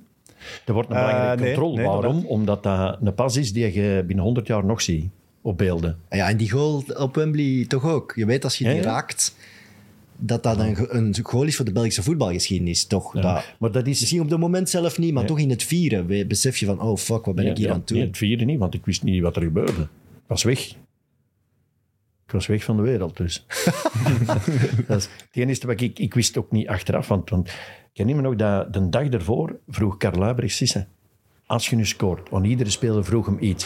Er wordt een Eh, belangrijke nee, controle. nee, Waarom? Omdat dat een pas is die je binnen 100 jaar nog ziet op beelden. Ja, en die goal op Wembley toch ook. Je weet als je die Ja, ja. raakt, dat dat een, een goal is voor de Belgische voetbalgeschiedenis. Toch? Ja. Dat, Maar dat is... misschien op het moment zelf niet, maar toch in het vieren besef je van, oh fuck, wat ben ik hier aan het doen? Nee, het vierde niet, want ik wist niet wat er gebeurde. Ik was weg. Ik was weg van de wereld, dus. dat is het enige wat ik... Ik wist ook niet achteraf, want, want ik herinner me nog dat de dag ervoor vroeg Karl Luijberg Sisse, als je nu scoort, want iedere speler vroeg hem iets.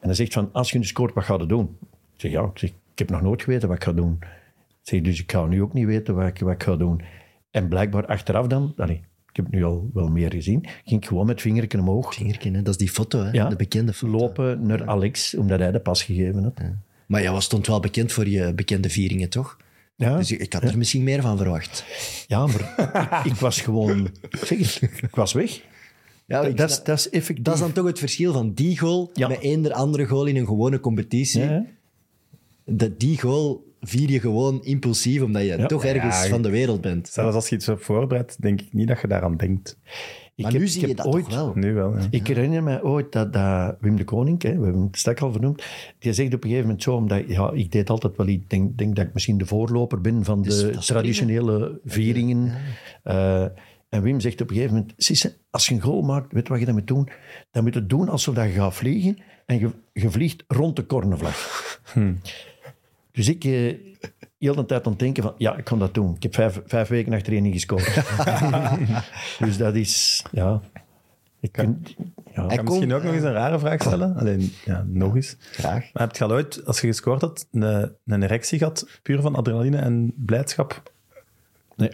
En hij zegt van, als je nu scoort, wat ga je doen? Ik zeg, ja, ik, zeg, ik heb nog nooit geweten wat ik ga doen. Zeg, dus ik ga nu ook niet weten wat ik, wat ik ga doen. En blijkbaar achteraf dan, allee, ik heb het nu al wel meer gezien, ging ik gewoon met vingerken omhoog Vingerken, hè? Dat is die foto, hè? Ja. de bekende foto. lopen naar Alex, omdat hij de pas gegeven had. Maar jij was stond wel bekend voor je bekende vieringen, toch? Ja, Dus ik, had er misschien meer van verwacht. ja maar ik, was gewoon... Zeg ik was weg. Ja, dat, is, dat is effectief. dat is dan toch het verschil van die goal Ja. met eender andere goal in een gewone competitie. Ja? Dat die goal vier je gewoon impulsief, omdat je Ja. toch ergens Ja, van de wereld bent. Zelfs als je iets hebt voorbereid, denk ik niet dat je daaraan denkt. Ik Maar heb- nu ik zie je dat ooit, toch wel. Nu wel, ja. Ik herinner me ooit dat, dat Wim de Koning, hè, we hebben het straks al vernoemd, die zegt op een gegeven moment zo, omdat ja, ik deed altijd wel, ik denk, denk dat ik misschien de voorloper ben van Dus de traditionele vieringen. Eh, en Wim zegt op een gegeven moment, Sisse, als je een goal maakt, weet je wat je dan moet doen? Dan moet je het doen alsof je gaat vliegen en je, je vliegt rond de cornervlag. Dus ik eh, heel de tijd aan het denken van, ja, ik kan dat doen. Ik heb vijf, vijf weken achtereen niet gescoord. dus dat is, ja... Ik kun, ja. Ik kan misschien kon- ook nog eens een rare vraag stellen. Alleen, ja, nog eens. Graag. Maar heb je al ooit, als je gescoord had, een, een erectie gehad, puur van adrenaline en blijdschap? Nee,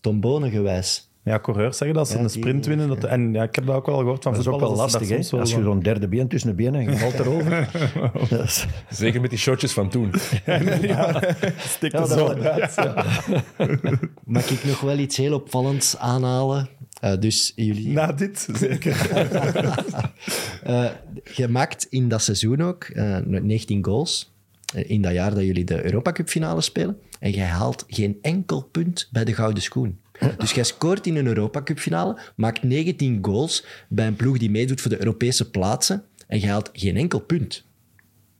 Tom Bonen gewijs. Ja, coureurs zeggen dat ze Ja, een die- sprint winnen. Dat, en ja, ik heb dat ook wel gehoord van dat is ook wel lastig, hè? Als je zo'n derde been tussen de benen en je valt erover. Is- Zeker met die shotjes van toen. stikt Ja, er dat zo wel. uit. Mag ik nog wel iets heel opvallends aanhalen? Eh, dus jullie... Na dit, zeker. Eh, je maakt in dat seizoen ook eh, 19 goals. eh, in dat jaar dat jullie de Europa Cup finale spelen. En jij haalt geen enkel punt bij de Gouden Schoen. Dus jij scoort in een Europa Cup finale, maakt 19 goals bij een ploeg die meedoet voor de Europese plaatsen. En je haalt geen enkel punt.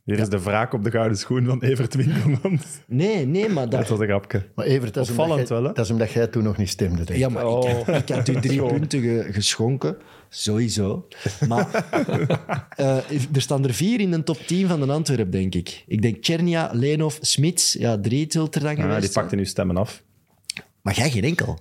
Hier is de wraak op de gouden schoen van Evert Winkelmans. Nee, nee, maar Dat dat... was een grapje. Maar Evert, dat is, omdat Opvallend jij, wel, hè? dat is omdat jij toen nog niet stemde. Denk ik. Ja, maar ik, ik had u drie punten ge- geschonken. Sowieso. Maar eh, er staan er vier in de top 10 van de Antwerp, denk ik. Ik denk Chernia, Leenhoff, Smits. Ja, drie zult er dan Ah, geweest die zijn. pakte nu stemmen af. Maar jij geen enkel.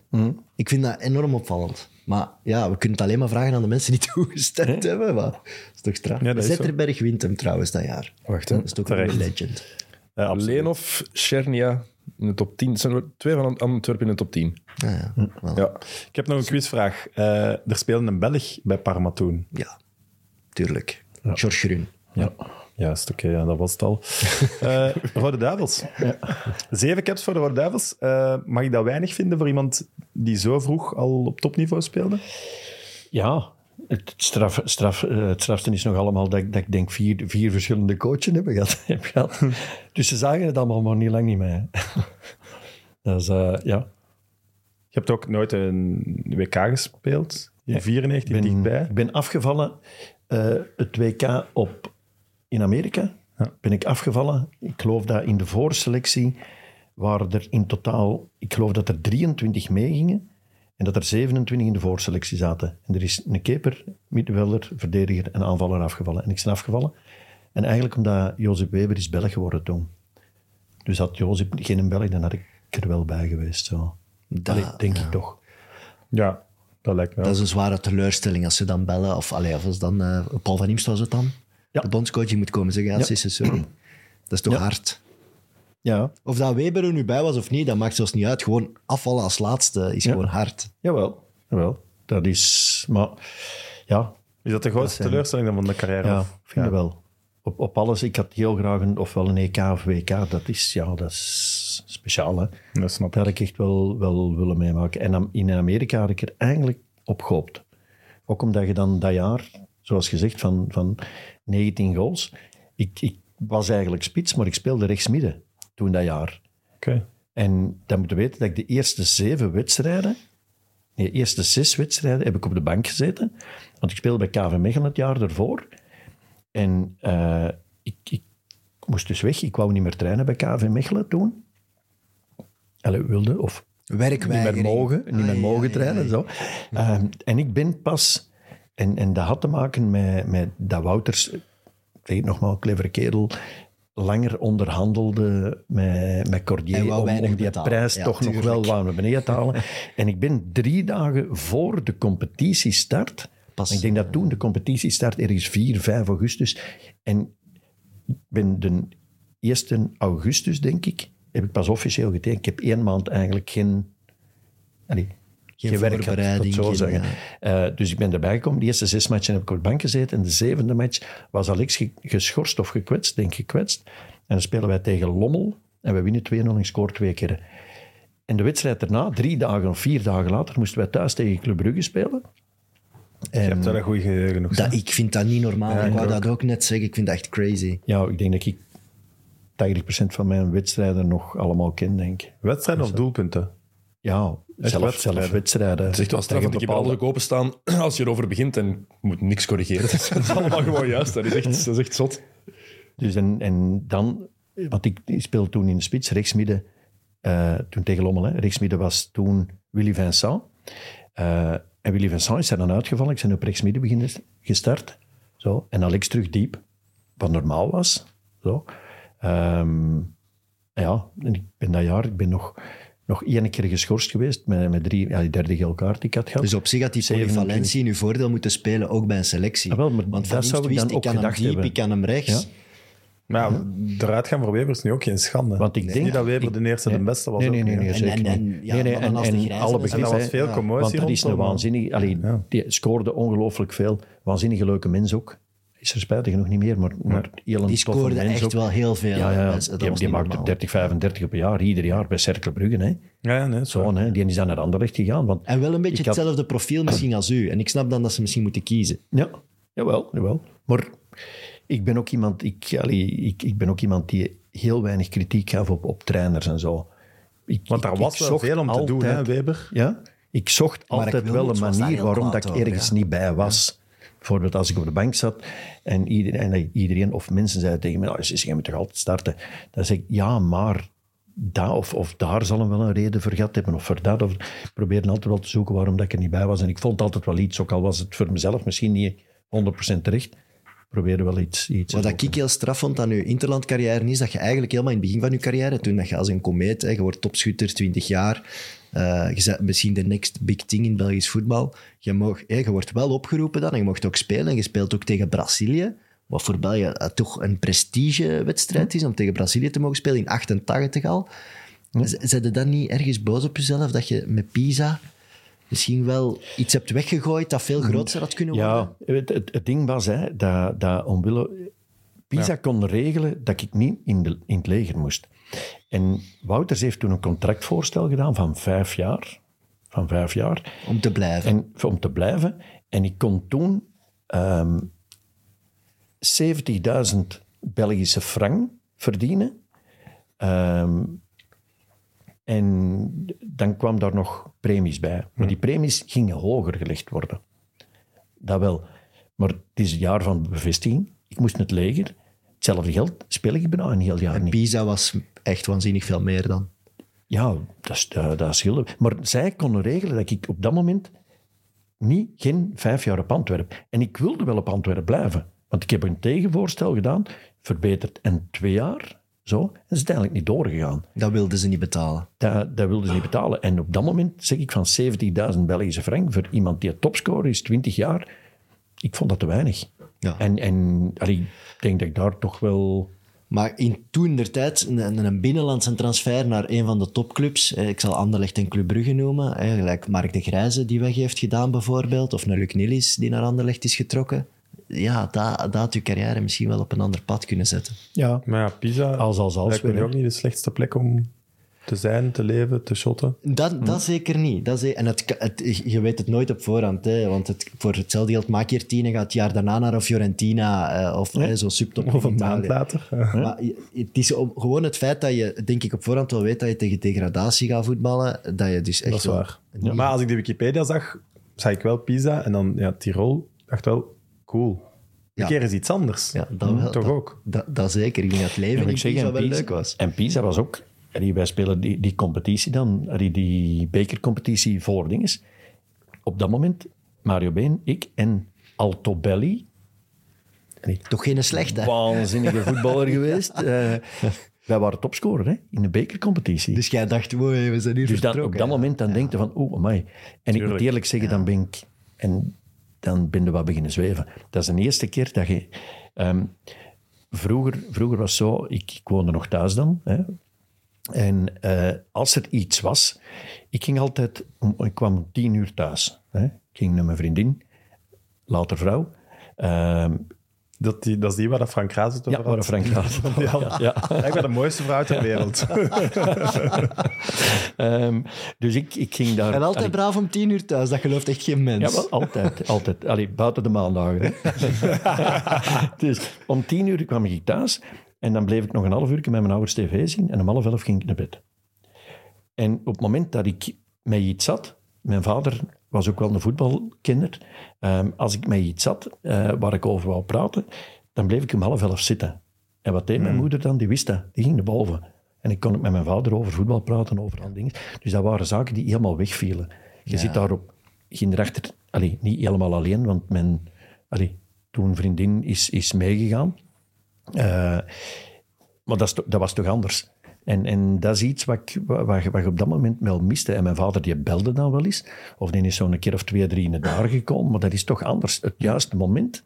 Ik vind dat enorm opvallend. Maar ja, we kunnen het alleen maar vragen aan de mensen die toegestemd hebben. Maar dat is toch straf. Ja. Zetterberg wint hem trouwens dat jaar. Wacht, hè. Dat is toch een legend. Ja, absoluut. Lenov, Chernia in de top 10. Het zijn er twee van Antwerpen in de top 10. Ah, ja. Wel, Ja. Ik heb nog een quizvraag. Eh, er speelde een Belg bij Parma toen. ja, tuurlijk. George Grun. Ja. Juist, oké, ja, dat was het al. Eh Rode Duivels. Zeven caps voor de Rode Duivels. Eh, mag ik dat weinig vinden voor iemand die zo vroeg al op topniveau speelde? Ja, het, straf, straf, eh, het strafste is nog allemaal dat, ik- dat ik denk vier, vier verschillende coaches heb gehad. heb gehad. dus ze zagen het allemaal maar niet lang niet mee. dat is, eh, ja. Je hebt ook nooit een WK gespeeld. In 94 Ik ben, dichtbij. ik ben afgevallen, het WK op, in Amerika, Ja. ben ik afgevallen. Ik geloof dat in de voorselectie waren er in totaal, ik geloof dat er 23 meegingen en dat er 27 in de voorselectie zaten. En er is een keeper, middenvelder, verdediger en aanvaller afgevallen. En ik ben afgevallen. En eigenlijk omdat Jozef Weber is Belg geworden toen. Dus had Jozef geen Belg, dan had ik er wel bij geweest. Zo. Dat- Allee, denk ik toch. Ja, dat lijkt me. Dat is een zware teleurstelling als ze dan bellen. Of, allee, of als dan, eh, Paul van Imst was het dan. Ja. De bondscoach moet komen zeggen, ja, Ja. Sisse, sorry. Dat is toch Ja. hard. Ja, Of dat Weber er nu bij was of niet, dat maakt zelfs niet uit. Gewoon afvallen als laatste is Ja. gewoon hard. Jawel, jawel. Dat is... Maar ja, Is dat de grootste teleurstelling dan van de carrière? ja ik vind wel. Op, op alles, ik had heel graag een, ofwel een EK of WK. Dat is, ja, dat is speciaal, hè. Dat snap ik. Dat had ik echt wel, wel willen meemaken. En in Amerika had ik er eigenlijk op gehoopt. Ook omdat je dan dat jaar, zoals gezegd, van, van 19 goals... Ik, ik was eigenlijk spits, maar ik speelde rechtsmidden toen dat jaar. Oké. En dan moet je weten dat ik de eerste zeven wedstrijden de eerste zes wedstrijden heb ik op de bank gezeten. Want ik speelde bij KV Mechelen het jaar ervoor. En eh, ik, ik moest dus weg. Ik wou niet meer trainen bij KV Mechelen toen. Allee, wilde, of niet meer mogen, niet meer mogen ja, trainen. ja. Zo. Ehm, en ik ben pas... En, en dat had te maken met, met dat Wouters, ik zeg het nogmaals, clevere kerel, langer onderhandelde met, met Cordier om, die betalen. prijs Ja, toch nog wel naar beneden te halen. en ik ben drie dagen voor de competitie start... Pas, ik denk dat toen de competitie start ergens 4, 5 augustus. En ik ben de 1 augustus, denk ik, heb ik pas officieel getekend. Ik heb één maand eigenlijk geen, allee, geen, werk gehad, laat ik voorbereiding, zo geen, zeggen. Eh, dus ik ben erbij gekomen. De eerste zes matchen heb ik op de bank gezeten. En de zevende match was Alex ge- geschorst of gekwetst, denk ik gekwetst. En dan spelen wij tegen Lommel. En we winnen 2-0 en scoor twee keer. En de wedstrijd daarna, drie dagen of vier dagen later, moesten wij thuis tegen Club Brugge spelen. Je hebt wel een goede geheugen nog. Dat, ik vind dat niet normaal. ik ik wou ook. dat ook net zeggen. Ik vind dat echt crazy. Ja, ik denk dat ik 80% van mijn wedstrijden nog allemaal ken, denk ik. Wedstrijden of doelpunten? Ja, zelf, wedstrijden. zelf wedstrijden. Het is echt wel straf, want ik bepaalde- openstaan als je erover begint en je moet niks corrigeren. Dat is allemaal gewoon juist. Dat is echt, dat is echt zot. Dus en, en dan, want ik, speelde toen in de spits, rechtsmidden, eh, toen tegen Lommel, hè. rechtsmidden was toen Willy Vincent. Eh, en Willy Vincent is er dan uitgevallen, ik ben op rechtsmidden beginnen gestart. Zo. En Alex terug diep, wat normaal was. Zo. Ehm, ja, en ik ben dat jaar, ik ben nog, nog één keer geschorst geweest met, met drie, ja, die derde geel kaart die ik had gehad. Dus op zich had die 27. polyvalentie in uw voordeel moeten spelen, ook bij een selectie. Ah, wel, maar Want dat zou ik dan wist, ook ik kan hem gedacht diep, hebben. ik kan hem rechts. Ja. Maar ja, eruit gaan voor Weber is nu ook geen schande. Want ik denk- niet dat Weber de eerste de beste was. Nee, ook nee, nee, niet, nee. En- zeker en- niet. alle was- veel Ja. commotie Want dat is een waanzinnig... Allee, Ja. Die scoorde ongelooflijk veel. Waanzinnige leuke mens ook. Is er spijtig genoeg niet meer, maar, maar heel een Die scoorde echt ook. wel heel veel. Ja, ja, die, die maakte normaal. 30, 35 op een jaar, ieder jaar bij Cercle Brugge. Hè. Ja, ja, nee, zo. Hè. Die is dan naar Anderlecht gegaan. Want, En wel een beetje had- hetzelfde profiel misschien als u. En ik snap dan dat ze misschien moeten kiezen. ja, jawel, jawel. Maar ik ben ook iemand, ik, allee, ik, ik ben ook iemand die heel weinig kritiek gaf op, op trainers en zo. Ik, Want daar ik- was ik wel veel om te doen, hè, Weber? Ja, ik zocht altijd wel een manier waarom dat ik ergens ja. niet bij was. Bijvoorbeeld als ik op de bank zat en iedereen, en iedereen of mensen zeiden tegen me, nou, je moet toch altijd starten? Dan zeg ik, ja, maar daar of, of daar zal hem wel een reden voor gehad hebben, of voor dat. Of, ik probeerde altijd wel te zoeken waarom dat ik er niet bij was. En ik vond altijd wel iets, ook al was het voor mezelf misschien niet 100% terecht. Probeerde wel iets, iets Wat dat ik heel straf vond aan uw interlandcarrière is dat je eigenlijk helemaal in het begin van je carrière, toen dat je als een komeet, hè, je wordt topschutter, 20 jaar, eh, je bent misschien de next big thing in Belgisch voetbal. Je, mag, je wordt wel opgeroepen dan en je mocht ook spelen. En je speelt ook tegen Brazilië, wat voor België eh, toch een prestigewedstrijd is om tegen Brazilië te mogen spelen in 88 al. Zijn je dan niet ergens boos op jezelf dat je met Pisa misschien wel iets hebt weggegooid dat veel groter had kunnen worden? Ja, het, het, het ding was hè, dat, dat omwille... Pisa kon regelen dat ik niet in, de, in het leger moest. En Wouters heeft toen een contractvoorstel gedaan van vijf jaar. Van vijf jaar. Om te blijven. En, om te blijven. En ik kon toen ehm 70.000 Belgische frank verdienen. Ehm, en dan kwam daar nog premies bij. Maar die premies gingen hoger gelegd worden. Dat wel. Maar het is het jaar van bevestiging. Ik moest het leger. Hetzelfde geld speel ik bijna een heel jaar En niet. Pisa was echt waanzinnig veel meer dan. Ja, dat, is- dat, dat scheelde. Maar zij konden regelen dat ik op dat moment niet, geen vijf jaar op Antwerpen. En ik wilde wel op Antwerpen blijven. Want ik heb een tegenvoorstel gedaan, verbeterd en twee jaar. Zo, en is uiteindelijk niet doorgegaan. Dat wilden ze niet betalen. Dat, dat wilden ze niet betalen. En op dat moment zeg ik van 70.000 Belgische frank voor iemand die topscorer is, 20 jaar. Ik vond dat te weinig. Ja. En, en allee, ik denk dat ik daar toch wel... Maar in toen der tijd een, een binnenlandse transfer naar een van de topclubs. Ik zal Anderlecht en Club Brugge noemen. Gelijk Mark de Grijze die weg heeft gedaan bijvoorbeeld. Of naar Luc Nilis die naar Anderlecht is getrokken. Ja, dat, dat had uw carrière misschien wel op een ander pad kunnen zetten. Ja, Maar ja, Pisa Als- als- als lijkt me ook niet de slechtste plek om... te zijn, te leven, te shotten. Dat, dat zeker niet. Dat is, en het, je weet het nooit op voorhand. Hè, want het, voor hetzelfde geld maak je er tien en gaat het jaar daarna naar een Fiorentina eh, of hè, zo'n subtop Of een maand later. Maar het is om- gewoon het feit dat je, denk ik, op voorhand wel weet dat je tegen degradatie gaat voetballen. Dat je dus echt Dat is waar. Maar als ik de Wikipedia zag, zag ik wel Pisa en dan ja, Tirol. dacht wel, cool. Een Ja. keer is iets anders. Ja, dat wel. Toch dat, ook? Dat, dat zeker. Ik denk dat het leven Ja, maar in ik zeg, Pisa en wel Pisa- leuk was. En Pisa was ook... allee, wij spelen die, die competitie dan, die bekercompetitie voor dinges. Op dat moment, Mario Been, ik en Altobelli, Toch geen slechte. waanzinnige voetballer geweest. eh, wij waren topscorer hè, in de bekercompetitie. Dus jij dacht, wow, we zijn hier Dus op dat moment dan denk je van, oeh, amai. En ik moet eerlijk zeggen, dan ben ik... En dan ben je wat beginnen zweven. Dat is de eerste keer dat je... ehm, vroeger, vroeger was het zo, ik, ik woonde nog thuis dan. Hè, en eh, als er iets was, ik ging altijd... om- Ik kwam om tien uur thuis. Hè. Ik ging naar mijn vriendin, later vrouw. Ehm, Dat, die, dat is die waar dat Frank Raas het over ja, waar had. Frank gaat. Ja. ja. Eigenlijk de mooiste vrouw ter wereld. Ehm, dus ik, ik ging daar... En altijd allee, braaf om tien uur thuis, dat gelooft echt geen mens. Ja, wel, altijd. altijd. Allee, buiten de maandagen. Dus om tien uur kwam ik thuis en dan bleef ik nog een half uur met mijn ouders tv zien en om half elf ging ik naar bed. En op het moment dat ik met iets zat, mijn vader was ook wel een voetbalkinder, ehm, als ik met iets zat eh, waar ik over wou praten, dan bleef ik om half elf zitten. En wat deed mijn moeder dan? Die wist dat. Die ging naar boven. En ik kon ook met mijn vader over voetbal praten, over al dingen. Dus dat waren zaken die helemaal wegvielen. Je zit daarop, ging erachter, allee, niet helemaal alleen, want mijn allee, toen vriendin is, is meegegaan. Eh, maar dat, to- dat was toch anders. En, en dat is iets wat ik, wat, wat op dat moment wel miste. En mijn vader die belde dan wel eens. Of die is zo'n keer of twee, drie in het jaar gekomen. Maar dat is toch anders. Het juiste moment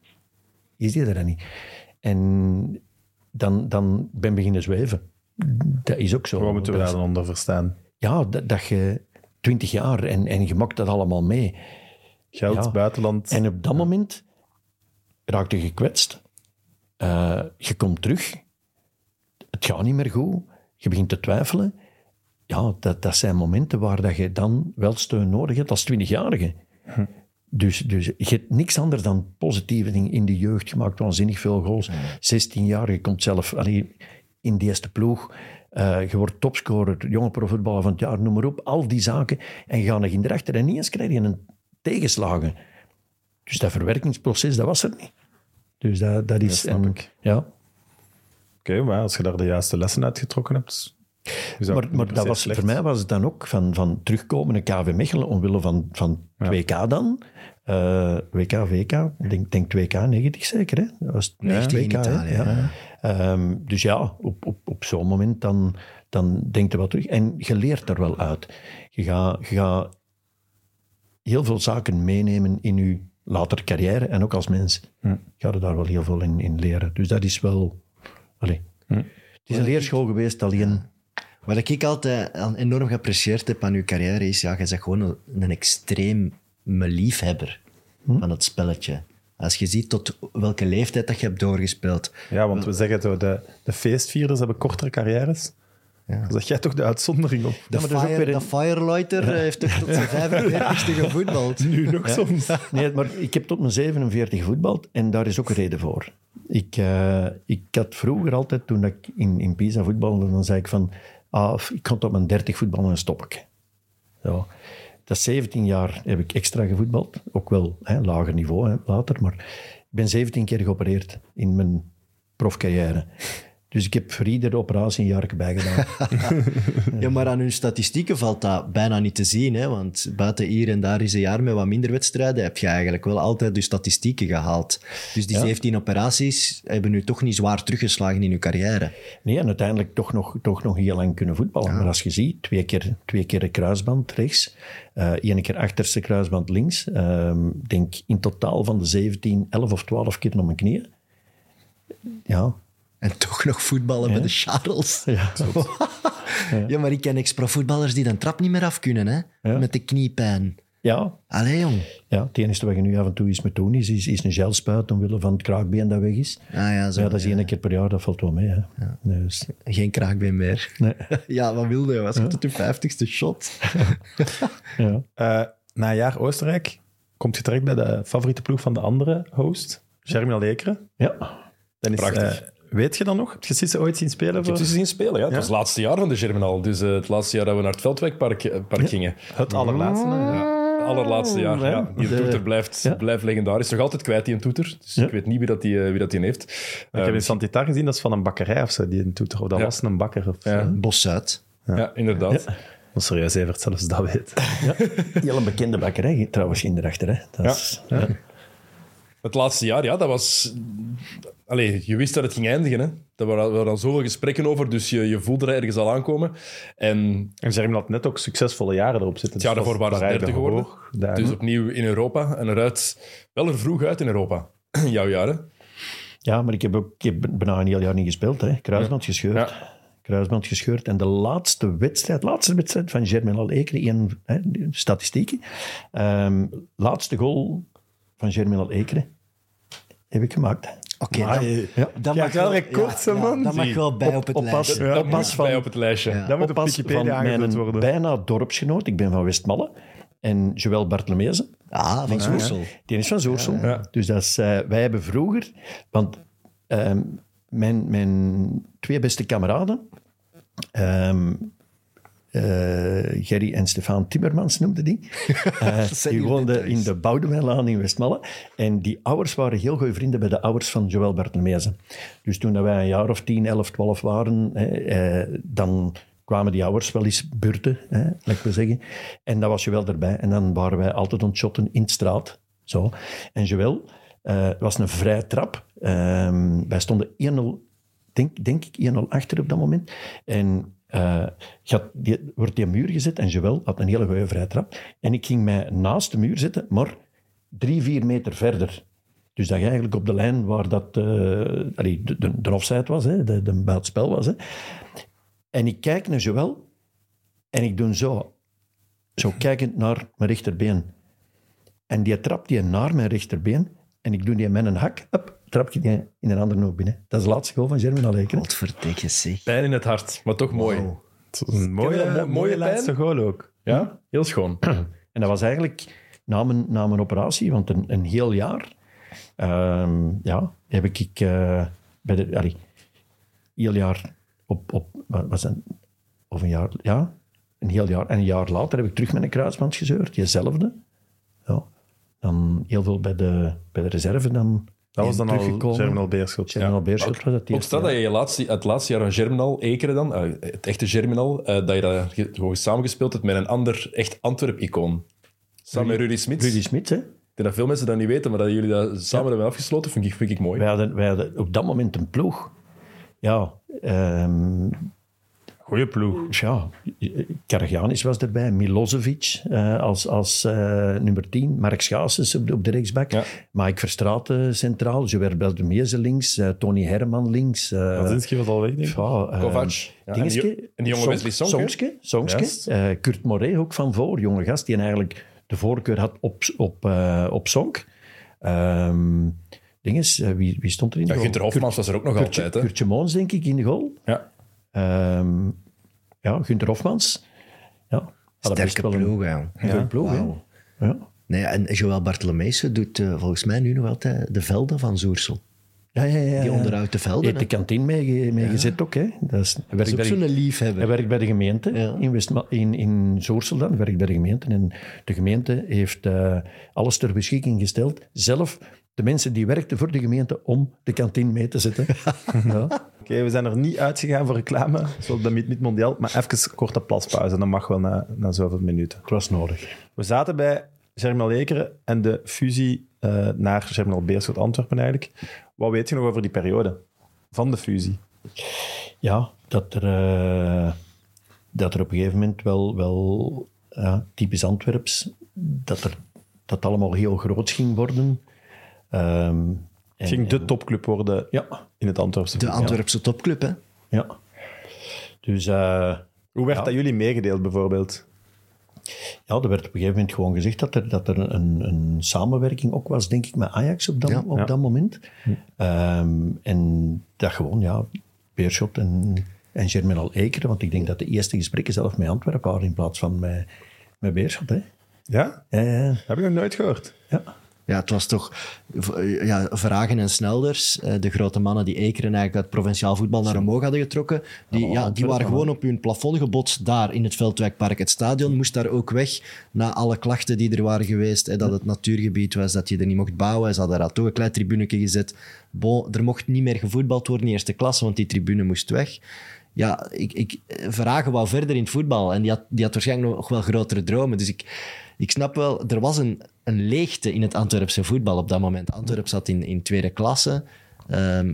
is die er dan niet. En dan, dan ben ik beginnen zweven. Dat is ook zo. Wat moeten we daar dan onder verstaan? Ja, dat, dat je twintig jaar en, en je maakt dat allemaal mee. Geld, Ja. buitenland. En op dat moment raakte je gekwetst. Eh, je komt terug. Het gaat niet meer goed. Je begint te twijfelen. Ja, dat, dat zijn momenten waar dat je dan wel steun nodig hebt als twintigjarige. Dus, dus je hebt niks anders dan positieve dingen in de jeugd. Je maakt waanzinnig veel goals. 16 jaar, je komt zelf allee, in de eerste ploeg. Eh, je wordt topscorer, jonge profvoetballer van het jaar, noem maar op. Al die zaken. En je gaat nog in erachter. En niet eens krijg je een tegenslagen. Dus dat verwerkingsproces, dat was er niet. Dus dat, dat is... en-. Ja. Oké, maar als je daar de juiste lessen uitgetrokken hebt... is dat Maar, dat was, slecht. voor mij was het dan ook van, van terugkomen naar KV Mechelen omwille van, van 2K dan. Eh, WK, VK, ik denk, denk 2K 90 zeker. Hè? Dat was 90 in 2K, hè? Italië, ja. Ehm, dus ja, op, op, op zo'n moment dan, dan denk je wat terug. En je leert er wel uit. Je gaat, je gaat heel veel zaken meenemen in je latere carrière en ook als mens. Hm. Ga je daar wel heel veel in, in leren. Dus dat is wel... Hm. Het is een leerschool geweest, alleen... Wat ik altijd enorm geapprecieerd heb aan uw carrière is, ja, je bent gewoon een, een extreem liefhebber van het spelletje. Als je ziet tot welke leeftijd dat je hebt doorgespeeld. Ja, want we zeggen zo, de, de feestvierders hebben kortere carrières. Ja. Zeg jij toch de uitzondering op. De, dat ook fire, weer een- de Firelighter eh, heeft toch tot zijn 45ste gevoetbald. Nu nog soms. Nee, maar ik heb tot mijn 47 gevoetbald en daar is ook een reden voor. Ik, eh, ik had vroeger altijd, toen ik in, in Pisa voetbalde, dan zei ik van, ah, ik kan tot mijn 30 voetballen en stop ik. Zo. Dat is 17 jaar heb ik extra gevoetbald. Ook wel hè, lager niveau hè, later, maar ik ben 17 keer geopereerd in mijn profcarrière. Dus ik heb voor iedere operatie een jaar bijgedaan. Ja, maar aan hun statistieken valt dat bijna niet te zien. Hè? Want buiten hier en daar is een jaar met wat minder wedstrijden, heb je eigenlijk wel altijd de statistieken gehaald. Dus die Ja. 17 operaties hebben nu toch niet zwaar teruggeslagen in uw carrière. Nee, en uiteindelijk toch nog, toch nog heel lang kunnen voetballen. Maar als je ziet, twee keer, twee keer een kruisband rechts, eh één keer achterste kruisband links. ehm, Ik denk in totaal van de 17, 11 of 12 keer op mijn knieën. Ja, En toch nog voetballen bij de Charles. ja. Ja, maar ik ken ex-profvoetballers die dan trap niet meer af kunnen, hè? Ja. Met de kniepijn. Ja, Allee, jong. ja, het enige wat je nu af en toe eens moet doen, is, is, is een gelspuit omwille van het kraakbeen dat weg is. Ah ja, zo. Ja, dat is één keer per jaar, dat valt wel mee. Hè. Dus, Geen kraakbeen meer. nee. Ja, wat wilde je? Was het je vijftigste shot? ja. Eh, na een jaar Oostenrijk komt je terecht bij de favoriete ploeg van de andere host, Germinal Lekeren. ja. Dan is, Prachtig. eh, weet je dan nog? Heb je Sisse ooit zien spelen? Ik heb zien spelen, ja. Het Ja. was het laatste jaar van de Germinal. Dus eh, het laatste jaar dat we naar het Veldwijkpark eh, park gingen. het allerlaatste? Ja. Allerlaatste jaar, Ja. ja. Die De- toeter blijft, Ja. blijft legendarisch. Nog altijd kwijt, die een toeter. Dus Ja. ik weet niet wie dat die, eh, wie dat die heeft. Ik Eh, heb in Santitar gezien, dat is van een bakkerij of zo, die een toeter. Of dat Ja. was een bakker. Of Ja. Bos Zuid. ja. inderdaad. Oh, serieus, Evert, zelfs dat weet. Heel een bekende bakkerij, trouwens, in erachter. Hè. Dat Ja. is, ja. Het laatste jaar, ja, dat was... Allee, je wist dat het ging eindigen, hè. Daar waren, al zoveel gesprekken over, dus je, je voelde dat ergens al aankomen. En En Germinal had net ook succesvolle jaren erop zitten. het jaar daarvoor waren ze derde de geworden. Hoog, daar, Dus opnieuw in Europa. En eruit... Wel er vroeg uit in Europa. Jouw jaren. ja, maar ik heb ook ik heb bijna een heel jaar niet gespeeld. Hè. Kruisband gescheurd. Ja. Kruisband gescheurd. En de laatste wedstrijd, laatste wedstrijd van Germinal Ekeren, één hè, statistieken. Ehm, laatste goal van Germinal Ekeren heb ik gemaakt. Oké, dan- je- Ja. dat Je mag wel records, hè, man. Dat mag wel bij Op- op, het op lijstje. Dat van- bij op het lijstje. Dat moet op Wikipedia mijn worden. bijna dorpsgenoot. Ik ben van Westmalle. En Joël Bartlemezen. Ah, van Soersel. Die is van Zoorsel. Ja. Dus dat is, eh, wij hebben vroeger... Want ehm, mijn, mijn twee beste kameraden... ehm, eh, Gerry en Stefan Timmermans noemde die. Eh, die woonden in de Boudewijnlaan in Westmalle. En die ouders waren heel goede vrienden bij de ouders van Joël Bartlemezen. Dus toen dat wij een jaar of 10, 11, 12 waren, eh, dan kwamen die ouders wel eens buurten, hè, laat ik maar zeggen. En dan was Joël erbij. En dan waren wij altijd ontschotten in de straat. Zo. En Joël eh, was een vrije trap. Ehm, wij stonden 1-0 denk, denk ik 1-0 achter op dat moment. En eh, gaat die, wordt die muur gezet en Joël had een hele goede vrije trap. En ik ging mij naast de muur zitten, maar drie, vier meter verder. Dus dat je eigenlijk op de lijn waar dat, eh de, de, de offside was, hè, de, de buitenspel was. Hè. En ik kijk naar Joël en ik doe zo, zo kijkend naar mijn rechterbeen. En die trapt die naar mijn rechterbeen en ik doe die met een hak, up, trap je die in een andere oog binnen. Dat is de laatste goal van Germinal Lekeren. Wat verdikke zeg. Pijn in het hart, maar toch mooi. Wow. Het was een mooie, mooie, mooie laatste goal ook. Ja, heel schoon. En dat was eigenlijk na mijn, na mijn operatie, want een, een heel jaar ehm, ja, heb ik eh, bij de, allee, heel jaar op, op wat was het, of een jaar, ja, een heel jaar. En een jaar later heb ik terug met een kruisband gezeurd, diezelfde. Ja. Dan heel veel bij de, bij de reserve dan Dat was dan al. Germinal Beerschot. Germinal Beerschot was dat Ook staat dat je, je laatste, het laatste jaar van Germinal, Ekeren dan, eh, het echte Germinal, eh, dat je dat ge- gewoon samengespeeld hebt met een ander echt Antwerp-icoon. Samen met Rudy Smits. Rudy Smit, hè. Ik denk dat veel mensen dat niet weten, maar dat jullie dat samen hebben afgesloten, vind ik, vind ik mooi. Wij hadden, wij hadden op dat moment een ploeg. Ja, ehm, Goeie ploeg. ja, Karagianis was erbij, Milosevic eh, als, als eh, nummer 10, Mark Schaases op de, op de rechtsback, Ja. Mike Verstraeten centraal, Joël Beldemeeze links, eh, Tony Herman links. Radzinski was al weg, denk ik. ja, Kovac. Ja, Dingetje, en die- en die jonge Sonk- Wesley. Juist. Eh, Kurt Moret ook van voor, jonge gast, die eigenlijk de voorkeur had op, op, eh, op Sonk. Ehm dinges, eh, wie, wie stond er in de Ja, goal? Hofmans was er ook nog Kurtje, altijd. Hè? Kurtje Moons, denk ik, in de goal. Ja. Ehm, ja, Gunther Hofmans. Ja, Sterke wel een ploeg, ja. ploeg. Ja. Nee, en Joël Bartolomeus doet eh, volgens mij nu nog altijd de velden van Zoersel. Ja, ja, ja. Die ja. onderhoudt de velden. Heeft de kantine meege- meegezet ook. Hè. Dat is, Dat is ook bij de, zo'n hij werkt bij de gemeente Ja. in, Westma in, in Zoorsel dan. Hij werkt bij de gemeente. En de gemeente heeft eh, alles ter beschikking gesteld. Zelf de mensen die werkten voor de gemeente om de kantine mee te zetten. ja. Oké, we zijn er niet uitgegaan voor reclame, zoals bij Meet Meet Mondial, maar even korte plaspauze. Dat mag wel na, na zoveel minuten. Het was nodig. We zaten bij Germinal Ekeren en de fusie eh, naar Germinal Beerschot Antwerpen eigenlijk. Wat weet je nog over die periode van de fusie? Ja, dat er, eh, dat er op een gegeven moment wel, wel typisch Antwerps, dat er dat allemaal heel groot ging worden. Ehm, en- Het ging de topclub worden Ja, in het Antwerpse De. Antwerpse topclub, hè? ja. Dus eh, Hoe werd Ja. dat jullie meegedeeld bijvoorbeeld? Ja, er werd op een gegeven moment gewoon gezegd dat er, dat er een, een samenwerking ook was, denk ik, met Ajax op dat, Ja. op Ja. dat moment. Ehm, en dat gewoon, ja, Beerschot en, en Germinal Ekeren, want ik denk dat de eerste gesprekken zelf met Antwerpen waren in plaats van met, met Beerschot. Hè? Ja? Ja, ja, Heb ik nog nooit gehoord. ja. Ja, het was toch ja, Vragen en Snelders, eh, de grote mannen die Ekeren eigenlijk uit provinciaal voetbal naar omhoog hadden getrokken. Die, ja, die waren gewoon op hun plafond gebotst daar in het Veldwijkpark. Het stadion moest daar ook weg na alle klachten die er waren geweest. Hè, dat het natuurgebied was, dat je er niet mocht bouwen. Ze hadden daar toch een klein tribuneke gezet. Bon, er mocht niet meer gevoetbald worden in eerste klasse, want die tribune moest weg. Ja, ik, ik, Vragen wou verder in het voetbal en die had, die had waarschijnlijk nog wel grotere dromen. Dus ik, ik snap wel, er was een, een leegte in het Antwerpse voetbal op dat moment. Antwerp zat in, in tweede klasse. Ehm,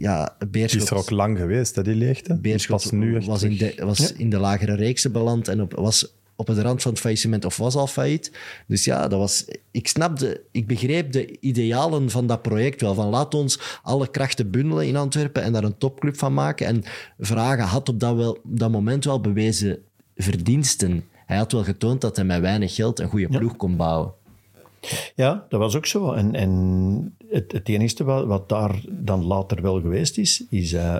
ja, Beerschot, is er ook lang geweest, hè, die leegte. Beerschot pas nu echt was, in de, was in de lagere reeksen beland en op, was op de rand van het faillissement of was al failliet. Dus ja, dat was, ik snapte, ik begreep de idealen van dat project wel. Van laat ons alle krachten bundelen in Antwerpen en daar een topclub van maken. En Vragen had op dat, wel, op dat moment wel bewezen verdiensten. Hij had wel getoond dat hij met weinig geld een goede ploeg kon bouwen. Ja, dat was ook zo. En, en het, het enige wat, wat daar dan later wel geweest is, is eh,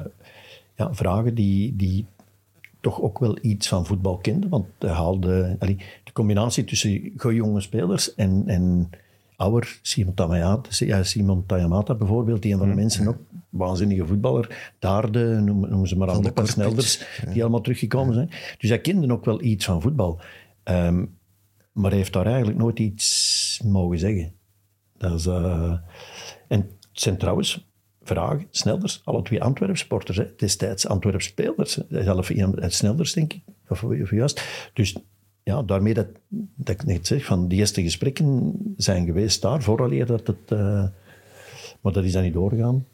ja, vragen die, die toch ook wel iets van voetbal kenden. Want hij haalde allee, de combinatie tussen goede jonge spelers en, en ouder Simon Tamayata, ja, Simon Tayamata bijvoorbeeld, die een van de mensen ook waanzinnige voetballer, Daarde, noem, noem ze maar aan, de snelders, die allemaal teruggekomen zijn. Dus hij kende ook wel iets van voetbal. Ehm, maar hij heeft daar eigenlijk nooit iets mogen zeggen. Dat is, eh, en het zijn trouwens vragen, Snelders, alle twee Antwerp sporters, hè. destijds Antwerp spelers, hè. zelf Snelders, denk ik, of, of juist. Dus ja, daarmee dat, dat ik net zeg, van die eerste gesprekken zijn geweest daar, vooraleer dat het... eh, maar dat is dan niet doorgegaan.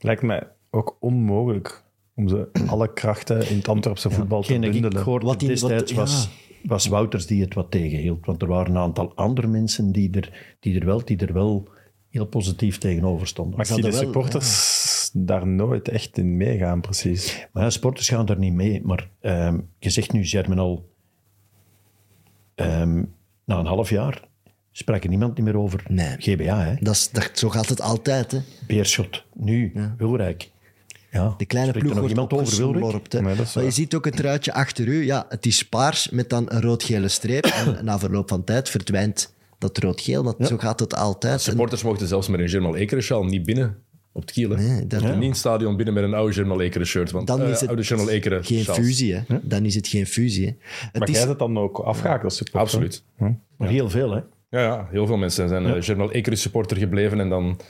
Lijkt mij ook onmogelijk om ze alle krachten in het Antwerpse voetbal te Hetgeen dat ik bundelen. hoorde Wat in- destijds wat- was, ja. was Wouters die het wat tegenhield. Want er waren een aantal andere mensen die er, die er, wel, die er wel heel positief tegenover stonden. Maar ik zie de wel- supporters daar nooit echt in meegaan, precies. Maar ja, sporters gaan daar niet mee. Maar ehm, je zegt nu Germinal... ehm, na een half jaar sprak er niemand niet meer over Nee. GBA. Hè? Dat is, dat, zo gaat het altijd. Hè. Beerschot, nu, Wilrijk. Ja, De kleine ploeg er nog wordt iemand over Wilrijk? opgeslorpt, hè. Nee, dat maar je ziet ook het truitje achter u. Ja, het is paars met dan een rood-gele streep. En na verloop van tijd verdwijnt dat rood-geel. Dat, Zo gaat het altijd. Supporters mochten zelfs met een Germinal Ekeren sjaal niet binnen op het kiel. Nee, dat- Niet in het stadion binnen met een oude Germinal Ekeren shirt. Want, dan eh, is het oude Germinal Ekeren geen sjaals. fusie. Hè. Dan is het geen fusie. Hè. Het Maar is, jij zit dan ook afgehaakt als supporter? Absoluut. Maar heel veel, hè. Ja, ja, heel veel mensen zijn eh Germinal Ekeren supporter gebleven en dan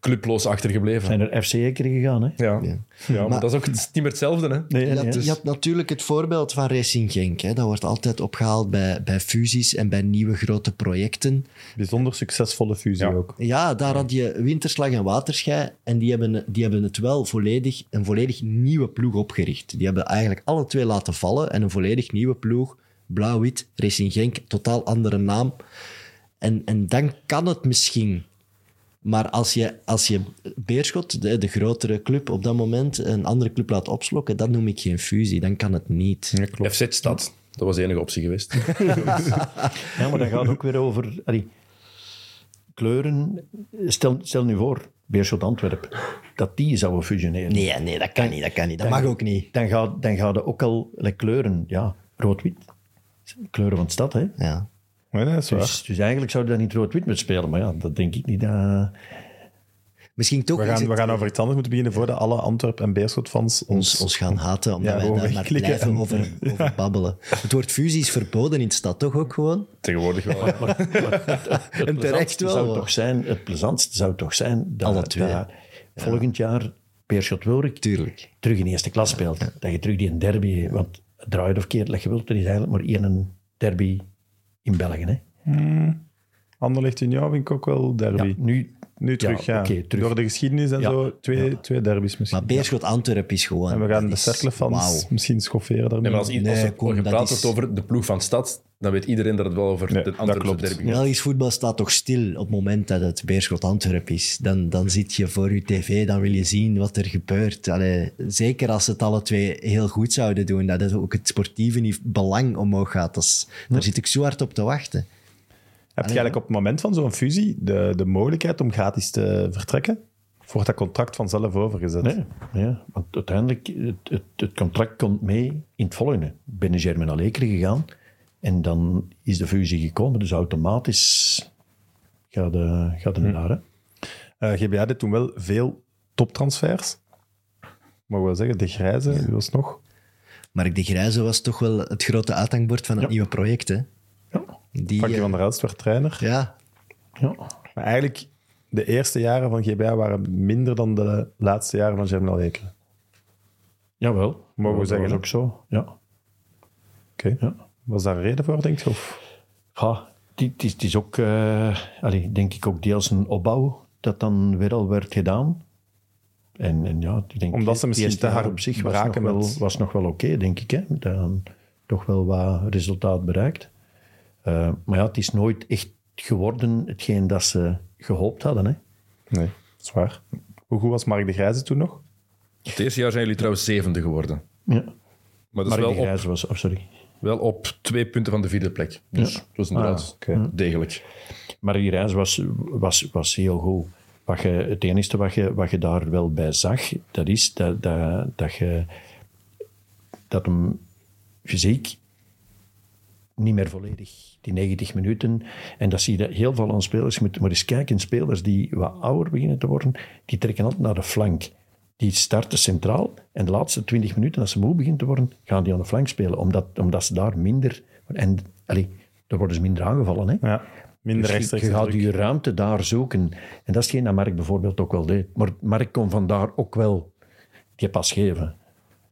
clubloos achtergebleven. Zijn er FC Ekeren gegaan, hè? Ja, ja. maar, Maar- dat is ook niet meer hetzelfde. Hè? Nee, je, nee, had, dus- je had natuurlijk het voorbeeld van Racing Genk. Hè. Dat wordt altijd opgehaald bij, bij fusies en bij nieuwe grote projecten. Bijzonder succesvolle fusie Ja. ook. Ja, daar had je Winterslag en Waterschei. En die hebben, die hebben het wel volledig, een volledig nieuwe ploeg opgericht. Die hebben eigenlijk alle twee laten vallen. En een volledig nieuwe ploeg, blauw-wit, Racing Genk, totaal andere naam. En, en dan kan het misschien. Maar als je, als je Beerschot, de, de grotere club op dat moment, een andere club laat opslokken, dat noem ik geen fusie. Dan kan het niet. Ja, klopt. FC Stad, dat was de enige optie geweest. Ja, maar dat gaat ook weer over allee, kleuren. Stel, stel nu voor, Beerschot Antwerp, dat die zouden fusioneren. Nee, nee, dat kan niet. Dat kan niet. Dat mag ook niet. Dan gaat, dan gaat er ook al like, kleuren, ja, rood-wit. Kleuren van de stad, hè. Ja. Nee, dat is waar. Dus, dus eigenlijk zouden dat niet rood-wit moeten spelen. Maar ja, dat denk ik niet. Misschien toch We gaan, het- we gaan over iets anders moeten beginnen voordat alle Antwerp- en Beerschot-fans ons... ons, ons gaan haten, omdat Ja, wij gewoon daar maar blijven en- over, over babbelen. Het woord fusie is verboden in de stad, toch ook gewoon? Tegenwoordig wel. Het terecht plezantste wel, Zou toch zijn, het plezantste zou toch zijn dat, Alle twee. dat volgend jaar Beerschot Tuurlijk. terug in eerste klas speelt. Dat je terug die een derby... Want draai het of keer dat je wilt, er is eigenlijk maar één derby in België. Hè. Anderlecht Union vind ik ook wel derby. Ja, nu, Nu terug, Ja, ja. oké, terug. Door de geschiedenis en Ja. zo, twee, twee derbies misschien. Maar Beerschot Antwerp is gewoon... en we gaan de Cercle-fans Wauw. misschien schofferen daarmee. Nee, maar als, Nee, als kom, gepraat is- over de ploeg van Stad, dan weet iedereen dat het wel over Nee, de Antwerpse klopt. derby gaat. Belgisch voetbal staat toch stil op het moment dat het Beerschot Antwerp is. Dan, dan zit je voor je tv, dan wil je zien wat er gebeurt. Allee, zeker als het alle twee heel goed zouden doen, dat het ook het sportieve belang omhoog gaat. Dat is, Daar zit ik zo hard op te wachten. Heb je eigenlijk op het moment van zo'n fusie de, de mogelijkheid om gratis te vertrekken? Of wordt dat contract vanzelf overgezet? Nee, nee, want uiteindelijk, het, het, het contract komt mee in het volgende. Ik ben Germinal Leker gegaan en dan is de fusie gekomen, dus automatisch gaat de, gaat de naar. Hè? Eh, GBA deed toen wel veel toptransfers. Mogen we wel zeggen, de grijze, wie was het nog? Mark de Grijze was toch wel het grote uithangbord van het Ja. nieuwe project. Hè? Ja. Die, Frankie eh, van der Elst werd trainer. ja, Ja. Maar eigenlijk, de eerste jaren van GBA waren minder dan de laatste jaren van Germinal Lekeren. Jawel. Mogen we zeggen, hè? ook zo, ja. Oké. Ja. Was daar een reden voor, denk je? Of? Ja, het is- ook, allee, denk ik, ook deels een opbauw dat dan weer al werd gedaan. En, en ja, ik denk, Omdat ze misschien te hard op zich was nog, wel, met- was nog wel oké, denk ik. Hè. Dan toch wel wat resultaat bereikt. Eh, maar ja, het is nooit echt geworden hetgeen dat ze gehoopt hadden. Hè. Nee, dat is waar. Hoe goed was Mark de Grijze toen nog? Het eerste jaar zijn jullie trouwens zevende geworden. Ja. Maar dat Maar is de wel op, Grijze was... Oh, sorry. Wel op twee punten van de vierde plek. Dus Ja. dat is inderdaad Ah, oké. degelijk. Maar die reis was, was, was heel goed. Wat je, het enige wat je, wat je daar wel bij zag, dat is dat, dat, dat je dat hem fysiek niet meer volledig, die 90 minuten. En dat zie je heel veel aan spelers. Je moet maar eens kijken, spelers die wat ouder beginnen te worden, die trekken altijd naar de flank. Die starten centraal en de laatste 20 minuten, als ze moe beginnen te worden, gaan die aan de flank spelen. Omdat, omdat ze daar minder... En allee, daar worden ze minder aangevallen. Hè? Ja, minder Dus je- rechtstreeks je gaat je ruimte daar zoeken. En dat is hetgeen dat Mark bijvoorbeeld ook wel deed. Maar Mark kon vandaar ook wel die pas geven.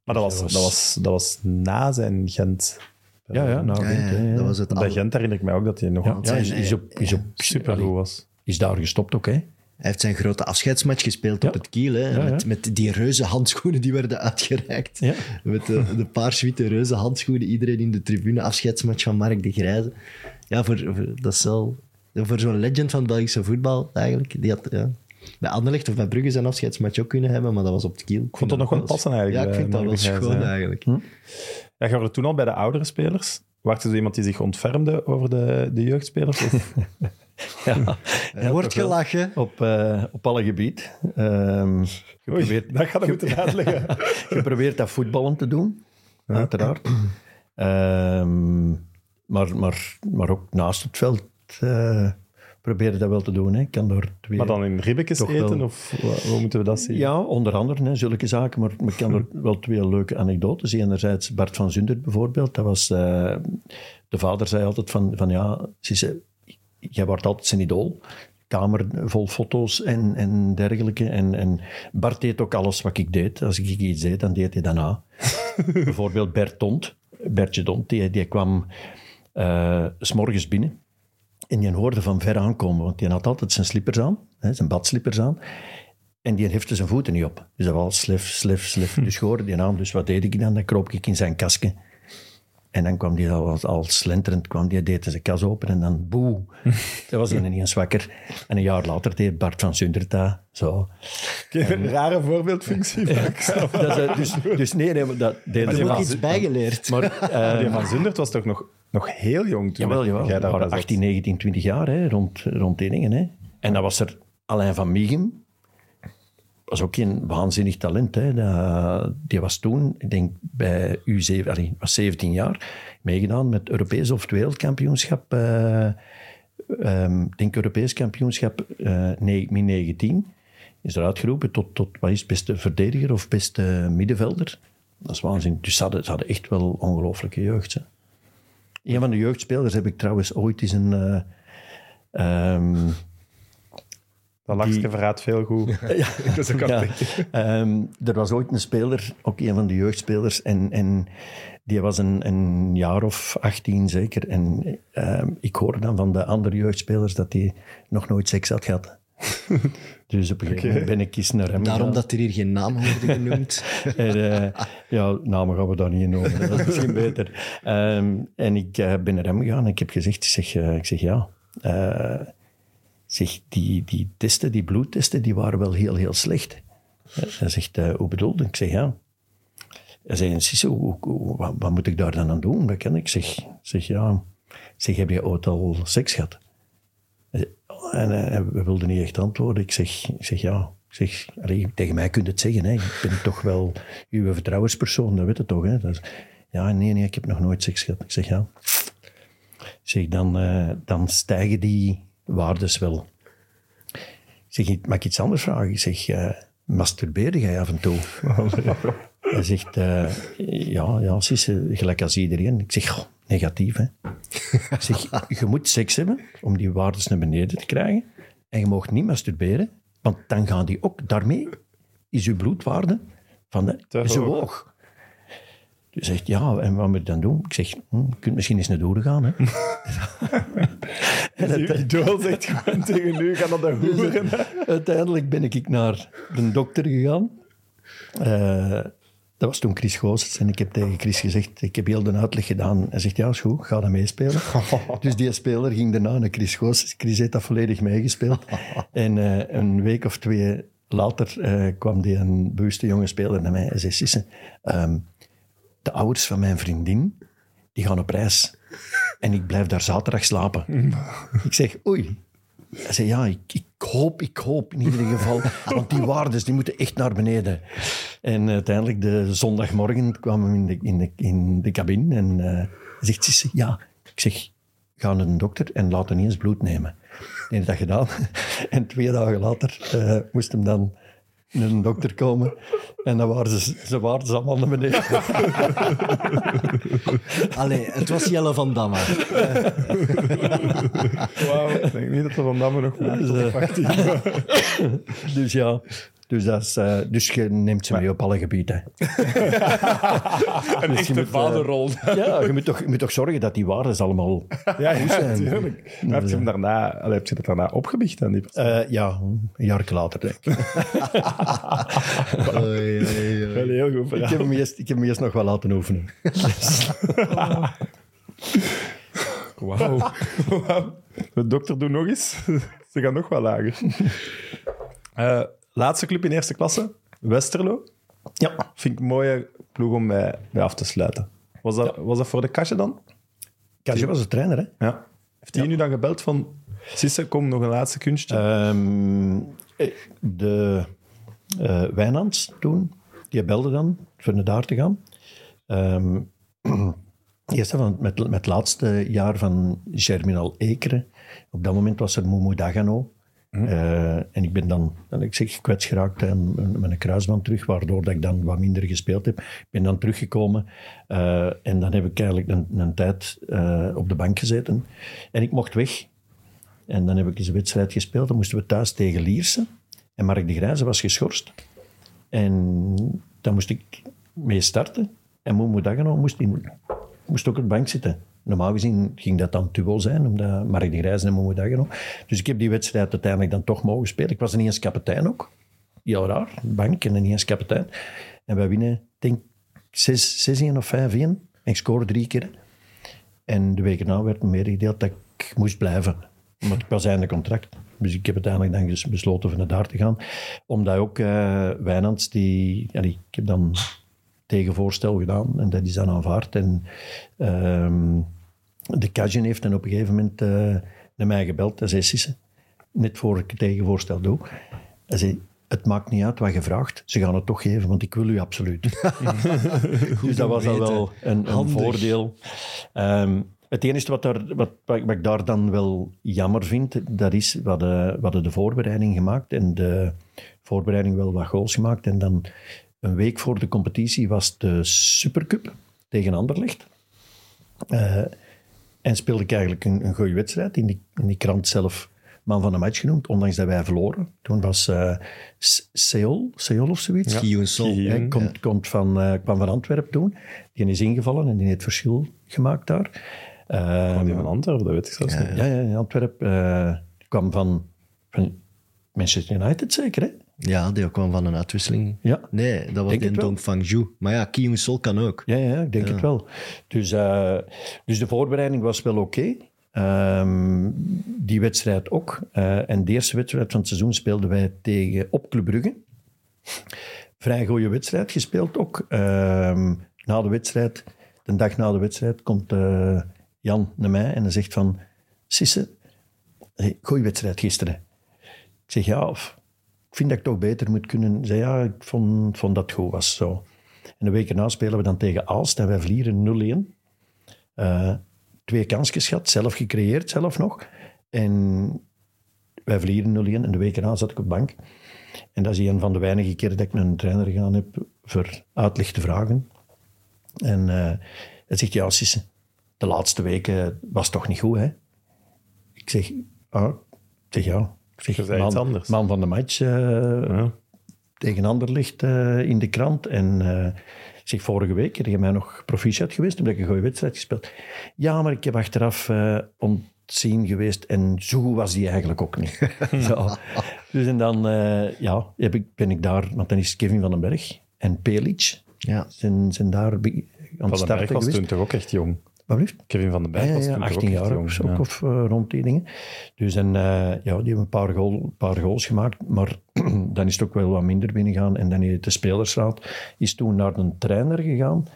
Maar dat was, Dat was- dat, was, dat was na zijn Gent. Ja, ja, nou, ja, weet je, ja, ja. dat was het Bij al. Gent herinner ik mij ook dat hij nog Ja, ja, is, is, op, is, op, super goed was. is daar gestopt ook, hè? Hij heeft zijn grote afscheidsmatch gespeeld Ja. op het kiel. Hè, Ja, ja. Met, met die reuze handschoenen die werden uitgereikt. Ja. Met de, de paars-witte reuze handschoenen. Iedereen in de tribune. Afscheidsmatch van Mark de Grijze. Ja, voor, voor, dat is wel... Voor zo'n legend van het Belgische voetbal, eigenlijk. Die had ja, bij Anderlecht of bij Brugge zijn afscheidsmatch ook kunnen hebben, maar dat was op het kiel. Ik vond dat nog wel passen eigenlijk, Ja, ik bij vind dat wel schoon ja. eigenlijk. Ja, je hoorde toen al bij de oudere spelers. Was er zo iemand die zich ontfermde over de, de jeugdspelers? Of? Ja, Er wordt gelachen. Op, eh, op alle gebieden. Ehm, je, Oei, probeert, dat gaat ik moeten uitleggen. je probeert dat voetballen te doen, uiteraard. Ehm, maar, maar, maar ook naast het veld eh probeer je dat wel te doen. Hè. Ik kan door twee... Maar dan in ribbekjes eten? wel. Of hoe moeten we dat zien? Ja, onder andere hè, zulke zaken. Maar ik kan er wel twee leuke anekdotes. Enerzijds Bart van Zundert bijvoorbeeld. Dat was, eh, de vader zei altijd van, van ja, ze zei, jij wordt altijd zijn idool. Kamer vol foto's en, en dergelijke. En, en Bart deed ook alles wat ik deed. Als ik iets deed, dan deed hij daarna. bijvoorbeeld Bert Tont. Bertje Tont, die, die kwam eh, s s'morgens binnen. En die hoorde van ver aankomen, want die had altijd zijn slippers aan, hè, zijn badslippers aan. En die hefte zijn voeten niet op. Dus dat was slef, slef, slef. Dus je hoorde die aan. Dus wat deed ik dan? Dan kroop ik in zijn kastje. En dan kwam die al, al slenterend, kwam die, deed zijn kas open en dan boe. Dat was hij ineens wakker. En een jaar later deed Bart van Zundert dat. Zo. Een rare voorbeeldfunctie. maar. Dat, is, dus, dus nee, nee, maar dat deed Er die is ook van iets bijgeleerd. Maar, eh, Die van Zundert was toch nog, nog heel jong toen Jawel, jawel. jij zat? 18, 19, 20 jaar hè, rond, rond die dingen. Hè. En dan was er Alain van Miegem. Was ook een waanzinnig talent. Hè. Die was toen, ik denk bij U7, allee, was 17 jaar, meegedaan met Europees of het wereldkampioenschap. ik denk Europees kampioenschap nee, min 19. Is eruit geroepen tot, tot wat is beste verdediger of beste middenvelder. Dat is waanzinnig. Dus ze hadden, ze hadden echt wel ongelooflijke jeugd. Hè. Een van de jeugdspelers heb ik trouwens ooit eens een... eh, ehm, Dat lachje die- verraadt veel goed. Ja, dat is ook ja, ehm, er was ooit een speler, ook een van de jeugdspelers, en, en die was een, een jaar of 18 zeker. En ehm, ik hoorde dan van de andere jeugdspelers dat hij nog nooit seks had gehad. Dus op een gegeven moment ben ik eens naar hem Daarom dat er hier geen naam wordt genoemd. En, eh, ja, namen gaan we daar niet in noemen. Dat is misschien beter. Ehm, en ik eh, ben naar hem gegaan en ik heb gezegd, ik zeg, eh, ik zeg ja, eh, zeg, die, die testen, die bloedtesten, die waren wel heel, heel slecht. Hij zegt, eh, hoe bedoelde? Ik zeg, ja. Hij zei, hoe- wat, wat moet ik daar dan aan doen? Dat kan ik. Zeg, zeg, ja. Zeg, heb je ooit al seks gehad? Oh, En hij we wilde niet echt antwoorden. Ik zeg, zeg ja. Ik zeg, tegen mij kunt het zeggen. Hè. Ik ben toch wel uw vertrouwenspersoon, dat weet je toch. Hè. Ja, nee, nee, ik heb nog nooit seks gehad. Ik zeg, ja. Zeg, dan, eh, dan stijgen die waardes wel. Ik zeg, mag ik iets anders vragen? Ik zeg, eh masturbeerde jij af en toe? Hij zegt, eh, ja, ja, Sisse, gelijk als iedereen. Ik zeg, goh, negatief, hè. Ik zeg, je moet seks hebben om die waardes naar beneden te krijgen. En je mag niet masturberen, want dan gaan die ook... Daarmee is je bloedwaarde van de, Te zo hoog. Dus zegt, ja, en wat moet je dan doen? Ik zeg, hm, je kunt misschien eens naar Doeren gaan, hè. en Die het- idool zegt gewoon tegen u, ga naar de hoeren. Uiteindelijk ben ik naar de dokter gegaan. Eh, dat was toen Chris Goossens. En ik heb tegen Chris gezegd, ik heb heel de uitleg gedaan. Hij zegt, ja, is goed, ga dan meespelen. dus die speler ging daarna naar Chris Goossens. Chris heeft dat volledig meegespeeld. en eh, een week of twee later eh, kwam die een bewuste jonge speler naar mij en zei, Sisse, ehm, de ouders van mijn vriendin, die gaan op reis. En ik blijf daar zaterdag slapen. ik zeg, oei. Hij zei, ja, ik, ik hoop, ik hoop in ieder geval. Want die waardes, die moeten echt naar beneden. En uiteindelijk, de zondagmorgen, kwam hem in de, in de, in de cabine en eh, hij zegt, Sisse, ja. Ik zeg, ga naar de dokter en laat hem eens bloed nemen. Hij heeft dat gedaan. En twee dagen later eh, moest hem dan naar een dokter komen. En dan waren ze, ze waren ze allemaal naar beneden. Allee, het was Jelle van Damme. Wauw, ik denk niet dat we van Damme nog maakt. Dus, eh, dus ja, dus, dat is, eh, dus je neemt ze mee op alle gebieden. Een echte moet, eh, vaderrol. Ja, je moet, toch, je moet toch zorgen dat die waarden allemaal... Ja, ja, zijn. natuurlijk. Maar heb je, hem daarna, heb je dat daarna opgebicht dan? Die persoon? Eh, ja, een jaar later, denk ik. Oei, oei, oei. Wel heel goed Ik heb, hem eerst, ik heb hem eerst nog wel laten oefenen. Wauw. De dokter doet nog eens. Ze gaan nog wel lager. Eh, laatste club in eerste klasse, Westerlo. Ja. Vind ik een mooie ploeg om bij af te sluiten. Was dat, was dat voor de kastje dan? Kasje was de trainer, hè? Ja. Heeft hij nu dan gebeld van... Sisse, kom nog een laatste kunstje. Eh, de eh Wijnands toen, die belde dan voor naar daar te gaan. Ehm eerst van, met, met het laatste jaar van Germinal Ekeren. Op dat moment was er Momo Dagano. Eh, en ik ben dan, ik zeg, kwets geraakt en met een kruisband terug, waardoor dat ik dan wat minder gespeeld heb. Ik ben dan teruggekomen eh, en dan heb ik eigenlijk een, een tijd eh, op de bank gezeten. En ik mocht weg. En dan heb ik eens een wedstrijd gespeeld. Dan moesten we thuis tegen Lierse. En Mark de Grijze was geschorst. En dan moest ik mee starten. En Momo Dagano moest, moest ook op de bank zitten. Normaal gezien ging dat dan duo zijn, omdat Mark de Grijze en Momo Dagano. Dus ik heb die wedstrijd uiteindelijk dan toch mogen spelen. Ik was niet eens kapitein ook. Heel raar, bank en niet eens kapitein. En wij winnen, denk ik, 6-1 of 5-1. En ik scoorde drie keer. En de week erna werd me meegedeeld dat ik moest blijven. Want ik was einde contract. Dus ik heb uiteindelijk dan besloten van daar te gaan. Omdat ook eh Wijnands, die, ik heb dan tegenvoorstel gedaan en dat is dan aanvaard. En ehm, de Cajun heeft dan op een gegeven moment eh, naar mij gebeld. Hij zei, Sisse, net voor ik het tegenvoorstel doe. Hij zei, het maakt niet uit wat je vraagt. Ze gaan het toch geven, want ik wil u absoluut. dus dat was weten. wel een, voordeel. Ehm, het enige wat, daar, wat, wat, ik daar dan wel jammer vind, dat is, we hadden, we hadden de voorbereiding gemaakt en de voorbereiding wel wat goals gemaakt. En dan een week voor de competitie was de Supercup tegen Anderlecht. Eh, en speelde ik eigenlijk een, een goede wedstrijd. In die, in die krant zelf man van de match genoemd, ondanks dat wij verloren. Toen was eh S- Seol, Seol of zoiets. Sol. Guillaume. Hij komt, komt van, eh, kwam van Antwerpen toen. Die is ingevallen en die heeft verschil gemaakt daar. Van die Ehm, van Antwerpen, dat weet ik zelfs niet. ja, ja, in Antwerpen. eh, kwam van, van Manchester United zeker, hè? Ja, die kwam van een uitwisseling. Ja. Nee, dat was Denk in. Dong Fangju. Maar ja, Ki Young Sol kan ook. Ja, ja ik denk het wel. Dus, eh, dus de voorbereiding was wel oké. Ehm, die wedstrijd ook. Eh, en de eerste wedstrijd van het seizoen speelden wij tegen op Club Brugge. Vrij goede wedstrijd gespeeld ook. Ehm, na de wedstrijd, de dag na de wedstrijd, komt eh, Jan naar mij en hij zegt van... Sisse, hey, goeie wedstrijd gisteren. Ik zeg ja, of, vind dat ik toch beter moet kunnen. Zei ja, ik vond, vond dat goed was. Zo. En een week erna spelen we dan tegen Aalst en wij verlieren 0-1. Eh, twee kansjes gehad, zelf gecreëerd, zelf nog. En wij verlieren 0-1 en de week erna zat ik op de bank. En dat is een van de weinige keren dat ik naar een trainer gegaan heb voor uitleg te vragen. En eh, hij zegt, ja, Sisse, de laatste weken was toch niet goed, hè? Ik zeg, ah, ik zeg ja. Zeg, iets man, anders. man van de match eh, tegen Anderlicht eh in de krant. En eh, ik zeg, vorige week heb je mij nog proficiat geweest, omdat ik een goede wedstrijd gespeeld. Ja, maar ik heb achteraf eh ontzien geweest en zo goed was die eigenlijk ook niet. Zo. Dus en dan eh, ja, heb ik, ben ik daar, want dan is Kevin van den Berg en Pelic Ja. zijn, zijn daar aan het Van den Berg starten was geweest. toen toch ook echt jong. Wat? Kevin van den Berg was ja, toen toch 18 ook echt jaar of Ja. of eh, rond die dingen. Dus en, eh, ja, die hebben een paar, goal, paar goals gemaakt, maar dan is het ook wel wat minder binnengegaan. En dan heeft de spelersraad is toen naar een trainer gegaan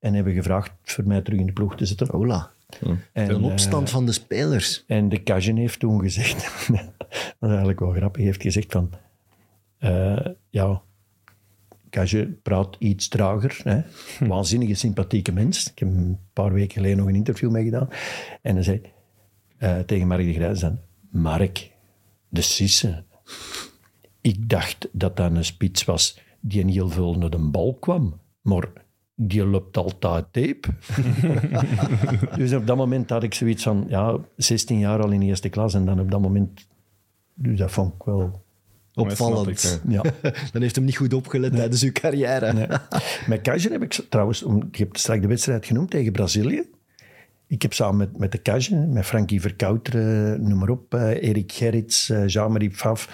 en hebben gevraagd voor mij terug in de ploeg te zetten. Hola. En, Een opstand eh, van de spelers. en de Cajun heeft toen gezegd, dat is eigenlijk wel grappig, heeft gezegd van, eh, ja, Cajun praat iets trager, hè? waanzinnige sympathieke mens. Ik heb een paar weken geleden nog een interview mee gedaan. En hij zei eh, tegen Mark de Grijs dan, Mark, de Sisse, ik dacht dat dat een spits was die heel veel naar de bal kwam, maar die loopt altijd tape. dus op dat moment had ik zoiets van, ja, 16 jaar al in de eerste klas en dan op dat moment, dus dat vond ik wel, Opvallend. ja. Dan heeft hem niet goed opgelet tijdens uw carrière. Nee. Met Cajun heb ik trouwens, om, je hebt straks de wedstrijd genoemd tegen Brazilië. Ik heb samen met, met de Cajun, met Frankie Verkouteren, noem maar op, eh, Erik Gerrits, eh, Jean-Marie Pfaff,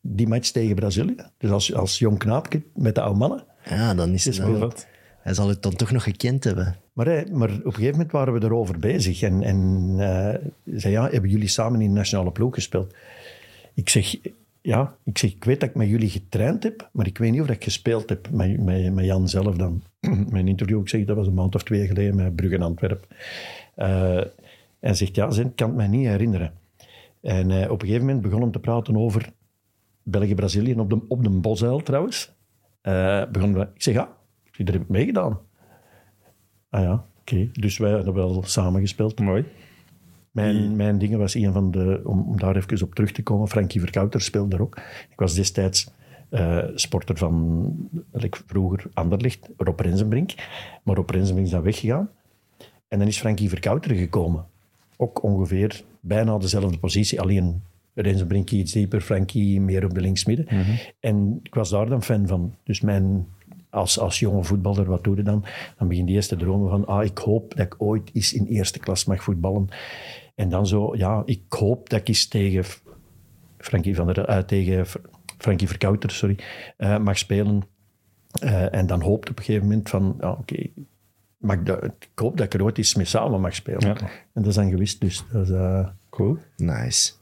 die match tegen Brazilië. Dus als, als jong knaapje met de oude mannen. Ja, dan is het wel. Hij zal het dan toch nog gekend hebben. Maar, hij- maar op een gegeven moment waren we erover bezig. En, en eh, zei, ja, hebben jullie samen in de nationale ploeg gespeeld? Ik zeg, ja, ik zeg, ik weet dat ik met jullie getraind heb, maar ik weet niet of ik gespeeld heb met, met, met Jan zelf dan. Mijn interview, ik zeg, dat was een maand of twee geleden met Brugge en Antwerpen. En hij zegt, ja, ik kan het me niet herinneren. En eh, op een gegeven moment begon hem te praten over België-Brazilië, op de, op de Bosuil trouwens. Eh, begon, ik zeg, ja, daar heb ik meegedaan. Ah ja, oké. Dus wij hebben wel samen gespeeld. Mooi. Mijn, mijn dingen was een van de, om, om daar even op terug te komen, Frankie Verkouter speelde daar ook. Ik was destijds eh, sporter van, like vroeger Anderlicht, Rob Rensenbrink. Maar Rob Rensenbrink is dan weggegaan. En dan is Frankie Verkouter gekomen. Ook ongeveer bijna dezelfde positie, alleen Rensenbrink iets dieper, Frankie meer op de linksmidden. En ik was daar dan fan van. Dus mijn, als, als jonge voetballer, wat doe je dan? Dan begin je eerst te dromen van, ah, ik hoop dat ik ooit eens in eerste klas mag voetballen. En dan zo, ja, ik hoop dat ik eens tegen Frankie, van der, eh, tegen Fr- Frankie Verkouter sorry, eh, mag spelen. Eh, en dan hoopt op een gegeven moment van, ja, oké, mag ik dat- ik hoop dat ik er ooit eens mee samen mag spelen. Ja. En dat is dan gewist, dus dat is, Cool. Nice.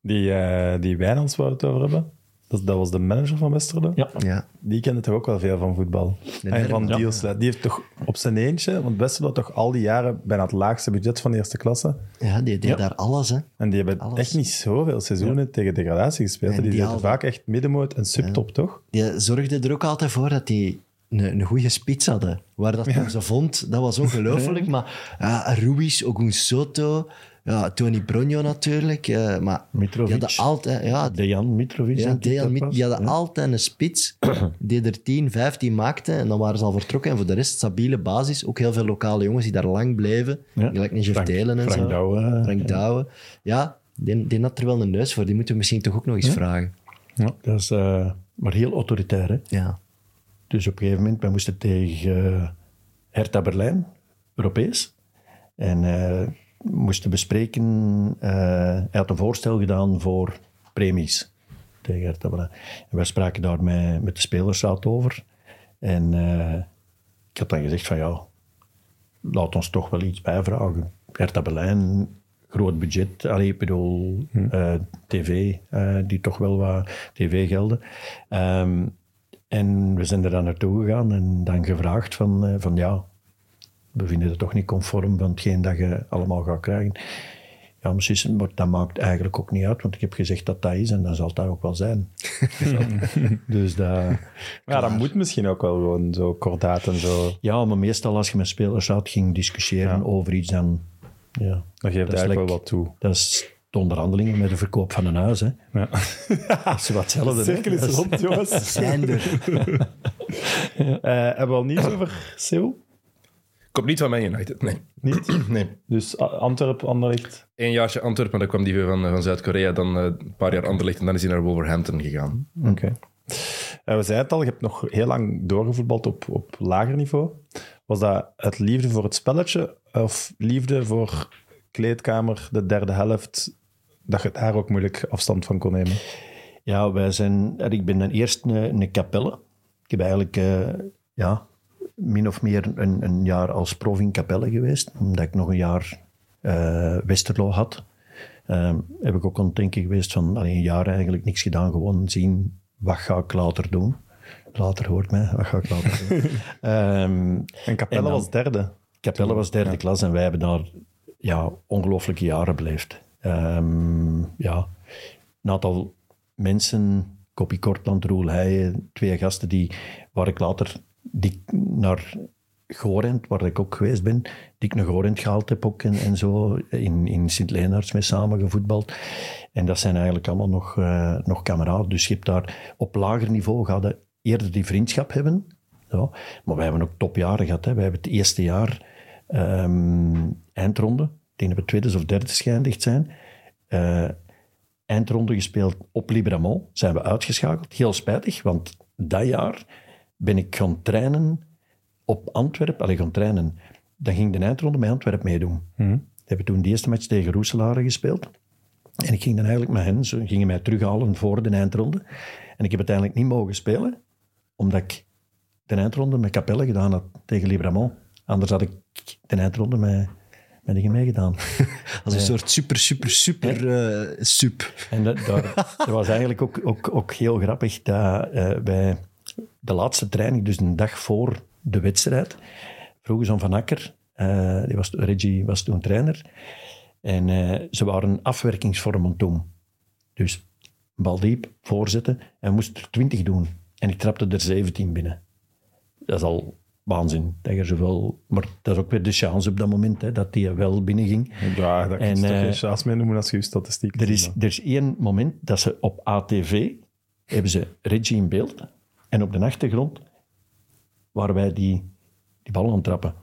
Die, eh die Wijnands waar we het over hebben, dat, dat was de manager van Westerlo. ja. Ja. Die kende toch ook wel veel van voetbal. En van ja. Dielsla. Die heeft toch op zijn eentje, want Westerlo had toch al die jaren bijna het laagste budget van de eerste klasse. Ja, die deed Ja. daar alles, hè. En die hebben Alles. echt niet zoveel seizoenen tegen degradatie gespeeld. En die die vaak echt middenmoot en subtop, toch? Die zorgde er ook altijd voor dat die een, een goede spits hadden. Waar dat hem ze vond, dat was ongelooflijk. maar ja, Ruiz, Ogunsoto, ja, Tony Bronjo natuurlijk. eh, maar Mitrovic. die altijd... Ja, Dejan Mitrovic. ja, Dejan Mit- die hadden Ja. altijd een spits die er 10, 15 maakte. En dan waren ze al vertrokken. En voor de rest stabiele basis. Ook heel veel lokale jongens die daar lang bleven. Ja. Gelijk een Jeff Delen en Frank zo. Douwe. Frank Douwe. Ja, die, die had er wel een neus voor. Die moeten we misschien toch ook nog eens vragen. Dat is, eh, maar heel autoritair, hè. Ja. Dus op een gegeven moment, wij moesten tegen eh, Hertha Berlijn, Europees. En eh, moesten bespreken, eh, hij had een voorstel gedaan voor premies. tegen Hertha. En wij spraken daar met, met de spelersraad over. En eh, ik had dan gezegd van ja, laat ons toch wel iets bijvragen. Hertha Berlijn, groot budget. Allee, bedoel, eh, tv, die toch wel wat tv-gelden. Ehm, en we zijn er dan naartoe gegaan en dan gevraagd van, van ja, we vinden het toch niet conform van hetgeen dat je allemaal gaat krijgen. Ja, misschien, maar dat maakt eigenlijk ook niet uit, want ik heb gezegd dat dat is en dan zal dat ook wel zijn. dus dat... Ja, dat moet misschien ook wel gewoon zo kordaat en zo. Ja, maar meestal als je met spelers zat, ging discussiëren Ja. over iets, dan... Ja, Dat geeft Dat eigenlijk like- wel wat toe. dat is de onderhandelingen met de verkoop van een huis. Hè. Ja. Dat is wat hetzelfde. De cirkel is Dat rond, jongens. Zijn er. Eh, hebben we al nieuws over Seoul? Komt niet van Man United, nee. Niet? nee. Dus A- Antwerp, Anderlecht. Eén jaartje Antwerpen, dan kwam die van, van Zuid-Korea, dan eh, een paar jaar Anderlecht en dan is hij naar Wolverhampton gegaan. Oké. Eh, we zeiden het al, je hebt nog heel lang doorgevoetbald op, op lager niveau. Was dat het liefde voor het spelletje of liefde voor kleedkamer, de derde helft, dat je daar ook moeilijk afstand van kon nemen? Ja, wij zijn... Ik ben dan eerst een, een kapelle. Ik heb eigenlijk eh, ja, min of meer een, een jaar als prof in kapelle geweest, omdat ik nog een jaar eh, Westerlo had. Ehm, heb ik ook aan het denken geweest van allee, een jaar eigenlijk niks gedaan, gewoon zien wat ga ik later doen. Later hoort mij, wat ga ik later doen. Ehm, En Capelle was derde. Capelle was derde klas en wij hebben daar ja, ongelooflijke jaren beleefd. Ehm, ja, een aantal mensen, Koppie Kortland, Roel Heijen, twee gasten, die, waar ik later die naar Gorent, waar ik ook geweest ben, die ik naar Gorent gehaald heb ook en, en zo, in, in Sint-Leenaerts mee samen gevoetbald. En dat zijn eigenlijk allemaal nog, eh, nog kameraden. Dus je hebt daar op lager niveau je eerder die vriendschap hebben. Maar wij hebben ook topjaren gehad. Hè. Wij hebben het eerste jaar ehm, eindronde. Ik denk dat we tweede of derde geëindigd zijn. Eh, eindronde gespeeld op Libramont. Zijn we uitgeschakeld. Heel spijtig, want dat jaar ben ik gaan trainen op Antwerpen. Allee, gaan trainen. Dan ging de eindronde met Antwerpen meedoen. We hebben toen de eerste match tegen Roeselare gespeeld. En ik ging dan eigenlijk met hen, ze gingen mij terughalen voor de eindronde. En ik heb uiteindelijk niet mogen spelen, omdat ik de eindronde met Capelle gedaan had tegen Libramont. Anders had ik de eindronde met, met die meegedaan. Als een soort super, super, super eh sup. En dat, daar, dat was eigenlijk ook, ook, ook heel grappig dat bij de laatste training, dus een dag voor de wedstrijd, vroegen ze aan Van Akker, eh, die was, Reggie was toen trainer, en eh, ze waren afwerkingsvormen toen. Dus bal diep, voorzetten, en moest er 20 doen. En ik trapte er 17 binnen. Dat is al waanzin. Dat je zoveel, maar dat is ook weer de chance op dat moment, hè, dat die wel binnenging. Ja, dat En, je toch eh, geen chance mee noemen als je je statistiek Er is, er is één moment dat ze op ATV hebben ze Reggie in beeld en op de achtergrond waren wij die, die bal trappen.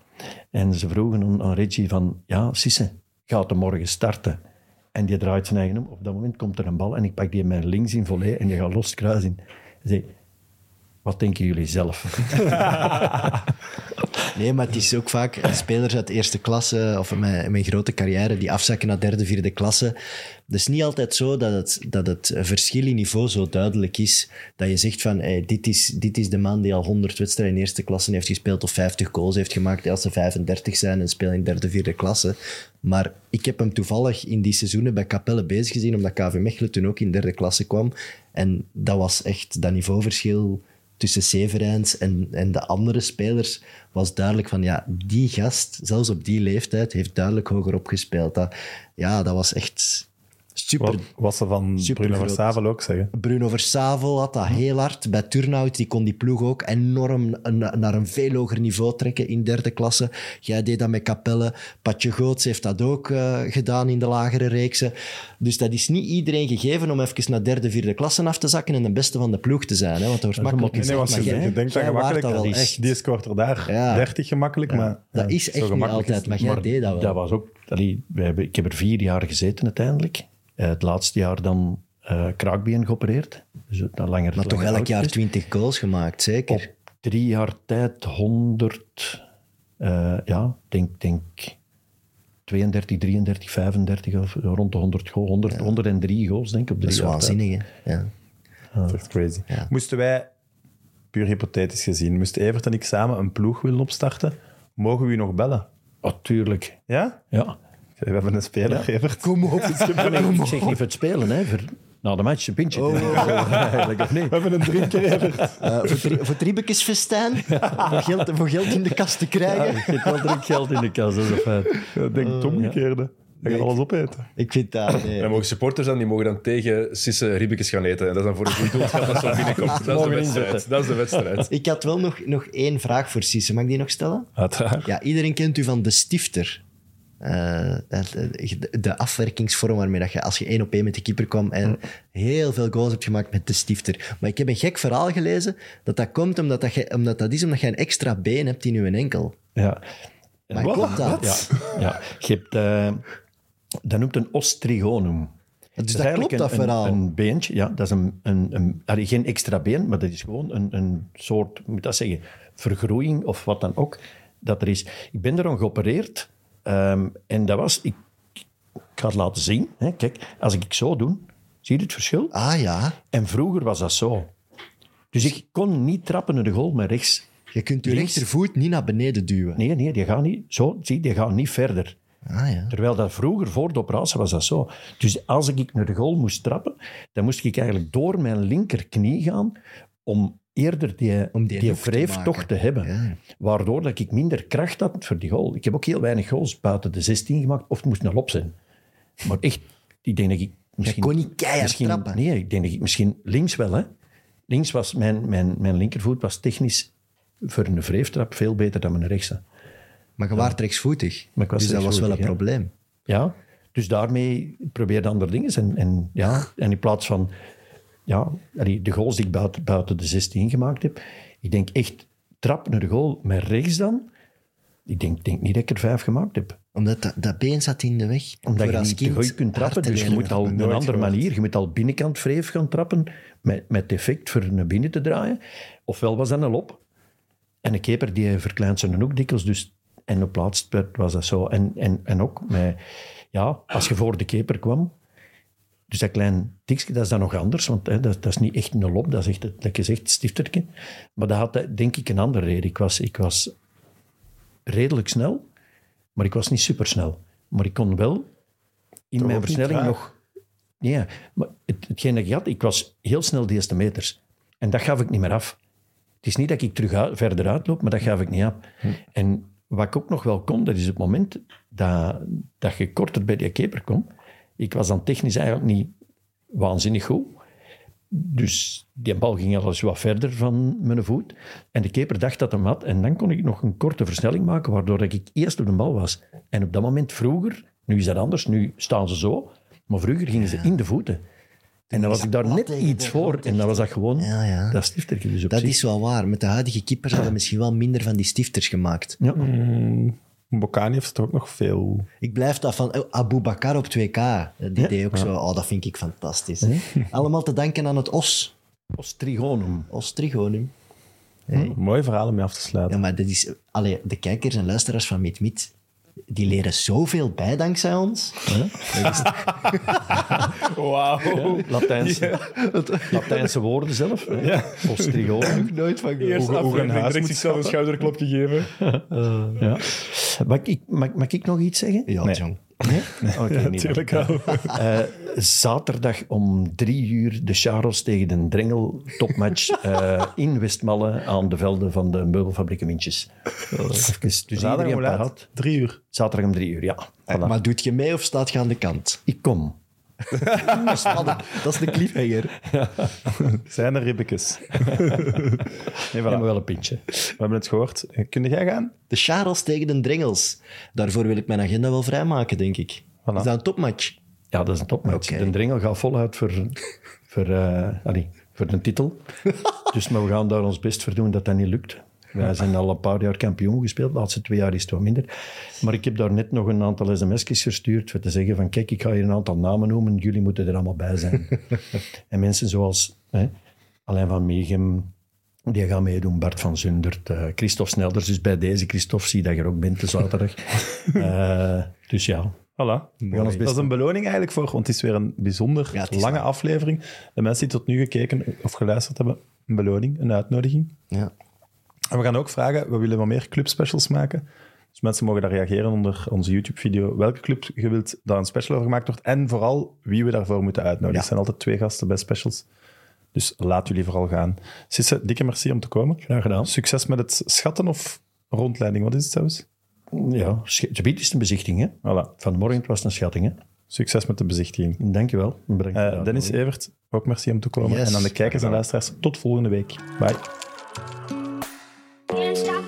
En ze vroegen aan, Reggie van, ja, Sisse, gaat er morgen starten? En die draait zijn eigen om. Op dat moment komt er een bal en ik pak die met links in volley en die gaat los het kruis in. Hij zei, wat denken jullie zelf? Nee, maar het is ook vaak spelers uit eerste klasse of met, met grote carrière die afzakken naar derde, vierde klasse. Het is niet altijd zo dat het, dat het verschil in niveau zo duidelijk is. Dat je zegt van, hey, dit, is, dit is de man die al 100 wedstrijden in eerste klasse heeft gespeeld of 50 goals heeft gemaakt als ze 35 zijn en spelen in derde, vierde klasse. Maar ik heb hem toevallig in die seizoenen bij Capelle bezig gezien, omdat KV Mechelen toen ook in derde klasse kwam. En dat was echt dat niveauverschil tussen Severijns en, en de andere spelers was duidelijk van, ja, die gast, zelfs op die leeftijd, heeft duidelijk hoger opgespeeld. Dat, ja, dat was echt super. Wat, wat ze van Super Bruno. Versavel ook zeggen. Bruno Versavel had dat heel hard. Bij Turnhout die kon die ploeg ook enorm na- naar een veel hoger niveau trekken in derde klasse. Jij deed dat met Capelle. Patje Goots heeft dat ook eh, gedaan in de lagere reeksen. Dus dat is niet iedereen gegeven om even naar derde, vierde klasse af te zakken en de beste van de ploeg te zijn. Hè? Want dat wordt makkelijk Nee, nee, want je, je jij- denkt dat gemakkelijk. dat wel die, echt. die scoort er daar Ja. 30 gemakkelijk, maar dat ja, is echt niet is altijd, maar jij Maar deed dat wel. Dat was ook... allee, we hebben, ik heb er vier jaar gezeten uiteindelijk. Eh, het laatste jaar dan eh kraakbeen geopereerd. Dus dat langer, maar toch elk jaar is. 20 goals gemaakt, zeker. Op drie jaar tijd 100... eh, ja, denk, denk 32, 33, 35 of rond de 100, goal, 100 103 goals denk ik op dat drie is jaar tijd. waanzinnig, hè? Ja. Dat is crazy. Ja. Moesten wij, puur hypothetisch gezien, moest Evert en ik samen een ploeg willen opstarten, mogen we u nog bellen? Oh, tuurlijk. Ja? Ja. We hebben een speler, Evert. Kom op. Ik zeg niet voor het spelen, hè. Voor, na de match een pintje. Oh. Eigenlijk, of niet? We hebben een drinker, Evert. Eh, voor, tri- voor Triebekes festaan, voor, geld, voor geld in de kast te Ja, krijgen. hebt wel druk geld in de kas, dat is een feit. Ik denk het omgekeerde. Hij gaat alles opeten. Ik vind dat... nee. Dan mogen supporters dan, die mogen dan tegen Sisse ribbekes gaan eten. En dat is dan voor een goed doel dat zo binnenkomt. Dat is de wedstrijd. Dat is de wedstrijd. Ik had wel nog, nog één vraag voor Sisse. Mag ik die nog stellen? Uiteraard. Ja, iedereen kent u van de stifter. Eh, het- de, de afwerkingsvorm waarmee dat je als je één op één met de keeper kwam en heel veel goals hebt gemaakt met de stifter. Maar ik heb een gek verhaal gelezen dat dat komt omdat dat, je, omdat dat is omdat je een extra been hebt in je enkel. Ja. Maar klopt dat? Ja, ja. je hebt... eh, dat noemt een ostrigonum. Dus dat klopt, dat verhaal. Een, een beentje, ja. Dat is een, een, een, allee, geen extra been, maar dat is gewoon een, een soort, moet dat zeggen, vergroeiing of wat dan ook, dat er is. Ik ben erom geopereerd ehm, en dat was... Ik, ik ga het laten zien. Hè. Kijk, als ik zo doe, zie je het verschil? Ah ja, En vroeger was dat zo. Dus ik kon niet trappen naar de goal met rechts. je kunt je rechtervoet niet naar beneden duwen. Nee, nee, die gaat niet zo. Zie, die gaat niet verder. Ah ja. Terwijl dat vroeger, voor de operatie, was dat zo. Dus als ik naar de goal moest trappen, dan moest ik eigenlijk door mijn linkerknie gaan om eerder die, Om die die, te wreef maken. toch te hebben. Ja. Waardoor dat ik minder kracht had voor die goal. Ik heb ook heel weinig goals buiten de 16 gemaakt, of het moest een lop zijn. Maar echt, ik denk dat ik misschien... kon niet keihard misschien, trappen. Nee, ik denk dat ik misschien links wel, hè. Links was mijn, mijn, mijn linkervoet was technisch voor een wreeftrap veel beter dan mijn rechtse. Maar je waart rechtsvoetig. Maar ik was dus dat was wel een probleem. Ja, dus daarmee probeer andere dingen. En, en, ja, en in plaats van ja, de goals die ik buiten, buiten de 16 gemaakt heb, ik denk echt trap naar de goal met rechts dan. Ik denk, denk niet dat ik er vijf gemaakt heb. Omdat dat, dat been zat in de weg. Omdat je niet te goed kunt trappen, dus je moet al trappen. een andere gehoord. manier. Je moet al binnenkant vreef gaan trappen met, met defect voor naar binnen te draaien. Ofwel was dat een lop. En een keeper die verkleint zijn hoek dikwijls, dus en op laatst werd, was dat zo. En, en, en ook met, ja, als je voor de keeper kwam, dus dat klein tikje, dat is dan nog anders, want hè, dat, dat is niet echt een lop, dat is echt, het- dat je zegt, stiftertje. Maar dat had denk ik een andere reden. Ik was, ik was redelijk snel, maar ik was niet supersnel. Maar ik kon wel in Toch mijn versnelling nog... Ja, maar het, hetgeen dat ik had, ik was heel snel de eerste meters. En dat gaf ik niet meer af. Het is niet dat ik terug uit- verder uitloop, maar dat gaf ik niet af. En wat ik ook nog wel kon, dat is het moment dat, dat je korter bij die keeper komt. Ik was dan technisch eigenlijk niet waanzinnig goed. Dus die bal ging al eens wat verder van mijn voet. En de keeper dacht dat hem had. En dan kon ik nog een korte versnelling maken, waardoor ik eerst op de bal was. En op dat moment vroeger, nu is dat anders, nu staan ze zo. Maar vroeger gingen ze in de voeten. En dan was ik daar net iets voor. En dan was dat gewoon Ja, ja. dat stiftertje. Dus op Dat zich. is wel waar. Met de huidige keepers hadden we misschien wel minder van die stifters gemaakt. Ja. Bocani heeft er ook nog veel. Ik blijf dat van oh, Abu Bakar op 2K. eh, Die deed ook zo. Oh, dat vind ik fantastisch. Allemaal te danken aan het os. Ostrigonum. Os Trigonum. Mooi verhaal om mee af te sluiten. Ja, maar dat is... Allee, de kijkers en luisteraars van Meet Meet, die leren zoveel bij dankzij ons. Dat is- Wauw. Latijnse, Latijnse woorden zelf. hè. Ostrigonum. nooit van gehoord. Eerst aflevering, direct zichzelf een schouderklopje geven. Ja. Mag, ik, mag, mag ik nog iets zeggen? Ja, Nee. jong. Nee? Oké, niet. Natuurlijk wel. Eh, zaterdag om drie uur de Charles tegen de Drengel topmatch eh, in Westmalle aan de velden van de meubelfabriek Mintjes. Even, dus Zaterdag iedereen paraat. Drie uur. Zaterdag om drie uur, ja. Voilà. Maar doet je mee of staat je aan de kant? Ik kom. Spannend. Dat is de cliffhanger. Zijn er ribbekes? nee, Ja, voilà. maar wel een pintje. We hebben het gehoord. Eh, Kun jij gaan? De Charles tegen de Drengels. Daarvoor wil ik mijn agenda wel vrijmaken, denk ik. Is dat een topmatch? Ja, dat is een topmatch. De Drengel gaat voluit voor, voor, eh, allee, voor de titel. dus maar we gaan daar ons best voor doen dat dat niet lukt. Wij zijn al een paar jaar kampioen gespeeld. De laatste twee jaar is het wat minder. Maar ik heb daar net nog een aantal sms'jes verstuurd voor te zeggen van kijk, ik ga hier een aantal namen noemen. Jullie moeten er allemaal bij zijn. en mensen zoals hè, Alain van Meegem, die gaan meedoen. Bart van Zundert, eh Christophe Snelders. Dus bij deze, Christophe, zie dat je er ook bent de zaterdag. Eh, dus ja, Voilà. Dat is een beloning eigenlijk voor, want het is weer een bijzonder Ja, lange aflevering. De mensen die tot nu gekeken of geluisterd hebben, een beloning, een uitnodiging. Ja. En we gaan ook vragen, we willen wat meer clubspecials maken. Dus mensen mogen daar reageren onder onze YouTube-video. Welke club je wilt dat een special over gemaakt wordt. En vooral wie we daarvoor moeten uitnodigen. Ja. Er zijn altijd twee gasten bij specials. Dus laat jullie vooral gaan. Sisse, dikke merci om te komen. Graag gedaan. Succes met het schatten of rondleiding. Wat is het zelfs? Ja, gebied is een bezichting. Hè? Voilà. Vanmorgen het was een schatting. Hè? Succes met de bezichtiging. Dankjewel. Bedankt Eh, Dennis. Evert, ook merci om te komen. Yes. en aan de kijkers en luisteraars, tot volgende week. Bye. 天下。